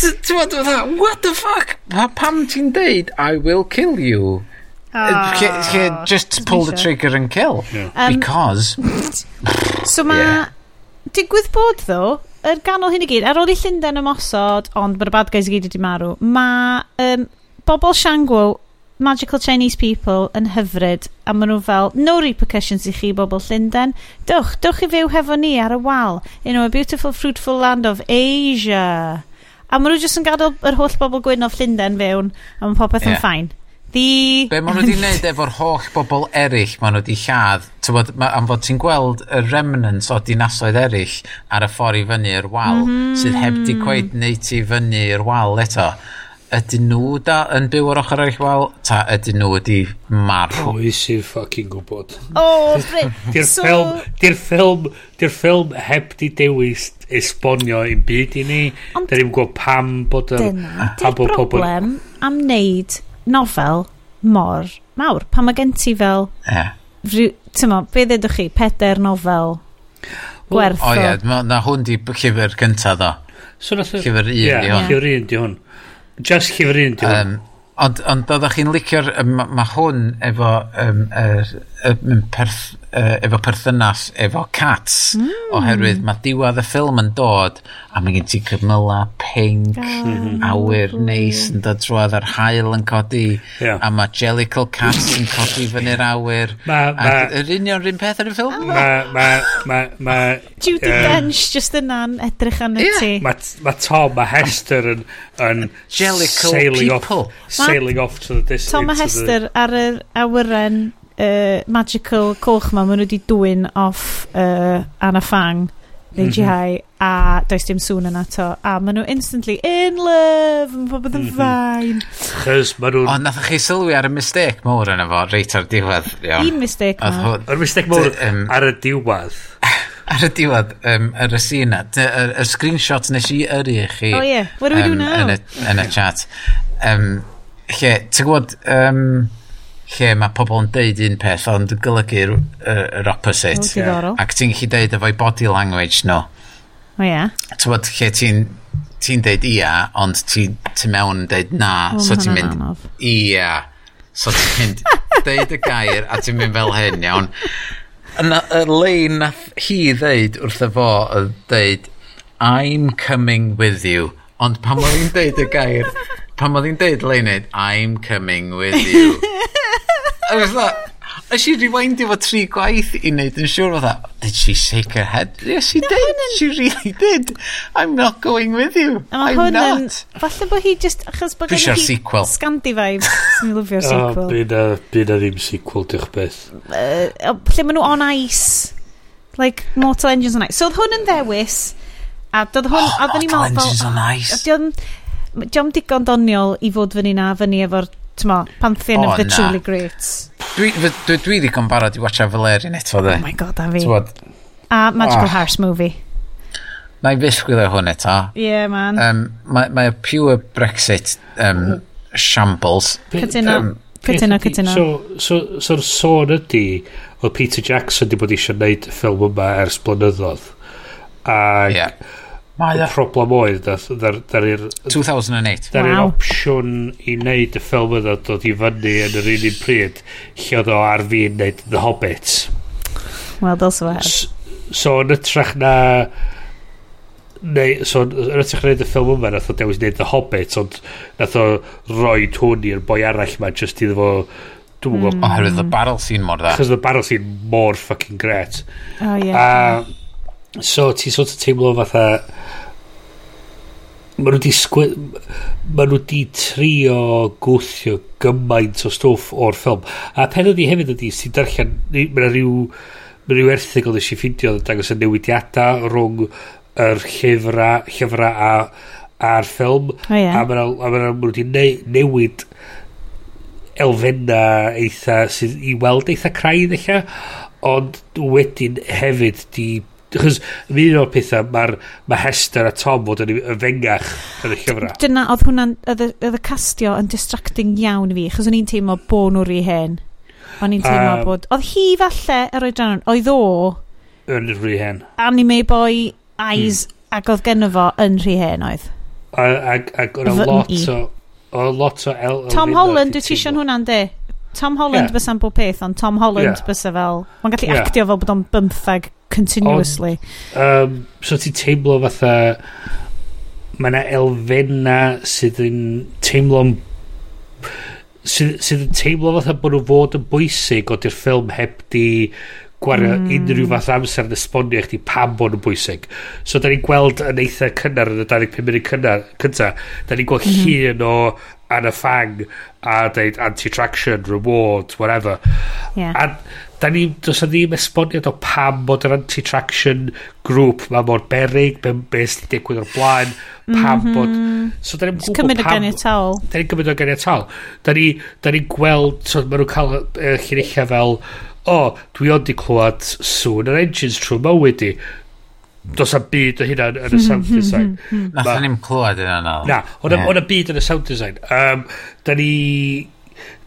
T- Ti'n what the fuck? Pa, pam ti'n I will kill you? Lle, lle, just pull the isio. trigger and kill. Um, Because, So mae... Ie. Digwydd bod ddo, yr ganol hyn i gyd, ar ôl i Llundain ymosod, ond bod y bad guys i gyd wedi marw, mae um, bobl Shangwo, magical Chinese people, yn hyfryd, a maen nhw fel, no repercussions i chi bobl Llundain. Dwch, dwch i fyw hefo ni ar y wal, in a beautiful fruitful land of Asia. A maen nhw jyst yn gadael yr holl bobl gwyn o Llundain fewn, a mae popeth yeah. yn ffain. The... Be maen nhw wedi wneud efo'r holl bobl eraill maen nhw wedi lladd? Tywod, ma, am fod ti'n gweld y remnants o dinasoedd eraill ar y ffordd i fyny i'r wal, mm -hmm. sydd heb di cweud neud i fyny i'r wal eto. Ydyn nhw da yn byw ar ochr eraill wal, ta ydyn nhw wedi marw? Pwy sy'n ffucking gwybod? O, oh, Di'r so... ffilm, di'r ffilm, di'r ffilm heb di dewis esbonio i'n byd i ni. Ond... Da ni'n gwybod pam bod yr... Dyna, di'r problem am wneud nofel mor mawr. Pan mae gen ti fel... Yeah. Tyma, be ddedwch chi? Peder nofel gwerth o... O ie, na hwn di llyfr cyntaf ddo. So nath... Llyfr un yeah, di hwn. Llyfr un di hwn. Just llyfr un di hwn. Um, ond, ond oeddech chi'n licio'r... Mae ma hwn efo um, er, Mm, perth, uh, efo perthynas efo cats mm. oherwydd mae diwedd y ffilm yn dod a mae gen ti cymyla pink ah, mm. awyr neis yn dod drwad ar hael yn codi yeah. a mae jellicle cats yn codi fyny'r awyr ma, ma, a yr union rhywun peth ar y ffilm oh. ma, ma, ma, ma, Judy um, Dench just yna'n edrych yn y yeah. ti mae ma Tom a Hester yn, yn jellicle sailing people off, sailing off to the distance Tom a Hester ar yr awyren uh, magical coch ma, maen nhw wedi dwy'n off uh, Anna Fang, neu mm -hmm. A does dim sŵn yna to. A maen nhw instantly in love, yn mhm. popeth yn fain. Chys maen nhw Ond nath chi sylwi ar y mistake mowr yna fo, reit ar diwedd. Un mistake mawr. Yr mistake mowr ar y diwedd. ar y diwedd, um, ar y scene na, y, screenshot nes i yrru chi. Oh yeah, what do we um, do now? Yn y, yn y chat. Um, lle, ti'n gwybod, um, lle mae pobl yn deud un peth ond yn golygu yr, yr opposite. Yeah. Ac ti'n gallu deud efo'i body language. No. O oh, ia. Yeah. Ti'n bod lle ti'n ti'n deud ia, ond ti, ti mewn yn deud na, oh, so ti'n mynd ia. So ti'n mynd deud y gair a ti'n mynd fel hyn, iawn. Yna, y lein nath hi ddeud wrth y fo, y ddeud, I'm coming with you. Ond pan oedd hi'n deud y gair, pan oedd hi'n deud Leonid, I'm coming with you. A fatha, a she rewind efo tri gwaith i wneud yn siŵr fatha, did she shake her head? Yes, she no, did. Yn... She really did. I'm not going with you. I'm not. Yn, falle bod hi just, achos bod gen hi sequel. scandi vibes. Swn i'n lyfio'r ah, sequel. Bydd a, byd a ddim sequel, di'ch beth. Uh, lle maen nhw on ice. Like, Mortal Engines on ice. So oedd hwn yn ddewis, a doedd hwn, oh. Mortal Engines on ice. Diolch digon doniol i fod fyny na fyny efo'r Tyma, Pantheon oh, of the na. Truly Greats. Dwi, dwi, dwi di gombarod i watcha Valerian eto, dde. Oh my god, a fi. Tywod, a Magical ah. oh. Horse movie. Na i fyth gwylio hwn eto. Yeah, man. Um, Mae ma pure Brexit um, shambles. Cytuno. Um, Cytuno, cytuno. So, so, so'r sôn ydy o Peter Jackson di bod eisiau gwneud ffilm yma ers blynyddoedd. Ac yeah. Mae y problem oedd, dar i'r... 2008. Dar i'r opsiwn i wneud y ffilm yna dod i fyny yn yr un un pryd, lle oedd o ar fi yn wneud The Hobbit. Wel, dylse fe. So, yn ytrach na... Neu, so, yn ytrach na wneud y ffilm yma, nath o dewis wneud The Hobbit, ond nath o roi hwn i'r boi arall yma, just iddo fo Dwi'n gwybod. Mm. Oherwydd y barrel scene mor dda. Chos y barrel scene mor fucking great. Oh, yeah. A, so, ti sort of teimlo fatha Mae nhw di sgwy... ma nhw di trio gwthio gymaint o stwff o'r ffilm a pen ydi hefyd ydi sy'n darllen mae yna rhyw mae rhyw erthig oedd eisiau ffindio yn dangos y newidiadau rhwng yr llyfra, llyfra a a'r ffilm oh, yeah. a mae nhw wedi newid elfenna eitha sydd i weld eitha craidd eich ond wedyn hefyd di Chos mi un o'r pethau, mae'r ma Hester a Tom fod yn y fengach yn y llyfrau. Dyna, oedd hwnna'n, oedd y castio yn distracting iawn fi, chos o'n i'n teimlo bod nhw rhy hen. O'n i'n teimlo um, bod, oedd hi falle yr oedran, oedd o... Yn rhy hen. Anime boy eyes, hmm. ac oedd genno fo yn rhy hen oedd. Ac oedd e lot o... Oedd lot o... Tom Holland, dwi ti eisiau hwnna'n de? Tom Holland yeah. bysa'n bob peth, ond Tom Holland yeah. bysa fel... Mae'n gallu yeah. actio fel bod o'n bymthag continuously. Ond, um, so ti'n teimlo fatha... Mae yna elfenna sydd yn teimlo... sydd, sydd yn teimlo fatha bod nhw fod yn bwysig ond i'r ffilm heb di gwario mm. unrhyw fath amser yn esbonio chdi pam bod nhw'n bwysig. So da ni'n gweld yn eitha cynnar yn y 25 munud cynnar, cynta, da ni'n gweld mm -hmm. hun o yn y ffang a dweud anti-traction, reward, whatever. Yeah. A da ni, dos a ddim esboniad o pam bod yr anti-traction grŵp ma mor berig, be, be sydd digwydd o'r blaen, pam mm -hmm. bod... So da ni'n gwybod pam... Cymryd o ganiataol. Da ni'n cymryd o ganiataol. Da ni'n ni gweld, so, maen nhw'n cael uh, llunillia fel, o, oh, dwi ond i clywed sŵn yr engines trwy mywyd i does a byd o hynna yn y mhm, sound mhm, design. Mhm, Nath ni'n clywed yna no. Na, o'n yeah. byd yn y sound design. Um, da ni...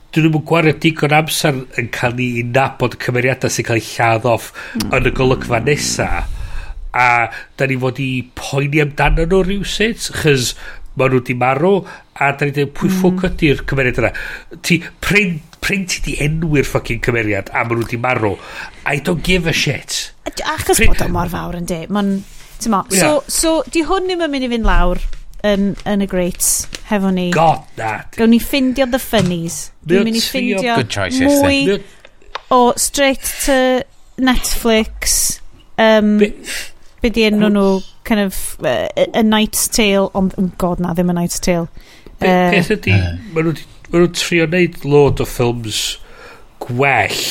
Dyn nhw'n gwario digon amser yn cael ni i nabod cymeriadau sy'n cael ei lladd off mm. yn y golygfa nesa. A da ni fod i poeni amdano nhw rhywusit, chys ma nhw wedi marw, a da ni dweud pwy hmm. ffwc ydy'r cymeriad yna. Ti, pryn prin ti di enwi'r ffucking cymeriad, a ma nhw wedi marw. I don't give a shit. Achos bod o mor fawr yn di. Ma'n, ti'n mo, yeah. so, so di hwn ddim yn mynd i fynd lawr yn, yn y greats hefo ni. God, na. Gawn ni ffindio the funnies. Dwi'n mynd i ffindio mwy o straight to Netflix. Um, Be Be di enw nhw, kind of, uh, A Night's Tale, ond, oh god na, ddim A Night's Tale. Be, uh, peth ydi, maen nhw'n trio neud load o ffilms gwell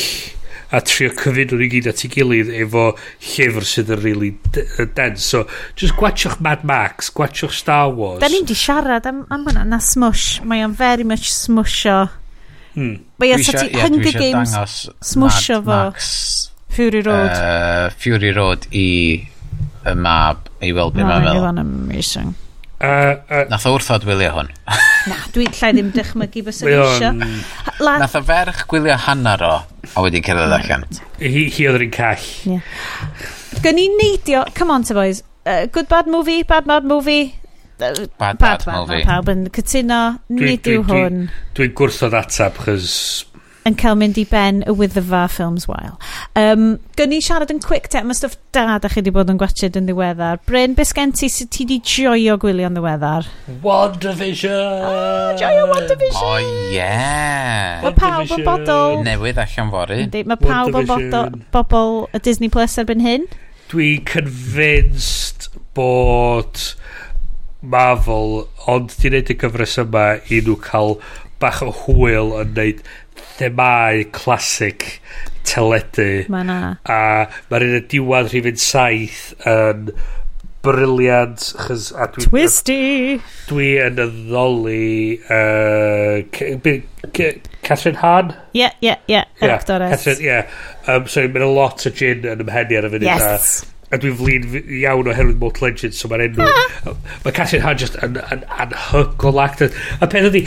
a trio cyfyn nhw'n i gyd at ei gilydd efo llyfr sydd yn really dense. So, just gwachwch Mad Max, gwachwch Star Wars. Da ni'n di siarad am, am hwnna, na smush. Mae o'n very much smusho. Hmm. Mae o'n sati yeah, Hunger Games smusho fo. Max, Fury Road. Uh, Fury Road i y mab i weld beth mae'n meddwl. Mae'n amazing. Uh, uh, Nath o wrthod wylio hwn. Na, dwi llai ddim dychmygu bys yn eisio. Nath o ferch gwylio hanner o, a wedi cerdded allan. Hi, hi oedd yr un call. Gyn ni neidio, come on, boys. Uh, good bad movie, bad bad movie. Uh, bad bad, movie. Mae. Pawb yn cytuno, neidio hwn. Dwi'n dwi, dwi gwrthod atab, chys yn cael mynd i ben y Wyddfa Films Wael. Um, Gyn ni siarad yn quick te, mae stwff da da chi wedi bod yn gwachod yn ddiweddar. Bryn, beth gen ti sydd ti wedi joio gwylio yn ddiweddar? WandaVision! Ah, joio WandaVision! O, oh, yeah! Mae pawb yn bodol... Newydd allan fory. Mae pawb yn bodol bobl y Disney Plus erbyn hyn. Dwi'n convinced bod Marvel, ond ti'n neud y gyfres yma i nhw cael bach o hwyl yn neud themau clasic teledu. Mae na. A mae'r un y diwedd rhif saith yn briliant. Chys, A dwi, Twisty! Dwi yn addoli... Uh, Catherine Hahn? Ie, ie, ie. Yr actores. Ie. um, So mae'n a lot o gin yn ymhenni ar y funud. Yes. A, a dwi'n flin iawn oherwydd Mort Legends, so mae'r enw... Ah. Mae Catherine Hahn just yn, yn, anhygol actor. A peth ydi,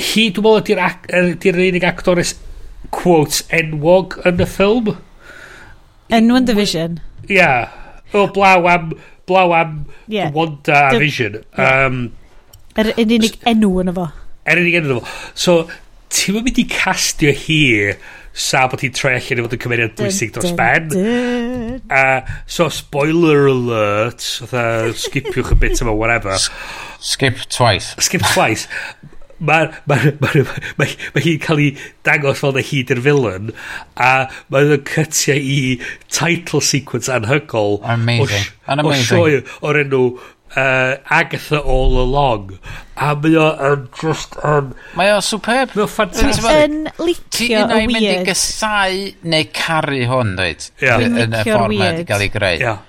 hi dwi'n meddwl ydy'r er, dy unig actores quotes enwog yn y ffilm. Enw yn division? Ia. Yeah. O blaw am, blaw am yeah. Wanda the, Vision. Yeah. Um, er yn unig enw yn efo. Er unig enw yn efo. So, ti'n mynd i castio hi sa bod hi'n troi allan i fod yn cymeriad bwysig dros ben. Uh, so, spoiler alert, dda, skipiwch y bit yma, whatever. Skip twice. Skip twice mae ma, ma, ma, ma ma hi'n cael ei dangos fel na hyd i'r villain a mae o'n cytiau i title sequence anhygol amazing. o, o sioe o'r enw uh, Agatha All Along. A mae o um, just um, mae o superb. Mae o ffantastig yn licio y weird ti un o'i mynd i gysau neu caru hwn dweud? Yeah. yn y ffordd mae wedi cael ei greu. Yeah.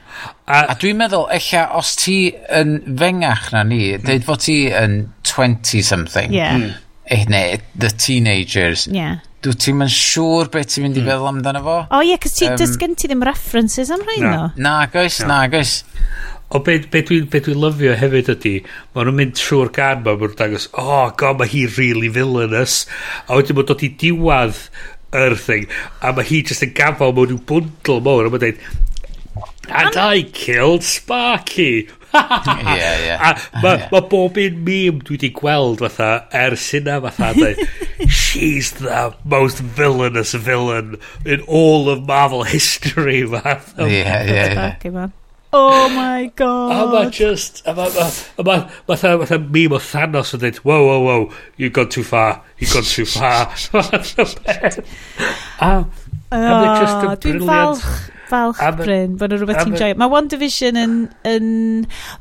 A, a dwi'n meddwl, ella, os ti yn fengach na ni, mm. dweud fod ti yn 20-something, yeah. mm. eh, neu the teenagers, yeah. dwi ti'n mynd siŵr beth ti'n mynd i mm. feddwl amdano fo. O oh, ie, yeah, cos ti, um, does gen ti ddim references am rhain no. no. Na, gais, no. na, gais. O beth be dwi'n be dwi lyfio hefyd ydy, maen nhw'n mynd trwy'r gan ma, maen nhw'n dangos, oh god, mae hi really villainous, a wedyn maen dod i diwad yr thing, a mae hi just yn gafel mewn i'w bwndl mowr, a mae'n dweud, And I killed Sparky. yeah, yeah. A mae ma bob un meme dwi wedi gweld fatha ers hynna fatha dweud She's the most villainous villain in all of Marvel history fatha. Yeah, yeah, yeah. Oh my god. A ma just... A ma, a ma, ma, ma, ma, meme o Thanos yn dweud, whoa, whoa, whoa, you've gone too far, you've gone too far. Ah, a, a, a, a, a, a, a, a, a, a, a, Falch Bryn, bod yn rhywbeth ti'n joio. Mae One Division yn... yn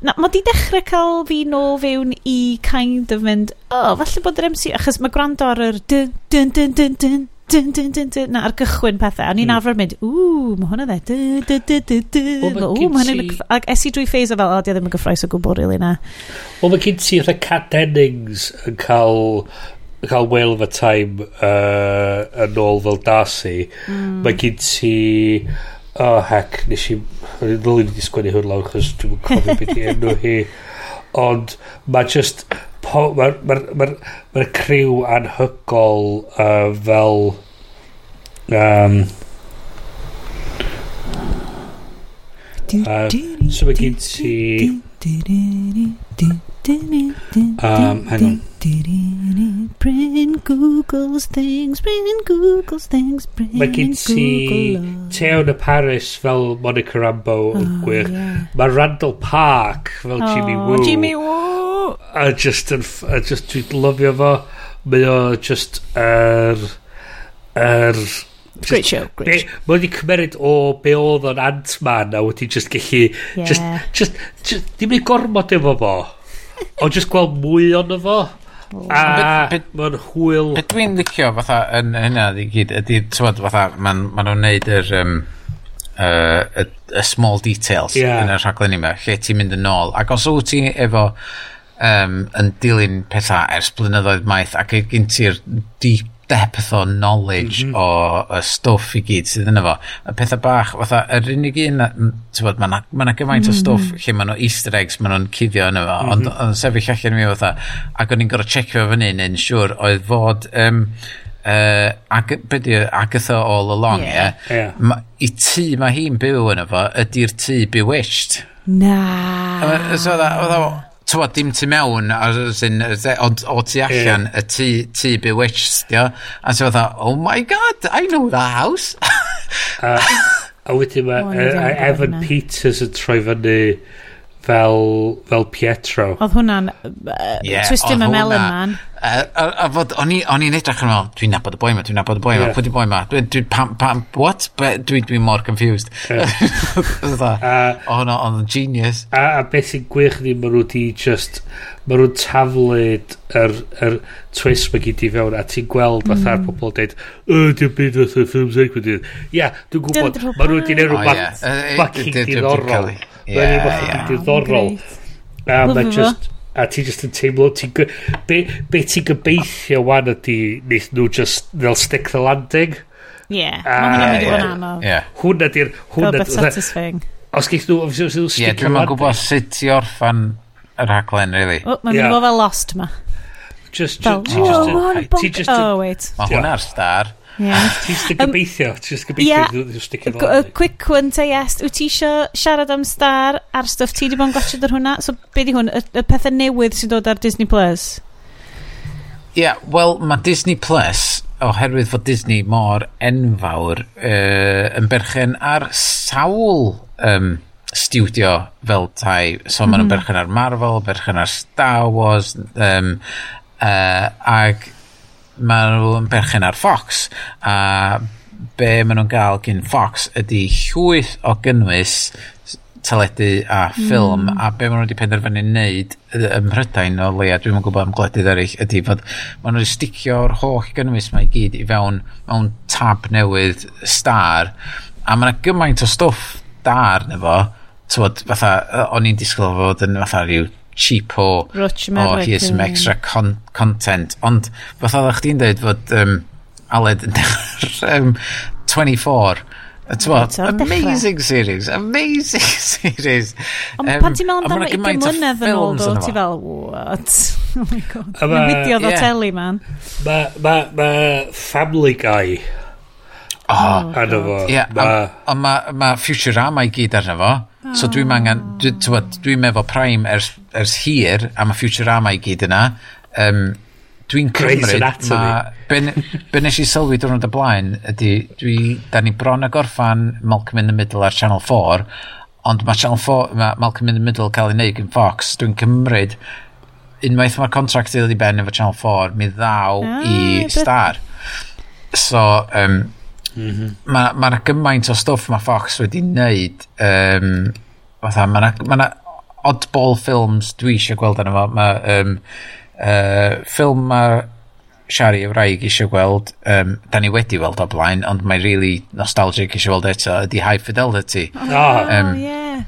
na, mae di dechrau cael fi nôl fewn i kind of mynd, oh, falle bod yr MC, achos mae gwrando ar yr dyn, dyn, dyn, dyn, dyn, dyn, dyn, dyn, dyn, na, ar gychwyn pethau. A ni'n mm. arfer mynd, ww, mae hwnna dde, dyn, dyn, dyn, dyn, dyn, ww, mae hwnna'n... Ac es i drwy ffeis o fel, o, di ddim yn gyffroes o gwbl, rili, na. Wel, mae gen ti eitha Cat Dennings yn cael cael Whale of a Time uh, yn ôl fel Darcy. Mm. Mae gen ti oh, hec, nes i, ddylwn i wedi sgwennu hwn lawr, chos dwi'n cofio beth i enw hi, ond mae just, mae'r ma, ma, ma, ma criw anhygol uh, fel, um, Uh, so mae gen ti Um, hang on. Bring Google's things, bring Google's things, bring Mae gen ti Teon y Paris fel Monica Rambo yn oh, gwych. Yeah. Mae Randall Park fel oh, Jimmy Woo. Jimmy Woo! A just, a just dwi'n lyfio fo. Mae o just yr... Er, yr er, Great show, great show. Mae wedi cymeryd o be oedd o'n Ant-Man a wedi just gallu... Yeah. Just, just, just, dim ei gormod efo fo. o just gweld mwy o'n efo. Oh. A mae'n hwyl... Be dwi'n licio fatha yn hynna i gyd ydy, tywed, fatha, maen ma nhw'n neud yr... Um, uh, y, y small details yeah. yn y rhaglen yma, lle ti'n mynd yn ôl. Ac os wyt ti efo um, yn dilyn pethau ers blynyddoedd maith ac gen ti'r deep depth mhm. o knowledge mm -hmm. o y stwff i gyd sydd yna fo. Y pethau bach, fatha, yr unig un, ti'n bod, mae yna gymaint mm -hmm. o mhm. stwff lle mae nhw easter eggs, mae nhw'n cuddio yna fo, mm -hmm. ond mhm. o'n sefyll allan mi fatha, ac o'n i'n gorau checio fyny neu'n siŵr oedd fod... Um, uh, ag, byddu, Agatha all along, yeah. yeah. yeah. Ma, I tŷ mae hi'n byw yna fo, ydy'r tŷ Bewitched. Na. So, oedd tywod, dim tu mewn, ond o tu allan, y tu, tu bewitched, dio. A ti'n fatha, oh my god, I know that house. a, a wedyn mae e- Evan Peters yn troi fyny fel, fel Pietro. Oedd hwnna'n uh, yeah, twisty my melon man. Uh, a, a fod, o'n i'n edrych yn fel, dwi'n nabod y boi ma, dwi'n nabod y boi ma, yeah. pwy di boi ma, dwi'n, dwi, pam, pam, what? Dwi'n dwi, dwi mor confused. Yeah. o'n o'n genius. A, a beth sy'n gwych ni, maen nhw di just, maen nhw'n taflid yr, yr twist mae gyd i fewn, a ti'n gweld mm. fatha'r pobl dweud, y, dwi'n byd fatha'r ffilm segwyd. Ia, dwi'n gwybod, maen nhw di'n ei rhywbeth fucking diddorol. Mae'n un bach diddorol. A mae'n just... A ti just yn teimlo... Ti, be, be ti'n gobeithio wan ydy Neith nhw just... They'll stick the landing. Ie. Hwna di'r... Hwna di'r... Os geith nhw... Os geith nhw stick yeah, the landing. Ie, dwi'n gwybod sut i orffan y rhaglen, really. O, Mae'n mynd i fod fel lost ma. Just... Fel, oh, just, oh, wait. Mae hwnna'r star. Ti'n gobeithio, ti'n gobeithio, ti'n sticio fel. Quick one te, yes. Wyt ti isio siarad am star ar stuff ti wedi bod yn gwachod ar hwnna? So, be di hwn? Y, y pethau newydd sy'n dod ar Disney Plus? Ie, yeah, wel, mae Disney Plus, oherwydd fod Disney mor enfawr, uh, yn berchen ar sawl um, studio fel tai. So, mm -hmm. maen nhw'n mhm. berchen ar Marvel, berchen ar Star Wars, um, uh, ag maen nhw yn berchen ar Fox a be maen nhw'n gael gyn Fox ydy llwyth o gynnwys teledu a ffilm mm. a be maen nhw wedi penderfynu wneud ym Mhrydain o leia dwi'n yn gwybod am gwledydd eraill ydy fod maen nhw wedi sticio'r holl gynnwys mae i gyd i fewn mewn tab newydd star a mae yna gymaint o stwff da arno fo tywod fatha o'n i'n disgwyl fod yn fatha rhyw cheap o, o here's some extra con content. Ond fath oedd chdi'n dweud fod um, Aled yn um, 24. What, amazing series, amazing series. Ond um, pan ti'n meddwl amdano ugen mlynedd yn ôl, do, ti fel, what? Oh my god, mae'n fideo ddo teli, man. Mae ma, ma Family Guy oh, arno fo. Ie, ond mae Futurama i gyd arno fo. So oh. dwi'n angen, dwi'n dwi efo Prime ers ers hir, a mae Futurama i gyd yna, um, dwi'n cymryd... Ma, ben, ben nes i sylwi dwrnod y blaen, ydy, dwi, da ni bron a gorffan Malcolm in the Middle ar Channel 4, ond mae Channel 4, mae Malcolm in the Middle cael ei wneud yn Fox, dwi'n cymryd unwaith mae'r contract i ddod i ben efo Channel 4, mi ddaw ah, i Star. So, um, Mm -hmm. Mae yna ma gymaint o stwff mae Fox wedi wneud um, fatha, mae yna ma oddball films dwi eisiau gweld arno fo. Mae um, uh, ffilm mae Shari y wraig eisiau gweld, um, da ni wedi weld o blaen, ond mae'n really nostalgic eisiau weld eto, ydy High Fidelity. Oh, um, yeah.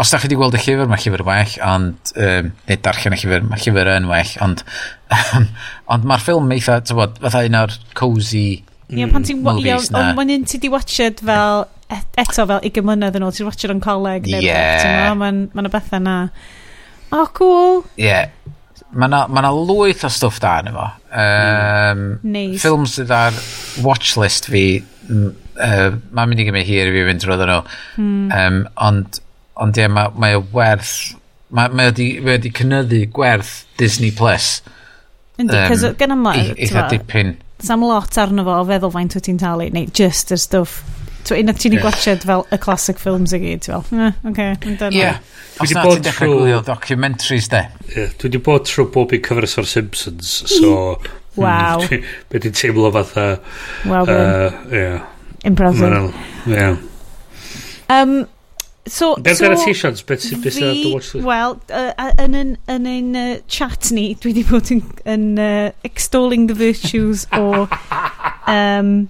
Os da chi wedi gweld y llyfr, mae llyfr well, ond, um, neu darllen y llyfr, mae llyfr yn well, ond, ond mae'r ffilm eitha, tywod, fatha un o'r cozy Ie, pan ti'n... Ie, ond mae'n un ti di watched fel eto fel 20 mlynedd yn ôl, ti'n watcher yn coleg neu yeah. mae'n ma bethau na. O, oh, cool. Ie. Yeah. Mae na, ma na lwyth o stwff da yn efo. Um, mm. nice. Ffilms sydd ar watchlist fi, uh, mae'n mynd i gymryd hir i fi fynd drwy nhw. Mm. Um, ond, ond ie, yeah, mae ma werth, mae ma wedi ma cynnyddu gwerth Disney Plus. Yndi, um, cos gen ymlaen, ti'n dipyn. Sam lot arno fo o feddwl faint wyt ti'n talu, neu just y stwff unwaith ti'n ei gwachod fel y classic films i gyd, ti'n fel, eh, oce, yn dyna. Ie, dwi wedi bod trwy... Gwylio documentaries, de. Ie, dwi wedi bod trwy bob i cyfres o'r Simpsons, so... Waw. Be ti'n teimlo fatha... Wel, ie. Impressive. Ie. Um, So, Be so, annotations? beth sy'n beth sy'n dy watch list? Wel, uh, yn ein, yn ein uh, chat ni, dwi wedi bod yn, yn uh, extolling the virtues o um,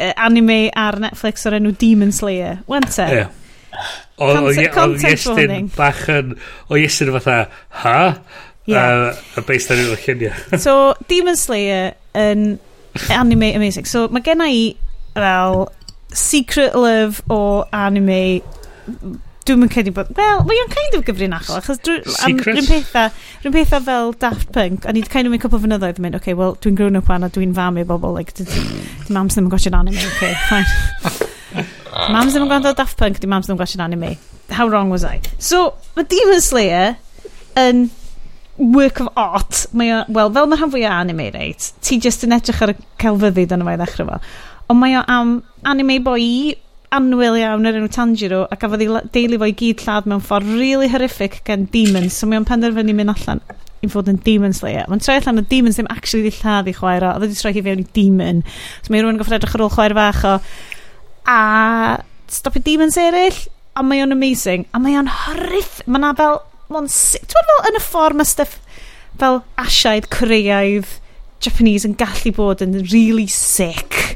uh, anime ar Netflix o'r enw Demon Slayer. Wante? Ie. Yeah. Oedd Iestyn bach yn... O Iestyn fatha, ha? Yeah. Uh, a based ar yw'r lluniau. so, Demon Slayer yn anime amazing. So, mae genna i fel secret love o anime Dwi'n yn credu bod... Wel, mae o'n kind of gyfrinachol, achos am rhywun pethau, rhywun pethau fel Daft Punk, o'n i'n kind of mynd cwpl fynyddoedd yn mynd, okay, well, dwi'n grown up wan a dwi'n fam i bobl, like, di mams ddim yn gotio'n anime, okay, fine. mams ddim yn gwrando Daft Punk, di mams ddim yn gotio'n anime. How wrong was I? So, mae Demon Slayer yn work of art, mae o, well, fel mae'r rhan fwy o anime, reit, ti just yn edrych ar y celfyddyd yna fe ddechrau fo. Ond mae o am anime boi anwyl iawn yr enw Tanjiro a gafodd ei deulu fo i gyd lladd mewn ffordd really horrific gen demons so mae o'n penderfynu mynd allan i fod yn demon slayer. Mae'n troi allan o demons ddim actually di lladd i chwaer o oedd wedi troi hi fewn i demon. So mae rhywun yn goffod edrych ar ôl chwaer fach o a stopio demons eraill? A mae o'n amazing. A mae o'n horriff mae na fel mae'n sick ti'n fel yn y ffordd mae stuff fel asiaid coreaidd Japanese yn gallu bod yn really sick.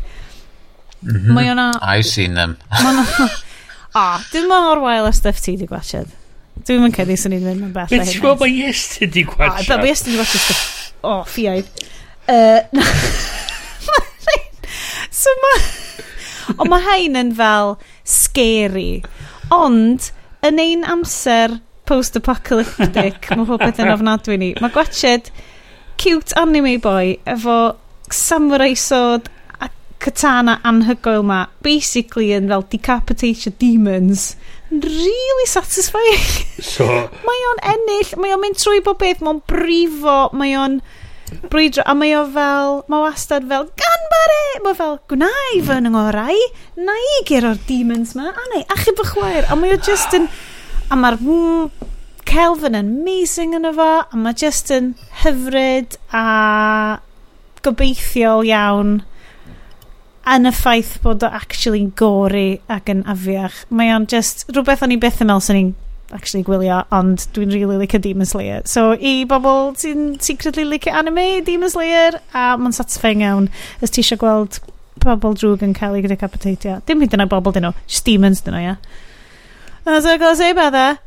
Mm. Mae o'na... I've seen them. A, dwi'n mor wael o stuff ti di gwachod. Dwi'n mynd cedi sy'n ni'n mynd yn bell. Dwi'n siŵr mae yes ti di gwachod. A, mae yes ti di gwachod stuff. O, ffiaid. Uh, so mae... Ond mae hain yn fel scary. Ond, yn ein amser post-apocalyptic, mae popeth yn ofnadwy ni. Mae gwachod cute anime boy efo samurai sword katana anhygoel ma basically yn fel decapitation demons. Really satisfying. So mae o'n ennill mae o'n mynd trwy bob beth mae'n brifo mae o'n brwydro a mae o fel mae o wastad fel gan bare! Mae fel gwnau fy yng ngorau na i ger o'r demons ma a neu achub y chwaer. A mae o just yn a mae'r Kelvin yn amazing yn efo a mae just yn hyfryd a gobeithiol iawn yn y ffaith bod o actually gori ac yn afiach. Mae o'n just rhywbeth o'n i beth yn meddwl sy'n ni'n actually gwylio, ond dwi'n really licio Demon Slayer. So i bobl sy'n secretly licio anime, Demon Slayer, a mae'n satisfying iawn. Ys ti eisiau gweld pobl drwg yn cael ei gyda capitatia. Dim hyd yna bobl dyn nhw, just demons dyn nhw, ia. Yeah. So, gael sef bethau.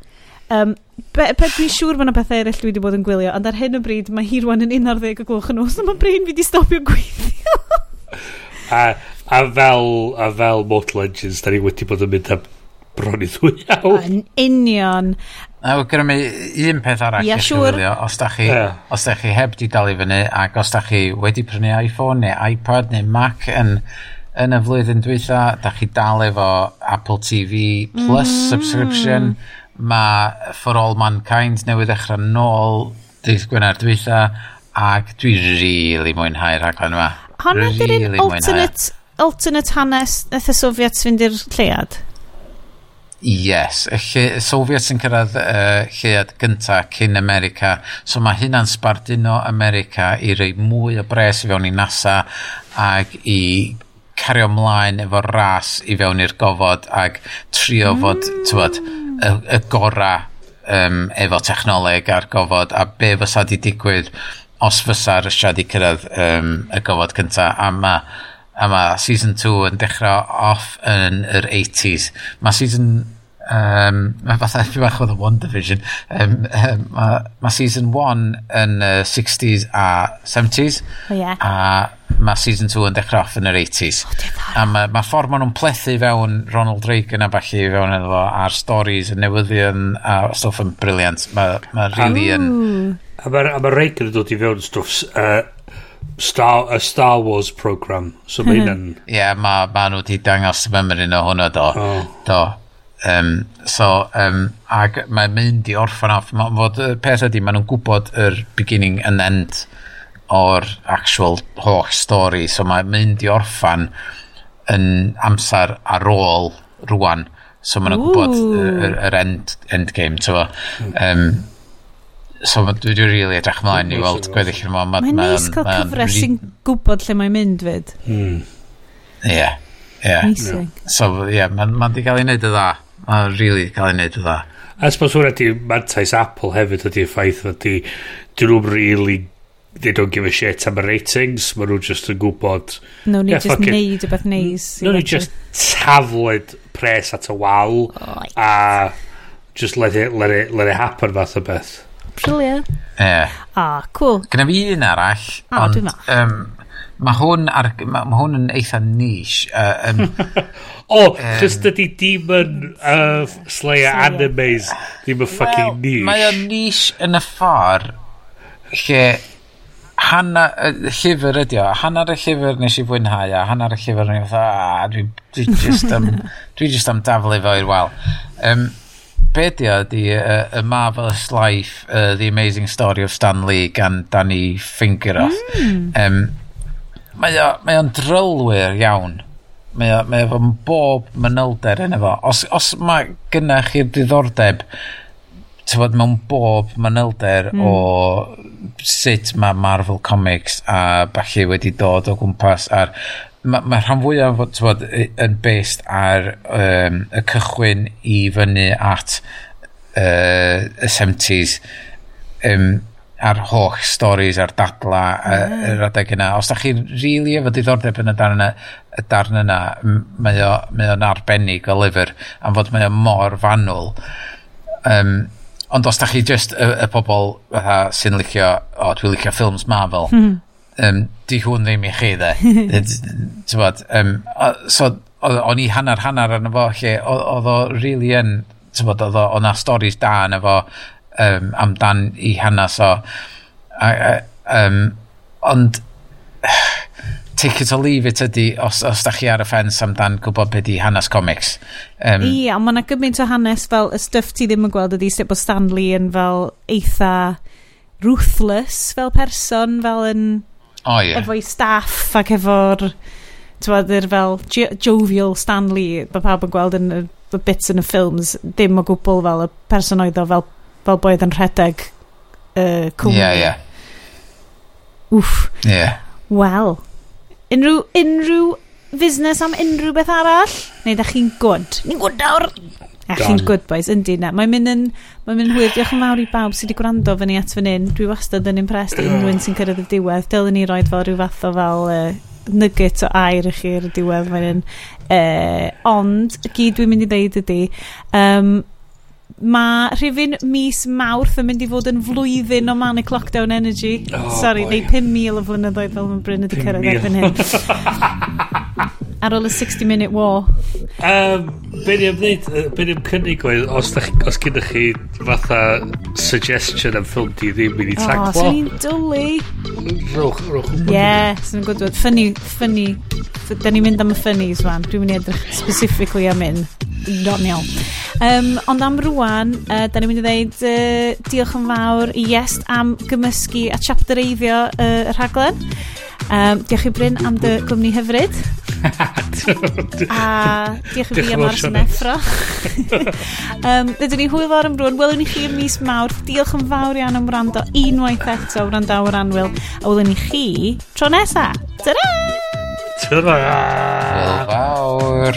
Um, e? be, be, dwi'n siŵr bod yna bethau eraill dwi wedi bod yn gwylio, ond ar hyn o bryd mae hi rwan yn 11 o gloch yn nos, a mae brain fi wedi stopio gweithio. a A fel, a fel Mortal Engines, da ni wedi bod yn mynd am bron i ddwy awr. Yn union. A no, gyda mi un peth arall yeah, i siwr. Sure. Os da chi, yeah. os da chi heb di dal i fyny, ac os da chi wedi prynu iPhone neu iPad neu Mac yn, yn y flwyddyn dwytha, da chi dal efo Apple TV Plus mm. subscription, mae For All Mankind newydd ddechrau nôl dydd Gwener dwytha, ac dwi rili really mwynhau'r rhaglen yma. Honna really un alternate alternate hanes nath y Soviet fynd i'r llead? Yes, y lle, y Soviet yn cyrraedd uh, llead gynta cyn America, so mae hynna'n sbarduno America i rei mwy o bres i fewn i NASA ac i cario ymlaen efo ras i fewn i'r gofod ac trio mm. fod, tywod, y, y gora um, efo technoleg a'r gofod a be fysa di digwydd os fysa Rysia di cyrraedd um, y gofod cynta a mae yma, season 2 yn dechrau off yn yr 80s. Mae season... Um, mae fatha fi bach oedd y Division Um, um, mae ma season 1 yn uh, 60s a 70s. Oh, yeah. A mae season 2 yn dechrau off yn yr 80s. Oh, a mae ma ffordd maen nhw'n plethu fewn Ronald Reagan a falle fewn iddo fo, a'r stories, y newyddion a stwff yn briliant. Mae ma really yn... A mae ma Reagan yn dod i fewn stwff uh, Star, a Star Wars program. So mae hynna'n... Mhm. Ie, yeah, mae ma nhw wedi dangos memory o hwnna do. Oh. do. Um, so, um, ac mae'n mynd i orffan off. Ma, fod y peth ydy, maen nhw'n gwybod yr beginning and end o'r actual holl stori. So mae'n mynd i orffan yn amser ar ôl rwan. So maen nhw'n gwybod yr, yr end, end game, ti'n Um, so dwi wedi really edrych ymlaen i weld gweddill yma. mwyn. Mae'n neis cael cyfres sy'n gwybod lle mae'n mynd fyd. Hmm. Ie. Ie. So ie, mae'n ma di cael ei wneud y dda. Mae'n really cael ei wneud y dda. A sbos hwnna di mantais Apple hefyd ydy'r ffaith fod dyn nhw'n really they don't give a shit am y ratings maen nhw just yn gwybod no ni yeah, just neud y beth neis no ni just tafled pres at y wal a just let it, let it, let it happen fath o beth Brilliant. Ie. Yeah. Ah, oh, cool. Gynna fi un arall. Ah, ond, dwi'n ma. Um, mae hwn, ar, ma, ma hwn yn eitha niche. Uh, um, o, oh, um, chys dydy demon uh, Slayer animes, ddim yn fucking well, niche. Mae o'n niche yn y ffordd lle hanna, y llyfr ydi o, hanna'r y llyfr nes i fwynhau a hanna'r y llyfr nes i fatha, a dwi, dwi just am, dwi just am daflu fo i'r wal. Um, be di o ydi y, y Marvelous Life, uh, The Amazing Story of Stan Lee gan Danny Fingeroth. Mm. Um, mae o'n mae drylwyr iawn. Mae o, mae o bob manylder yn efo. Os, os mae gynnach chi'r diddordeb tyfod mewn bob manylder mm. o sut mae Marvel Comics a falle wedi dod o gwmpas a'r mae ma rhan fwyaf bod, yn based ar um, y cychwyn i fyny at uh, y 70s um, a'r holl stories a'r dadla mm. yr adeg yna. Os da chi'n rili really efo diddordeb yn y darn yna, y darn yna mae, o, mae o'n arbennig o lyfr am fod mae o mor fanwl. Um, ond os da chi just y, y pobol fatha sy'n licio, o, dwi'n licio ffilms Marvel, mm um, di hwn ddim i chi dde. Tybod, um, so o'n i hanner hanner arno fo lle, oedd o really yn, tybod, oedd o'na storys da arno fo um, amdan i hanes o. A, a, um, ond, take it or leave it ydy, os, os da chi ar y ffens amdan gwybod beth i hanes comics. Um, Ie, ond mae yna gymaint o hanes fel y stuff ti ddim yn gweld ydy sut bod Stanley yn fel eitha ruthless fel person, fel yn oh, yeah. efo'i staff ac efo'r tywadyr fel jo jovial Stanley mae pawb yn gweld yn y, y bits yn y ffilms dim o gwbl fel y person oedd o fel, fel boedd yn rhedeg uh, cwmni yeah, yeah. wff yeah. wel unrhyw, unrhyw fusnes am unrhyw beth arall neu da chi'n gwd ni'n gwd nawr A chi'n good boys, yndi na. Mae'n mynd yn, mae'n mynd hwyr. Diolch yn fawr i bawb sydd wedi gwrando fyny at fan hyn. Dwi wastad yn impressed i unrhyw'n sy'n cyrraedd y diwedd. Dylen ni roed fel rhyw fath o fel uh, nugget o air i chi ar y diwedd. Mae'n uh, ond, gyd dwi'n mynd i ddeud ydy, um, Mae rhywun mis mawrth yn mynd i fod yn flwyddyn o Manic Lockdown Energy. Oh, Sorry, boy. neu 5,000 o flynyddoedd fel mae Bryn wedi cyrraedd erbyn hyn. Ar ôl y 60 Minute War. Um, be ni'n ymwneud, be ni'n cynnig oedd, os, da, os gyda chi fatha suggestion am ffilm di ddim mynd i taglo. O, sy'n ni'n dwlu. Rwch, rwch. Ie, sy'n gwybod, ffynnu, ffynnu. Da ni'n mynd am y ffynnu, swan. Dwi'n mynd i edrych specifically am un. Don iawn. Um, ond am rwan, wan, uh, da ni'n mynd i ddeud uh, diolch yn fawr i Iest am gymysgu a chapter eiddio uh, y rhaglen. Um, diolch i Bryn am dy gwmni hyfryd. a diolch i fi am ars yn effro. um, Dydyn ni hwyl fawr ar ymbrwn. Welwn ni chi ym mis mawr. Diolch yn fawr iawn am wrando unwaith eto wrandawr anwyl. A welwn ni chi tro nesa. Ta-ra! Ta-ra! Hwyl fawr.